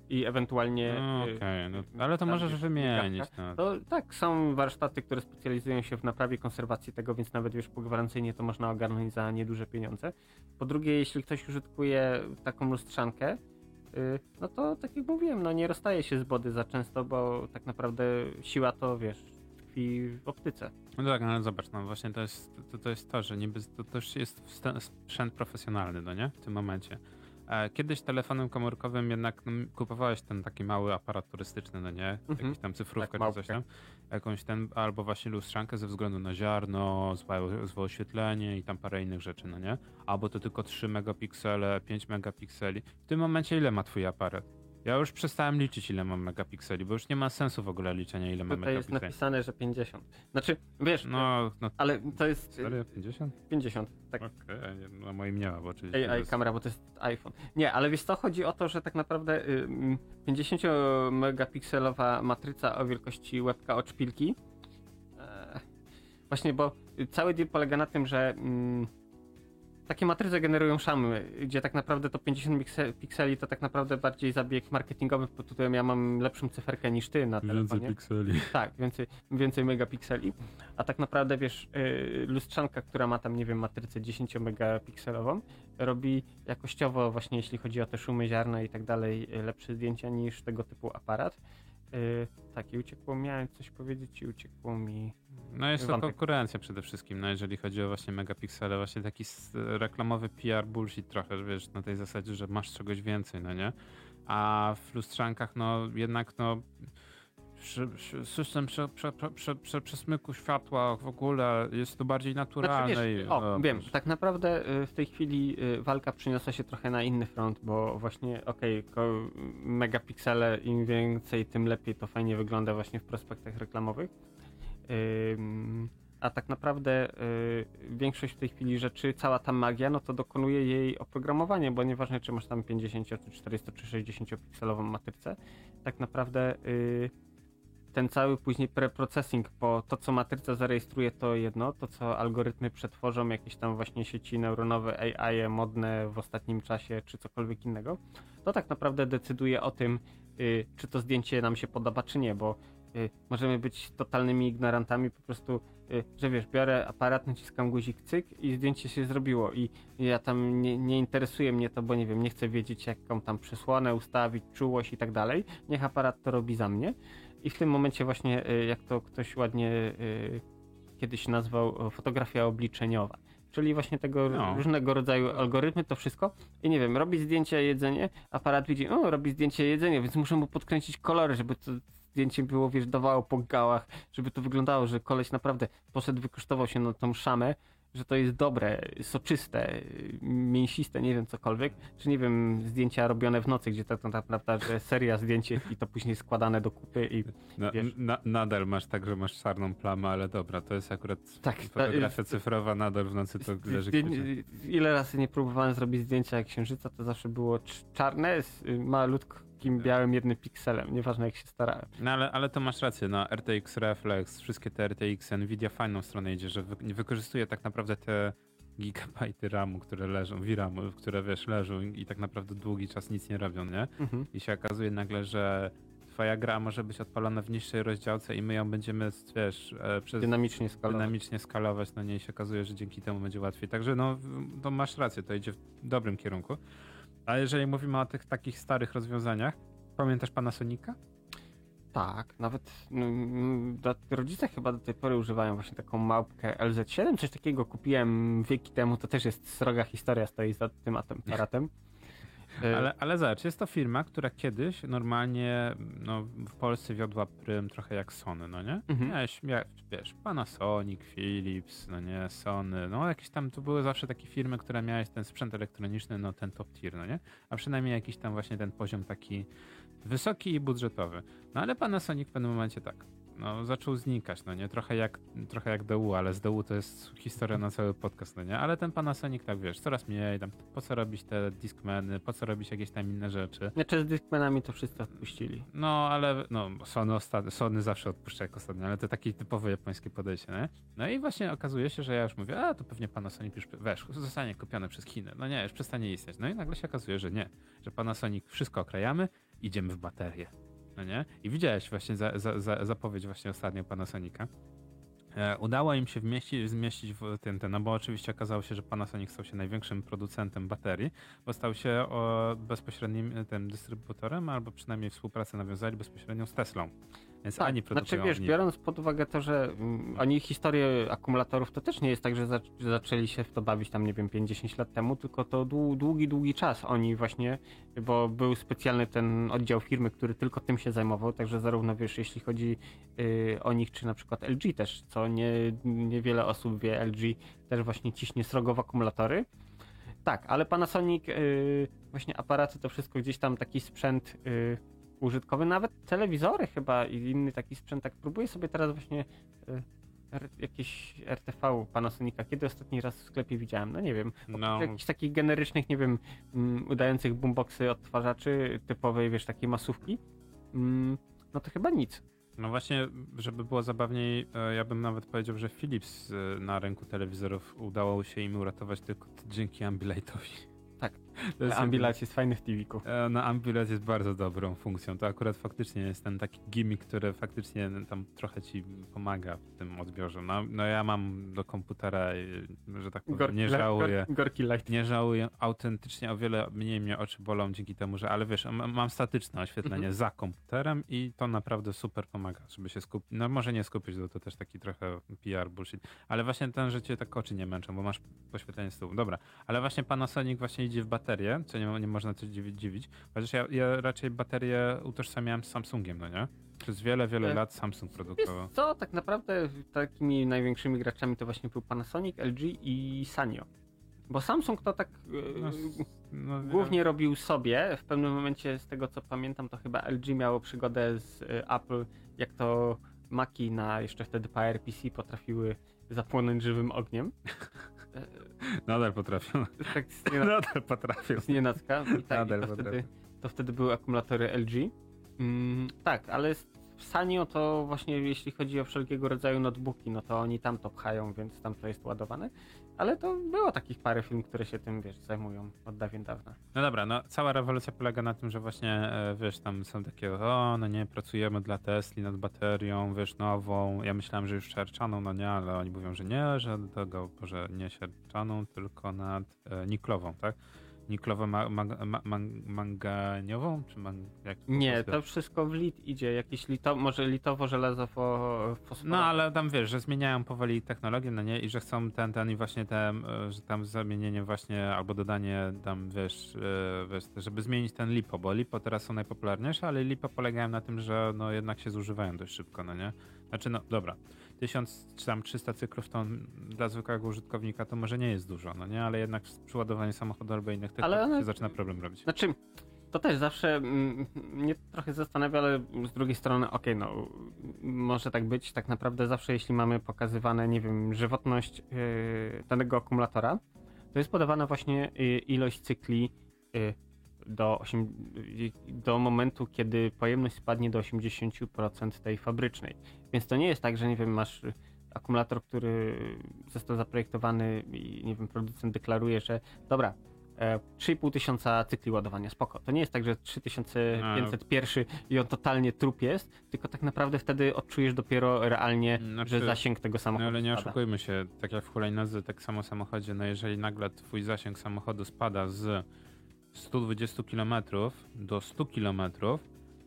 Speaker 1: I ewentualnie.
Speaker 2: No,
Speaker 1: yy,
Speaker 2: Okej, no, ale to możesz wymienić. No.
Speaker 1: To tak, są warsztaty, które specjalizują się w naprawie konserwacji tego, więc nawet wiesz, po gwarancyjnie to można ogarnąć za nieduże pieniądze. Po drugie, jeśli ktoś użytkuje taką lustrzankę, yy, no to tak jak mówiłem, no nie rozstaje się z body za często, bo tak naprawdę siła to, wiesz, tkwi w optyce.
Speaker 2: No tak, ale zobacz, no właśnie to jest to, to, jest to że niby to też jest sprzęt profesjonalny, no nie? W tym momencie. E, Kiedyś telefonem komórkowym jednak no, kupowałeś ten taki mały aparat turystyczny, no nie?
Speaker 1: Mhm.
Speaker 2: Jakiś tam cyfrówkę
Speaker 1: Tak,
Speaker 2: czy coś tam. Jakąś ten, albo właśnie lustrzankę ze względu na ziarno, złe, złe oświetlenie i tam parę innych rzeczy, no nie? Albo to tylko 3 megapiksele, 5 megapikseli. W tym momencie ile ma twój aparat? Ja już przestałem liczyć ile mam megapikseli, bo już nie ma sensu w ogóle liczenia ile ma
Speaker 1: Tutaj jest
Speaker 2: megapikseli.
Speaker 1: napisane, że 50. Znaczy, wiesz,
Speaker 2: No, no
Speaker 1: ale to jest yy,
Speaker 2: Serio? 50?
Speaker 1: 50. Tak,
Speaker 2: Okej, nie, na moim nie ma, bo oczywiście. to
Speaker 1: AI
Speaker 2: jest-
Speaker 1: kamera, bo to jest iPhone. Nie, ale wiesz co, chodzi o to, że tak naprawdę y, mm, 50 megapikselowa matryca o wielkości łebka od szpilki. E, właśnie, bo cały deal polega na tym, że mm, takie matryce generują szamy, gdzie tak naprawdę to 50 pikse- pikseli to tak naprawdę bardziej zabieg marketingowy, bo tutaj ja mam lepszą cyferkę niż ty na
Speaker 2: Więcej
Speaker 1: telefonie.
Speaker 2: pikseli.
Speaker 1: Tak, więcej, więcej megapikseli. A tak naprawdę, wiesz, yy, lustrzanka, która ma tam, nie wiem, matrycę 10 megapikselową, robi jakościowo, właśnie jeśli chodzi o te szumy ziarna i tak dalej, lepsze zdjęcia niż tego typu aparat. Yy, tak, i uciekło, miałem coś powiedzieć i uciekło mi.
Speaker 2: No jest to
Speaker 1: Wątek.
Speaker 2: konkurencja przede wszystkim, no jeżeli chodzi o właśnie megapiksele, właśnie taki reklamowy PR bullshit trochę, że wiesz, na tej zasadzie, że masz czegoś więcej, no nie? A w lustrzankach, no jednak, no przy, przy, system prze, prze, prze, prze, prze, przesmyku światła w ogóle jest to bardziej naturalne.
Speaker 1: Znaczy, wiesz, o,
Speaker 2: no,
Speaker 1: wiem, tak naprawdę y, w tej chwili y, walka przyniosła się trochę na inny front, bo właśnie, okej, ko- megapiksele, im więcej, tym lepiej to fajnie wygląda właśnie w prospektach reklamowych. A tak naprawdę y, większość w tej chwili rzeczy, cała ta magia, no to dokonuje jej oprogramowanie, bo nieważne czy masz tam 50, czy 40, czy 60 pikselową matrycę, tak naprawdę ten cały później preprocessing, bo to co matryca zarejestruje to jedno, to co algorytmy przetworzą, jakieś tam właśnie sieci neuronowe, AI -e modne w ostatnim czasie, czy cokolwiek innego, to tak naprawdę decyduje o tym, y, czy to zdjęcie nam się podoba, czy nie, bo y, możemy być totalnymi ignorantami, po prostu, y, że wiesz, biorę aparat, naciskam guzik cyk i zdjęcie się zrobiło i ja tam nie, nie interesuje mnie to, bo nie wiem, nie chcę wiedzieć jaką tam przesłonę ustawić, czułość i tak dalej, niech aparat to robi za mnie i w tym momencie właśnie, y, jak to ktoś ładnie y, kiedyś nazwał, fotografia obliczeniowa. czyli właśnie tego
Speaker 2: No.
Speaker 1: różnego rodzaju algorytmy, to wszystko. I nie wiem, robi zdjęcie jedzenie, aparat widzi, o, robi zdjęcie jedzenie, więc muszę mu podkręcić kolory, żeby to zdjęcie było, wiesz, dawało po gałach, żeby to wyglądało, że koleś naprawdę poszedł, wykosztował się na tą szamę, że to jest dobre, soczyste, mięsiste, nie wiem, cokolwiek, czy nie wiem, zdjęcia robione w nocy, gdzie tak naprawdę że seria zdjęć i to później składane do kupy i Wiesz.
Speaker 2: na, nadal masz tak, że masz czarną plamę, ale dobra, to jest akurat
Speaker 1: Tak,
Speaker 2: fotografia
Speaker 1: ta-
Speaker 2: cyfrowa, nadal w nocy to leży.
Speaker 1: Ile razy nie próbowałem zrobić zdjęcia księżyca, to zawsze było cz- czarne z malutkim białym jednym pikselem, nieważne jak się starałem.
Speaker 2: No ale, ale to masz rację, no RTX Reflex, wszystkie te RTX, Nvidia fajną stronę idzie, że wy, wykorzystuje tak naprawdę te gigabajty RAMu, które leżą, VRAMu, które wiesz, leżą i, tak naprawdę długi czas nic nie robią, nie?
Speaker 1: Mhm.
Speaker 2: I się okazuje nagle, że twoja gra może być odpalona w niższej rozdziałce i my ją będziemy, wiesz, e, przez
Speaker 1: Dynamicznie skalować.
Speaker 2: dynamicznie skalować, no nie i się okazuje, że dzięki temu będzie łatwiej. Także no, to masz rację, to idzie w dobrym kierunku. A jeżeli mówimy o tych takich starych rozwiązaniach, pamiętasz Panasonica?
Speaker 1: Tak, nawet no, mm, do- rodzice chyba do tej pory używają właśnie taką małpkę LZ7, coś takiego kupiłem wieki temu, to też jest sroga historia stoi za tym aparatem. E,
Speaker 2: Ale, ale zobacz, jest to firma, która kiedyś normalnie no, w Polsce wiodła prym trochę jak Sony, no nie?
Speaker 1: Mhm.
Speaker 2: Miałeś, mia, wiesz, Panasonic, Philips, no nie, Sony, no jakieś tam, to były zawsze takie firmy, które miałeś ten sprzęt elektroniczny, no ten top tier, no nie? A przynajmniej jakiś tam właśnie ten poziom taki wysoki i budżetowy. No ale Panasonic w pewnym momencie tak, no zaczął znikać, no nie? Trochę jak, trochę jak DU, ale z DU to jest historia na cały podcast, no nie? Ale ten Panasonic, tak wiesz, coraz mniej, tam po co robić te Discmany, po co robić jakieś tam inne rzeczy.
Speaker 1: Znaczy z Discmanami to wszyscy odpuścili.
Speaker 2: No, ale no, Sony, osta- Sony zawsze odpuszcza jak ostatnio, ale to takie typowe japońskie podejście, nie? No i właśnie okazuje się, że ja już mówię, a to pewnie Panasonic już, wiesz, zostanie kupiony przez Chiny. No nie, już przestanie istnieć. No i nagle się okazuje, że nie, że Panasonic wszystko okrajamy, idziemy w baterię. No nie? I widziałeś właśnie za, za, za, zapowiedź właśnie ostatnio Panasonica. E, udało im się wmieścić, zmieścić w ten, ten, no bo oczywiście okazało się, że Panasonic stał się największym producentem baterii, bo stał się o, bezpośrednim e, tym dystrybutorem, albo przynajmniej współpracę nawiązali bezpośrednio z Teslą. Więc
Speaker 1: Tak,
Speaker 2: ani
Speaker 1: znaczy
Speaker 2: produkują
Speaker 1: wiesz,
Speaker 2: oni-
Speaker 1: biorąc pod uwagę to, że mm, oni historię akumulatorów to też nie jest tak, że zac- że zaczęli się w to bawić tam, nie wiem, 50 lat temu, tylko to dłu- długi, długi czas oni właśnie, bo był specjalny ten oddział firmy, który tylko tym się zajmował, także zarówno wiesz, jeśli chodzi y, o nich, czy na przykład LG też, co nie, niewiele osób wie, LG też właśnie ciśnie srogo w akumulatory. Tak, ale Panasonic, y, właśnie aparaty, to wszystko gdzieś tam taki sprzęt y, użytkowy, nawet telewizory chyba i inny taki sprzęt. Tak próbuję sobie teraz właśnie y, R, jakieś RTV Panasonica. Kiedy ostatni raz w sklepie widziałem? No nie wiem.
Speaker 2: No,
Speaker 1: Jakichś takich generycznych, nie wiem, mm, udających boomboxy odtwarzaczy typowej, wiesz, takiej masówki. Mm, no to chyba nic.
Speaker 2: no właśnie, żeby było zabawniej, e, ja bym nawet powiedział, że Philips e, na rynku telewizorów udało się im uratować tylko dzięki Ambilightowi.
Speaker 1: Tak.
Speaker 2: Jest
Speaker 1: Ambilight jest fajny w TV-ku.
Speaker 2: E, No, Ambilight jest bardzo dobrą funkcją. To akurat faktycznie jest ten taki gimmick, który faktycznie tam trochę ci pomaga w tym odbiorze. No, no ja mam do komputera, i, że tak powiem, nie żałuję.
Speaker 1: Gor, gorki light.
Speaker 2: Nie żałuję, autentycznie o wiele mniej mnie oczy bolą dzięki temu, że, ale wiesz, mam statyczne oświetlenie
Speaker 1: Mhm.
Speaker 2: za komputerem i to naprawdę super pomaga, żeby się skupić. No może nie skupić, bo to też taki trochę PR bullshit, ale właśnie ten, że cię tak oczy nie męczą, bo masz poświetlenie z tyłu. Dobra, ale właśnie Panasonic właśnie idzie w baterię, co nie, nie można coś dziwić, dziwić. Chociaż ja, ja raczej baterię utożsamiałem z Samsungiem, no nie? Przez wiele, wiele
Speaker 1: E,
Speaker 2: lat Samsung produkował.
Speaker 1: co, tak naprawdę takimi największymi graczami to właśnie był Panasonic, LG i Sanyo. Bo Samsung to tak e,
Speaker 2: No, no,
Speaker 1: głównie robił sobie. W pewnym momencie, z tego co pamiętam, to chyba LG miało przygodę z e, Apple, jak to Maki na jeszcze wtedy PowerPC potrafiły zapłonąć żywym ogniem. E,
Speaker 2: Nadal potrafią.
Speaker 1: tak z niena-
Speaker 2: Nadal potrafią.
Speaker 1: z nienacka. I tak,
Speaker 2: Nadal
Speaker 1: i to,
Speaker 2: potrafię.
Speaker 1: wtedy, to wtedy były akumulatory LG. Mm, tak, ale w Sanyo to właśnie jeśli chodzi o wszelkiego rodzaju notebooki, no to oni tam to pchają, więc tam to jest ładowane. Ale to było takich parę firm, które się tym, wiesz, zajmują od dawien dawna.
Speaker 2: No dobra, no cała rewolucja polega na tym, że właśnie, e, wiesz, tam są takie, o, no nie, pracujemy dla Tesli nad baterią, wiesz, nową. Ja myślałem, że już siarczaną, no nie, ale oni mówią, że nie, że do tego, że nie siarczaną, tylko nad e, niklową, tak? Niklowo ma, ma, ma, man- manganiową? Czy man, to
Speaker 1: Nie, to wszystko w lit idzie. Jakieś lito, może litowo, żelazo, fo, fosfor.
Speaker 2: No ale tam wiesz, że zmieniają powoli technologię, no nie? I że chcą ten, ten i właśnie ten, że tam zamienienie właśnie albo dodanie tam, wiesz, e, wiesz, żeby zmienić ten lipo, bo lipo teraz są najpopularniejsze, ale lipo polegają na tym, że no jednak się zużywają dość szybko, no nie? Znaczy no, dobra, 1000 czy tam 300 cyklów to dla zwykłego użytkownika to może nie jest dużo, no nie? Ale jednak przy ładowaniu samochodu albo innych
Speaker 1: Ale
Speaker 2: technologii
Speaker 1: one-
Speaker 2: się zaczyna problem robić.
Speaker 1: Znaczy, to też zawsze mm, mnie trochę zastanawia, ale z drugiej strony, okej, no, może tak być. Tak naprawdę zawsze, jeśli mamy pokazywane, nie wiem, żywotność yy, danego akumulatora, to jest podawana właśnie yy, ilość cykli yy, do, osiem, yy, do momentu, kiedy pojemność spadnie do 80% tej fabrycznej. Więc to nie jest tak, że, nie wiem, masz akumulator, który został zaprojektowany i, nie wiem, producent deklaruje, że dobra, e, 3,5 tysiąca cykli ładowania, spoko. To nie jest tak, że 3501 i on totalnie trup jest, tylko tak naprawdę wtedy odczujesz dopiero realnie,
Speaker 2: Znaczy,
Speaker 1: że zasięg tego
Speaker 2: No
Speaker 1: samochodu
Speaker 2: ale nie
Speaker 1: spada.
Speaker 2: oszukujmy się, tak jak w hulajnodze, tak samo samochodzie, no jeżeli nagle twój zasięg samochodu spada z 120 km do 100 km,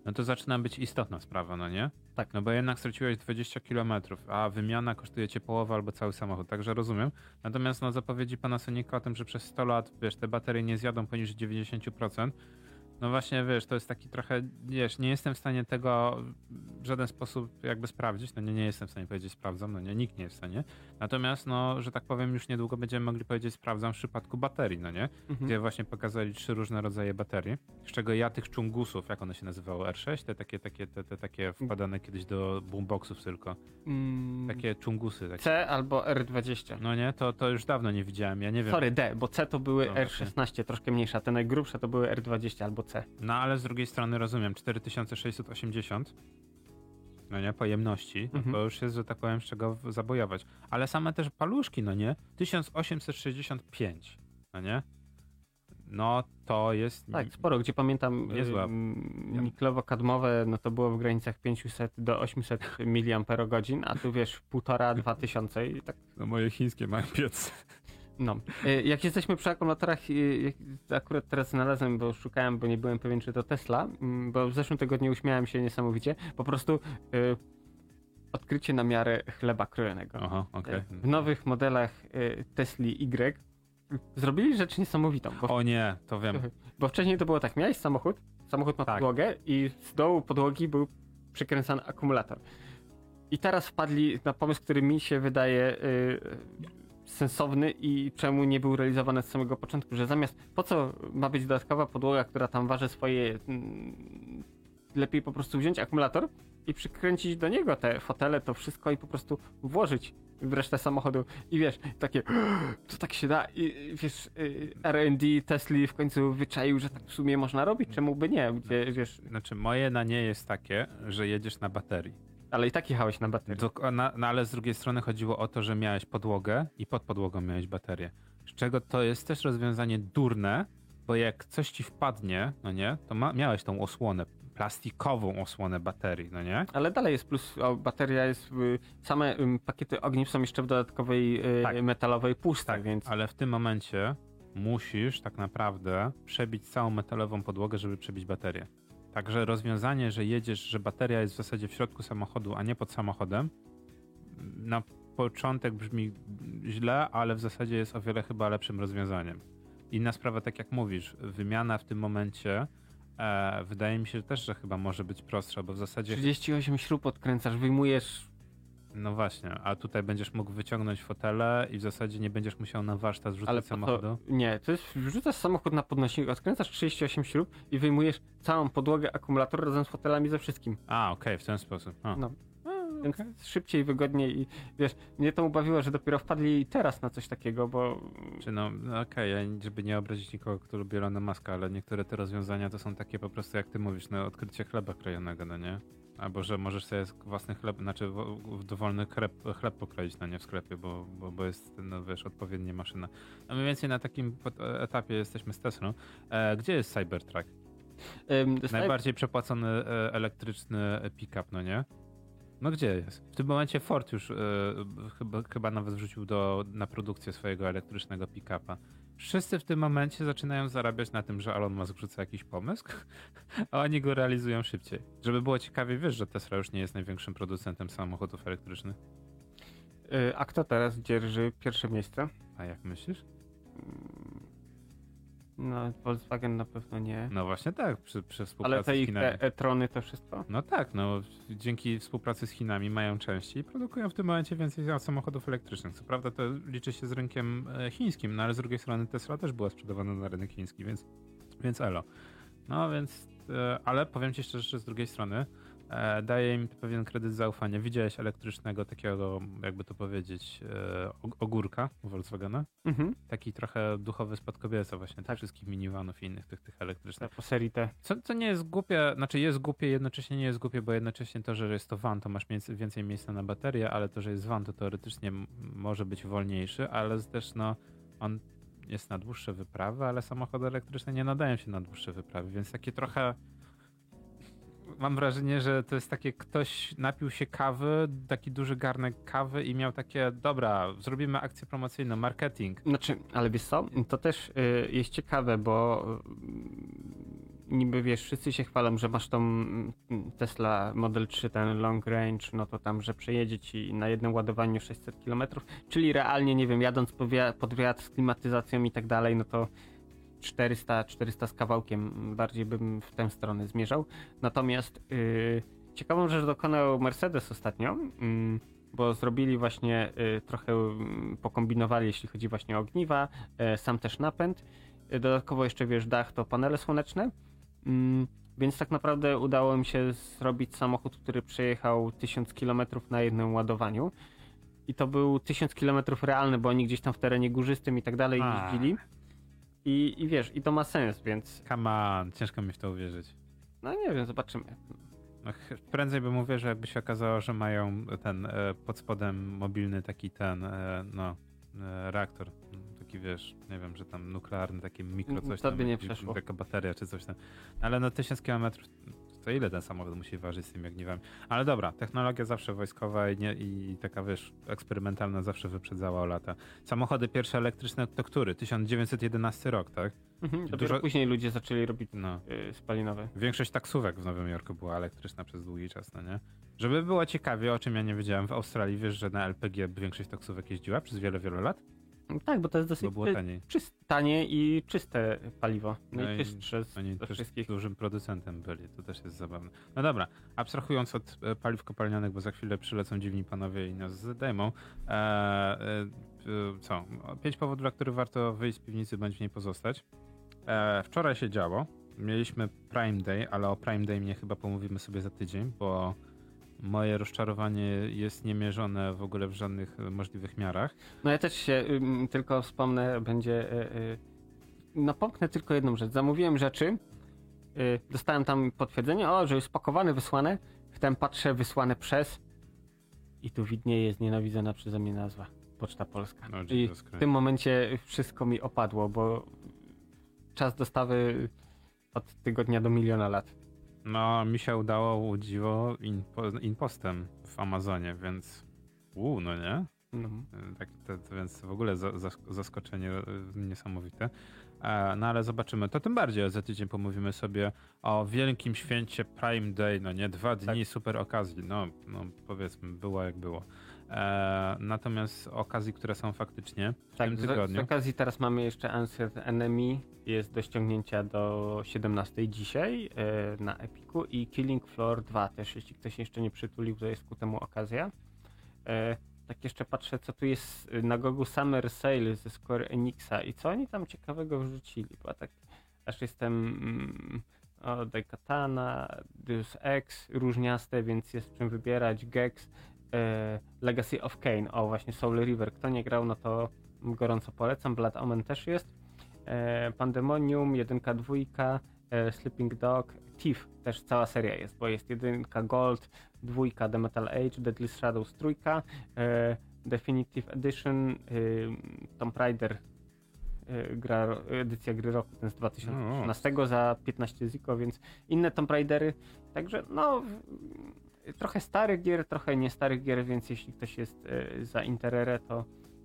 Speaker 2: no to zaczyna być istotna sprawa, no nie?
Speaker 1: Tak.
Speaker 2: No bo jednak straciłeś 20 km, a wymiana kosztuje cię połowę albo cały samochód, także rozumiem. Natomiast no zapowiedzi Panasonica o tym, że przez 100 lat, wiesz, te baterie nie zjadą poniżej 90%, no właśnie, wiesz, to jest taki trochę, wiesz, nie jestem w stanie tego w żaden sposób jakby sprawdzić, no nie, nie jestem w stanie powiedzieć sprawdzam, no nie, nikt nie jest w stanie. Natomiast, no, że tak powiem, już niedługo będziemy mogli powiedzieć sprawdzam w przypadku baterii, no nie?
Speaker 1: Mhm.
Speaker 2: Gdzie właśnie pokazali trzy różne rodzaje baterii, z czego ja tych czungusów, jak one się nazywały, R6, te takie, takie, te, te takie wkładane kiedyś do boomboxów tylko,
Speaker 1: Mm,
Speaker 2: takie czungusy, takie,
Speaker 1: C albo R20.
Speaker 2: no nie, to, to już dawno nie widziałem, ja nie wiem.
Speaker 1: Sorry, D, bo C to były
Speaker 2: No,
Speaker 1: R16, troszkę mniejsze, a te najgrubsze to były R20 albo C.
Speaker 2: No ale z drugiej strony rozumiem, 4680 no nie, pojemności, no
Speaker 1: Mhm.
Speaker 2: to już jest, że tak powiem, z czego zabojować. Ale same też paluszki, no nie, 1865, no nie, no to jest...
Speaker 1: Tak, sporo, gdzie pamiętam
Speaker 2: Niezła.
Speaker 1: ym, niklowo-kadmowe, no to było w granicach 500 do 800 mAh, a tu wiesz, półtora, dwa tysiące i tak
Speaker 2: No moje chińskie mają piec.
Speaker 1: No. Y, Jak jesteśmy przy akumulatorach, jak- akurat teraz znalazłem, bo szukałem, bo nie byłem pewien, czy to Tesla, mm, bo w zeszłym tygodniu uśmiałem się niesamowicie. Po prostu y, odkrycie na miarę chleba krojonego.
Speaker 2: Aha, okej.
Speaker 1: Y, W nowych modelach y, Tesli Y zrobili rzecz niesamowitą,
Speaker 2: O nie, to wiem.
Speaker 1: bo wcześniej to było tak, miałeś samochód, samochód ma
Speaker 2: Tak.
Speaker 1: podłogę i z dołu podłogi był przykręcany akumulator. I teraz wpadli na pomysł, który mi się wydaje y, sensowny i czemu nie był realizowany od samego początku, że zamiast po co ma być dodatkowa podłoga, która tam waży swoje mm, lepiej po prostu wziąć akumulator i przykręcić do niego te fotele, to wszystko i po prostu włożyć w resztę samochodu. I wiesz, takie to tak się da. I wiesz, y, R&D Tesla w końcu wyczaił, że tak w sumie można robić, czemu by nie, gdzie wiesz,
Speaker 2: Znaczy moje na nie jest takie, że jedziesz na baterii.
Speaker 1: Ale i tak jechałeś na baterii.
Speaker 2: Dok- na, no ale z drugiej strony chodziło o to, że miałeś podłogę i pod podłogą miałeś baterię. Z czego to jest też rozwiązanie durne, bo jak coś ci wpadnie, no nie, to ma, miałeś tą osłonę, plastikową osłonę baterii, no nie?
Speaker 1: Ale dalej jest plus, bateria jest, y, same pakiety ogniw są jeszcze w dodatkowej y,
Speaker 2: Tak.
Speaker 1: metalowej puszce, więc
Speaker 2: Ale w tym momencie musisz tak naprawdę przebić całą metalową podłogę, żeby przebić baterię. Także rozwiązanie, że jedziesz, że bateria jest w zasadzie w środku samochodu, a nie pod samochodem, na początek brzmi źle, ale w zasadzie jest o wiele chyba lepszym rozwiązaniem. Inna sprawa, tak jak mówisz, wymiana w tym momencie e, wydaje mi się też, że chyba może być prostsza, bo w zasadzie
Speaker 1: 38 śrub odkręcasz, wyjmujesz
Speaker 2: no właśnie, a tutaj będziesz mógł wyciągnąć fotele i w zasadzie nie będziesz musiał na warsztat wrzucać
Speaker 1: Ale
Speaker 2: samochodu.
Speaker 1: to, nie, to jest, wrzucasz samochód na podnośnik, odkręcasz 38 śrub i wyjmujesz całą podłogę akumulatora razem z fotelami ze wszystkim.
Speaker 2: A, okej, w ten sposób. A.
Speaker 1: No.
Speaker 2: A,
Speaker 1: Więc
Speaker 2: okej.
Speaker 1: szybciej, wygodniej i wiesz, mnie to ubawiło, że dopiero wpadli teraz na coś takiego, bo
Speaker 2: Czy no, no okej, ja żeby nie obrazić nikogo, kto lubi Elona Muska, ale niektóre te rozwiązania to są takie po prostu, jak ty mówisz, no odkrycie chleba krojonego, no nie? Albo, że możesz sobie własny chleb, znaczy dowolny chleb, chleb pokroić, no nie w sklepie, bo, bo, bo jest, no wiesz, odpowiednia maszyna. No mniej więcej na takim pot- etapie jesteśmy z Teslą. E, gdzie jest Cybertruck?
Speaker 1: Skype-
Speaker 2: Najbardziej przepłacony e, elektryczny pick-up, no nie? No gdzie jest? W tym momencie Ford już e, chyba, chyba nawet wrzucił do, na produkcję swojego elektrycznego pick-upa. Wszyscy w tym momencie zaczynają zarabiać na tym, że Elon Musk rzuca jakiś pomysł, a oni go realizują szybciej. Żeby było ciekawie, wiesz, że Tesla już nie jest największym producentem samochodów elektrycznych.
Speaker 1: Y, A kto teraz dzierży pierwsze miejsce?
Speaker 2: A jak myślisz?
Speaker 1: No, Volkswagen na pewno nie.
Speaker 2: No właśnie tak, przy, przy współpracy
Speaker 1: Ale te
Speaker 2: z Chinami.
Speaker 1: te e-trony to wszystko?
Speaker 2: No tak, no dzięki współpracy z Chinami mają części i produkują w tym momencie więcej samochodów elektrycznych. Co prawda to liczy się z rynkiem e, chińskim, no ale z drugiej strony Tesla też była sprzedawana na rynek chiński, więc, więc elo. No więc, e, ale powiem ci szczerze, że z drugiej strony daje im pewien kredyt zaufania. Widziałeś elektrycznego takiego, jakby to powiedzieć, e, og- ogórka Volkswagena?
Speaker 1: Mhm.
Speaker 2: Taki trochę duchowy spadkobierca właśnie tych wszystkich minivanów i innych tych, tych elektrycznych.
Speaker 1: Te Po serii T.
Speaker 2: Co, co nie jest głupie, znaczy jest głupie, jednocześnie nie jest głupie, bo jednocześnie to, że jest to van, to masz więcej miejsca na baterię, ale to, że jest van, to teoretycznie może być wolniejszy, ale też no, on jest na dłuższe wyprawy, ale samochody elektryczne nie nadają się na dłuższe wyprawy, więc takie trochę mam wrażenie, że to jest takie ktoś napił się kawy, taki duży garnek kawy i miał takie, dobra, zrobimy akcję promocyjną, marketing.
Speaker 1: Znaczy, ale wiesz co, to też y, jest ciekawe, bo y, niby wiesz, wszyscy się chwalą, że masz tą mm, Tesla Model 3, ten long range, no to tam, że przejedzie ci na jednym ładowaniu 600 km, czyli realnie, nie wiem, jadąc pod wiatr z klimatyzacją i tak dalej, no to 400, 400 z kawałkiem bardziej bym w tę stronę zmierzał. Natomiast y, ciekawą rzecz dokonał Mercedes ostatnio, mm, bo zrobili właśnie y, trochę mm, pokombinowali, jeśli chodzi właśnie o ogniwa, y, sam też napęd. Y, dodatkowo jeszcze wiesz, dach to panele słoneczne. Mm, więc tak naprawdę udało mi się zrobić samochód, który przejechał 1000 km na jednym ładowaniu. I to był 1000 km realny, bo oni gdzieś tam w terenie górzystym i tak dalej jeździli. I, I wiesz, i to ma sens, więc
Speaker 2: Come on, ciężko mi w to uwierzyć.
Speaker 1: no nie wiem, zobaczymy.
Speaker 2: No, prędzej bym uwierzył, jakby się okazało, że mają ten e, pod spodem mobilny taki ten, e, no, e, reaktor. Taki wiesz, nie wiem, że tam nuklearny, takie mikro coś
Speaker 1: To
Speaker 2: tam.
Speaker 1: by nie przeszło.
Speaker 2: Taka bateria czy coś tam. Ale no 1000 km, to ile ten samochód musi ważyć z tymi ogniwami? Ale dobra, technologia zawsze wojskowa i, nie, i taka wiesz, eksperymentalna zawsze wyprzedzała o lata. Samochody pierwsze elektryczne to który? 1911 rok, tak?
Speaker 1: Mhm, dopiero
Speaker 2: Dużo-
Speaker 1: później ludzie zaczęli robić
Speaker 2: No.
Speaker 1: y, spalinowe.
Speaker 2: Większość taksówek w Nowym Jorku była elektryczna przez długi czas, no nie? Żeby było ciekawie, o czym ja nie wiedziałem, w Australii wiesz, że na LPG większość taksówek jeździła przez wiele, wiele lat,
Speaker 1: Tak, bo to jest
Speaker 2: bo
Speaker 1: dosyć y,
Speaker 2: taniej.
Speaker 1: czyst, tanie i czyste paliwo.
Speaker 2: No i
Speaker 1: Najczystsze z
Speaker 2: Oni też
Speaker 1: wszystkich.
Speaker 2: dużym producentem byli, to też jest zabawne. No dobra, abstrahując od e, paliw kopalnianych, bo za chwilę przylecą dziwni panowie i nas zdejmą. E, e, e, co? Pięć powodów, dla których warto wyjść z piwnicy, bądź w niej pozostać. E, wczoraj się działo. Mieliśmy Prime Day, ale o Prime Day mnie chyba pomówimy sobie za tydzień, bo moje rozczarowanie jest niemierzone w ogóle w żadnych e, możliwych miarach.
Speaker 1: No ja też się ym, tylko wspomnę, będzie. Y, y, napomknę tylko jedną rzecz. Zamówiłem rzeczy, y, dostałem tam potwierdzenie, o, że jest spakowane, wysłane. Wtem patrzę, wysłane przez. I tu widnieje znienawidzona przeze mnie nazwa. Poczta Polska.
Speaker 2: No,
Speaker 1: I w tym momencie wszystko mi opadło, bo czas dostawy od tygodnia do miliona lat.
Speaker 2: No, mi się udało, u dziwo, impo, impostem w Amazonie, więc u, no nie?
Speaker 1: No.
Speaker 2: Tak, to, to więc w ogóle za, za, zaskoczenie e, niesamowite. E, no ale zobaczymy. To tym bardziej za tydzień pomówimy sobie o wielkim święcie Prime Day, no nie? Dwa dni super okazji. No, no powiedzmy, było jak było. E, natomiast okazji, które są faktycznie w
Speaker 1: Tak,
Speaker 2: tym
Speaker 1: z, z
Speaker 2: tygodniu.
Speaker 1: okazji teraz mamy jeszcze Answered Enemy. Jest do ściągnięcia do 17 dzisiaj e, na Epiku i Killing Floor 2 też, jeśli ktoś jeszcze nie przytulił, to jest ku temu okazja. E, tak jeszcze patrzę, co tu jest na Gogu Summer Sale ze Square Enixa i co oni tam ciekawego wrzucili, bo tak aż jestem mm, o, Daikatana, Deus Ex, różniaste, więc jest czym wybierać, Gex, Legacy of Kane, o właśnie Soul River, kto nie grał, no to gorąco polecam, Blood Omen też jest, e, Pandemonium, jedynka, dwójka, e, Sleeping Dog, Thief też cała seria jest, bo jest jedynka Gold, dwójka The Metal Age, Deadly Shadows trójka, e, Definitive Edition, e, Tomb Raider e, gra, edycja gry roku, ten z 2013 za 15 ziko, więc inne Tomb Raidery, także no trochę starych gier, trochę nie starych gier, więc jeśli ktoś jest e, za Interere, to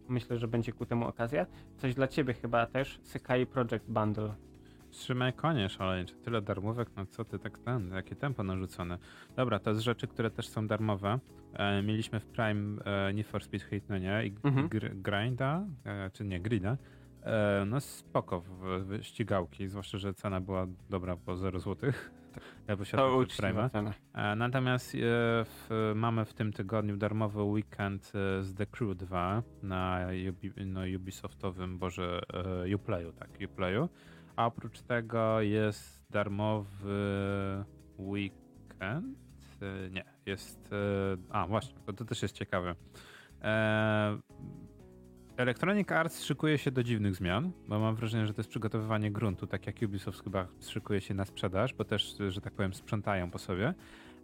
Speaker 1: Myślę, że będzie ku temu okazja. Coś dla ciebie chyba też, Sekai Project Bundle.
Speaker 2: Trzymaj konie szaleńcze. Tyle darmówek, no co ty tak ten, jakie tempo narzucone. Dobra, to z rzeczy, które też są darmowe. E, mieliśmy w Prime e, Need for Speed Hit, no nie? I
Speaker 1: Mhm.
Speaker 2: gr, Grinda, e, czy nie, Grida. E, no spoko w, w ścigałki, zwłaszcza, że cena była dobra, po 0 zł. Ja posiadam
Speaker 1: To uczciwa cena.
Speaker 2: E, Natomiast e, w, mamy w tym tygodniu darmowy weekend e, z The Crew 2 na, Ubi, no, Ubisoftowym, boże, Uplayu, tak, Uplayu. A oprócz tego jest darmowy weekend. Nie, jest. A, właśnie, to też jest ciekawe. Electronic Arts szykuje się do dziwnych zmian, bo mam wrażenie, że to jest przygotowywanie gruntu, tak jak Ubisoft chyba szykuje się na sprzedaż, bo też, że tak powiem, sprzątają po sobie.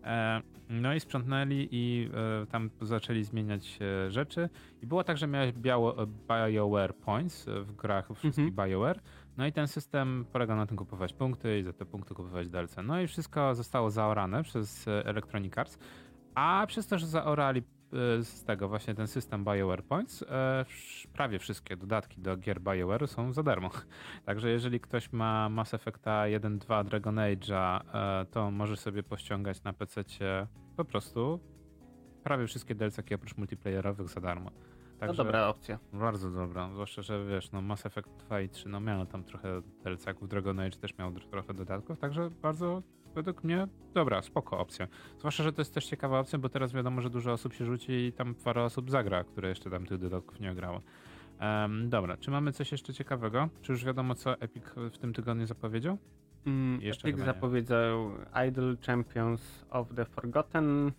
Speaker 2: E, No i sprzątnęli i e, tam zaczęli zmieniać e, rzeczy. I było tak, że miałeś biało BioWare Points w grach wszystkich
Speaker 1: Mhm.
Speaker 2: BioWare. No i ten system polega na tym kupować punkty i za te punkty kupować DLC. No i wszystko zostało zaorane przez Electronic Arts. A przez to, że zaorali z tego właśnie ten system BioWare Points, wsz- prawie wszystkie dodatki do gier BioWare są za darmo. Także jeżeli ktoś ma Mass Effecta 1.2 Dragon Age'a, e, to może sobie pościągać na PC po prostu prawie wszystkie DLC oprócz multiplayerowych za darmo.
Speaker 1: To
Speaker 2: Także
Speaker 1: dobra opcja.
Speaker 2: Bardzo dobra, zwłaszcza, że wiesz, no Mass Effect 2 i 3 no miały tam trochę DLC-ków, Dragon Age też miał trochę dodatków, także bardzo według mnie dobra, spoko opcja. Zwłaszcza, że to jest też ciekawa opcja, bo teraz wiadomo, że dużo osób się rzuci i tam parę osób zagra, które jeszcze tam tych dodatków nie grało. Em, dobra, czy mamy coś jeszcze ciekawego? Czy już wiadomo, co Epic w tym tygodniu zapowiedział?
Speaker 1: Mm,
Speaker 2: Jeszcze
Speaker 1: Epic zapowiedział Idol Champions of the Forgotten.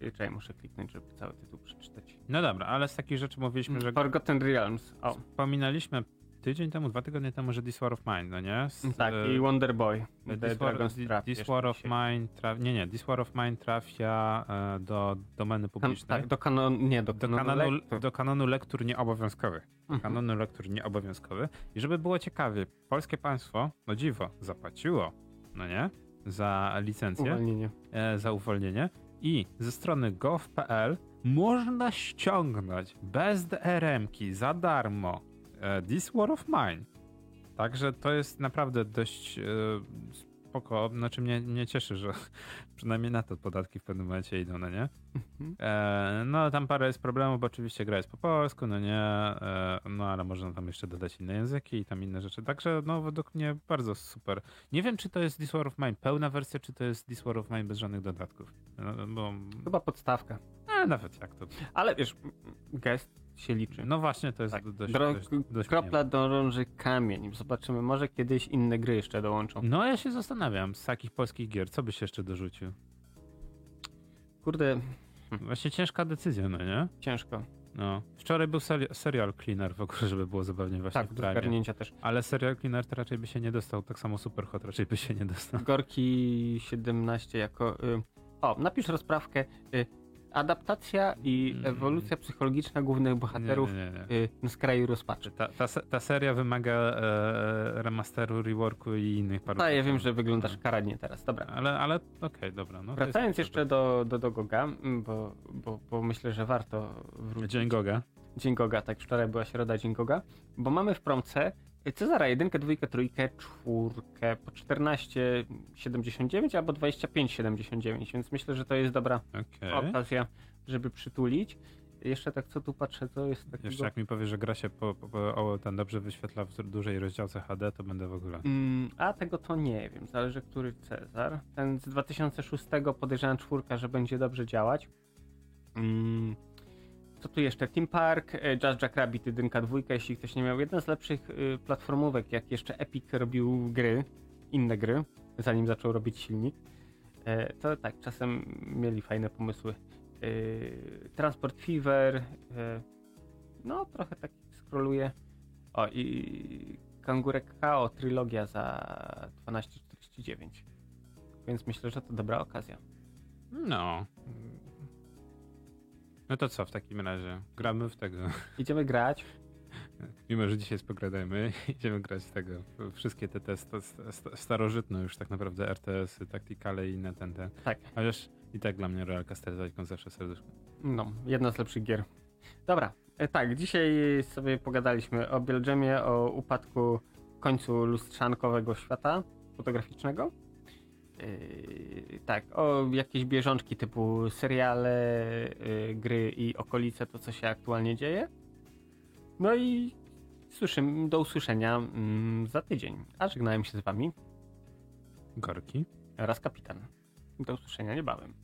Speaker 1: Czekaj, muszę kliknąć, żeby cały tytuł przeczytać.
Speaker 2: No dobra, ale z takich rzeczy mówiliśmy, że
Speaker 1: Forgotten Realms. O,
Speaker 2: wspominaliśmy tydzień temu, dwa tygodnie temu, że This War of Mine, no nie? Z,
Speaker 1: tak,
Speaker 2: e,
Speaker 1: i Wonder Boy. The
Speaker 2: This War,
Speaker 1: Dragon's Trap
Speaker 2: This War of. Mine traf, nie, nie, This War of Mine trafia e, do domeny publicznej.
Speaker 1: tak, do kanonu, nie, do
Speaker 2: do,
Speaker 1: kanonu lektur.
Speaker 2: do kanonu lektur nieobowiązkowych.
Speaker 1: Mhm.
Speaker 2: Kanonu lektur nieobowiązkowych. I żeby było ciekawie, polskie państwo, no dziwo, zapłaciło, no nie? Za licencję,
Speaker 1: Uwolnienie.
Speaker 2: e, za uwolnienie. I ze strony gov.pl można ściągnąć bez DRM-ki za darmo This War of Mine. Także to jest naprawdę dość e, spoko. Znaczy mnie, mnie cieszy, że przynajmniej na to podatki w pewnym momencie idą, no nie?
Speaker 1: Mhm.
Speaker 2: E, no tam parę jest problemów, bo oczywiście gra jest po polsku, no nie? E, no ale można tam jeszcze dodać inne języki i tam inne rzeczy. Także no według mnie bardzo super. Nie wiem, czy to jest This War of Mine pełna wersja, czy to jest This War of Mine bez żadnych dodatków. No, bo
Speaker 1: Chyba podstawka.
Speaker 2: a, nawet jak to.
Speaker 1: Ale wiesz, gest się liczy.
Speaker 2: No właśnie, to jest
Speaker 1: Tak.
Speaker 2: dość,
Speaker 1: Dro-
Speaker 2: dość, dość
Speaker 1: Kropla dąży kamień. Zobaczymy, może kiedyś inne gry jeszcze dołączą.
Speaker 2: No ja się zastanawiam, z takich polskich gier, co byś jeszcze dorzucił?
Speaker 1: Kurde,
Speaker 2: Właśnie ciężka decyzja, no nie?
Speaker 1: ciężko.
Speaker 2: No. Wczoraj był seri- serial Cleaner w ogóle, żeby było zabawnie właśnie
Speaker 1: Tak,
Speaker 2: w
Speaker 1: zgarnięcia też.
Speaker 2: Ale serial Cleaner to raczej by się nie dostał, tak samo Superhot raczej by się nie dostał.
Speaker 1: Gorki 17 jako. Y, o, napisz rozprawkę. Y, adaptacja i
Speaker 2: Mm.
Speaker 1: ewolucja psychologiczna głównych bohaterów
Speaker 2: Nie, nie, nie.
Speaker 1: Y, na skraju rozpaczy.
Speaker 2: Ta, ta, ta seria wymaga e, remasteru, reworku i innych paru
Speaker 1: No, ja wiem, że wyglądasz karadnie teraz. Dobra.
Speaker 2: Ale, ale okej, dobra. No,
Speaker 1: Wracając jeszcze do, do, do Goga, mm, bo, bo, bo myślę, że warto wrócić.
Speaker 2: Dzień Goga.
Speaker 1: Dzień Goga, tak, wczoraj była środa Dzień Goga, bo mamy w promce Cezara 1, 2, 3, 4 po 14,79 albo 25,79, więc myślę, że to jest dobra
Speaker 2: Okej.
Speaker 1: okazja, żeby przytulić. Jeszcze tak co tu patrzę, to jest takiego...
Speaker 2: Jeszcze jak mi powie, że gra się po, po, ten dobrze wyświetla w dużej rozdziałce HD, to będę w ogóle.
Speaker 1: Mm, a tego to nie wiem, zależy który Cezar. Ten z 2006 podejrzewam czwórka, że będzie dobrze działać. Mm, co tu jeszcze? Team Park, e, Jazz Jack Rabbit 1, 2, jeśli ktoś nie miał. Jedna z lepszych y, platformówek, jak jeszcze Epic robił gry, inne gry, zanim zaczął robić silnik. E, to tak, czasem mieli fajne pomysły. E, Transport Fever, no trochę tak scrolluję. O i Kangurek KO trylogia za 12,49. Więc myślę, że to dobra okazja.
Speaker 2: No. No to co w takim razie? Gramy w tego.
Speaker 1: Idziemy grać.
Speaker 2: Mimo, że dzisiaj spogradajmy, idziemy grać w tego. Wszystkie te, te sta, sta, starożytne już tak naprawdę RTS-y, taktykale i inne ten, te.
Speaker 1: Tak.
Speaker 2: Chociaż i tak dla mnie Royal Castle z zawsze serduszko.
Speaker 1: No, jedna z lepszych gier. Dobra, e, tak, dzisiaj sobie pogadaliśmy o Bieldżemie, o upadku, końcu lustrzankowego świata fotograficznego. Yy, tak, o jakieś bieżączki typu seriale, yy, gry i okolice, to co się aktualnie dzieje. No i słyszymy, do usłyszenia mm, za tydzień. A żegnałem się z wami
Speaker 2: Gorki.
Speaker 1: oraz kapitan. Do usłyszenia niebawem.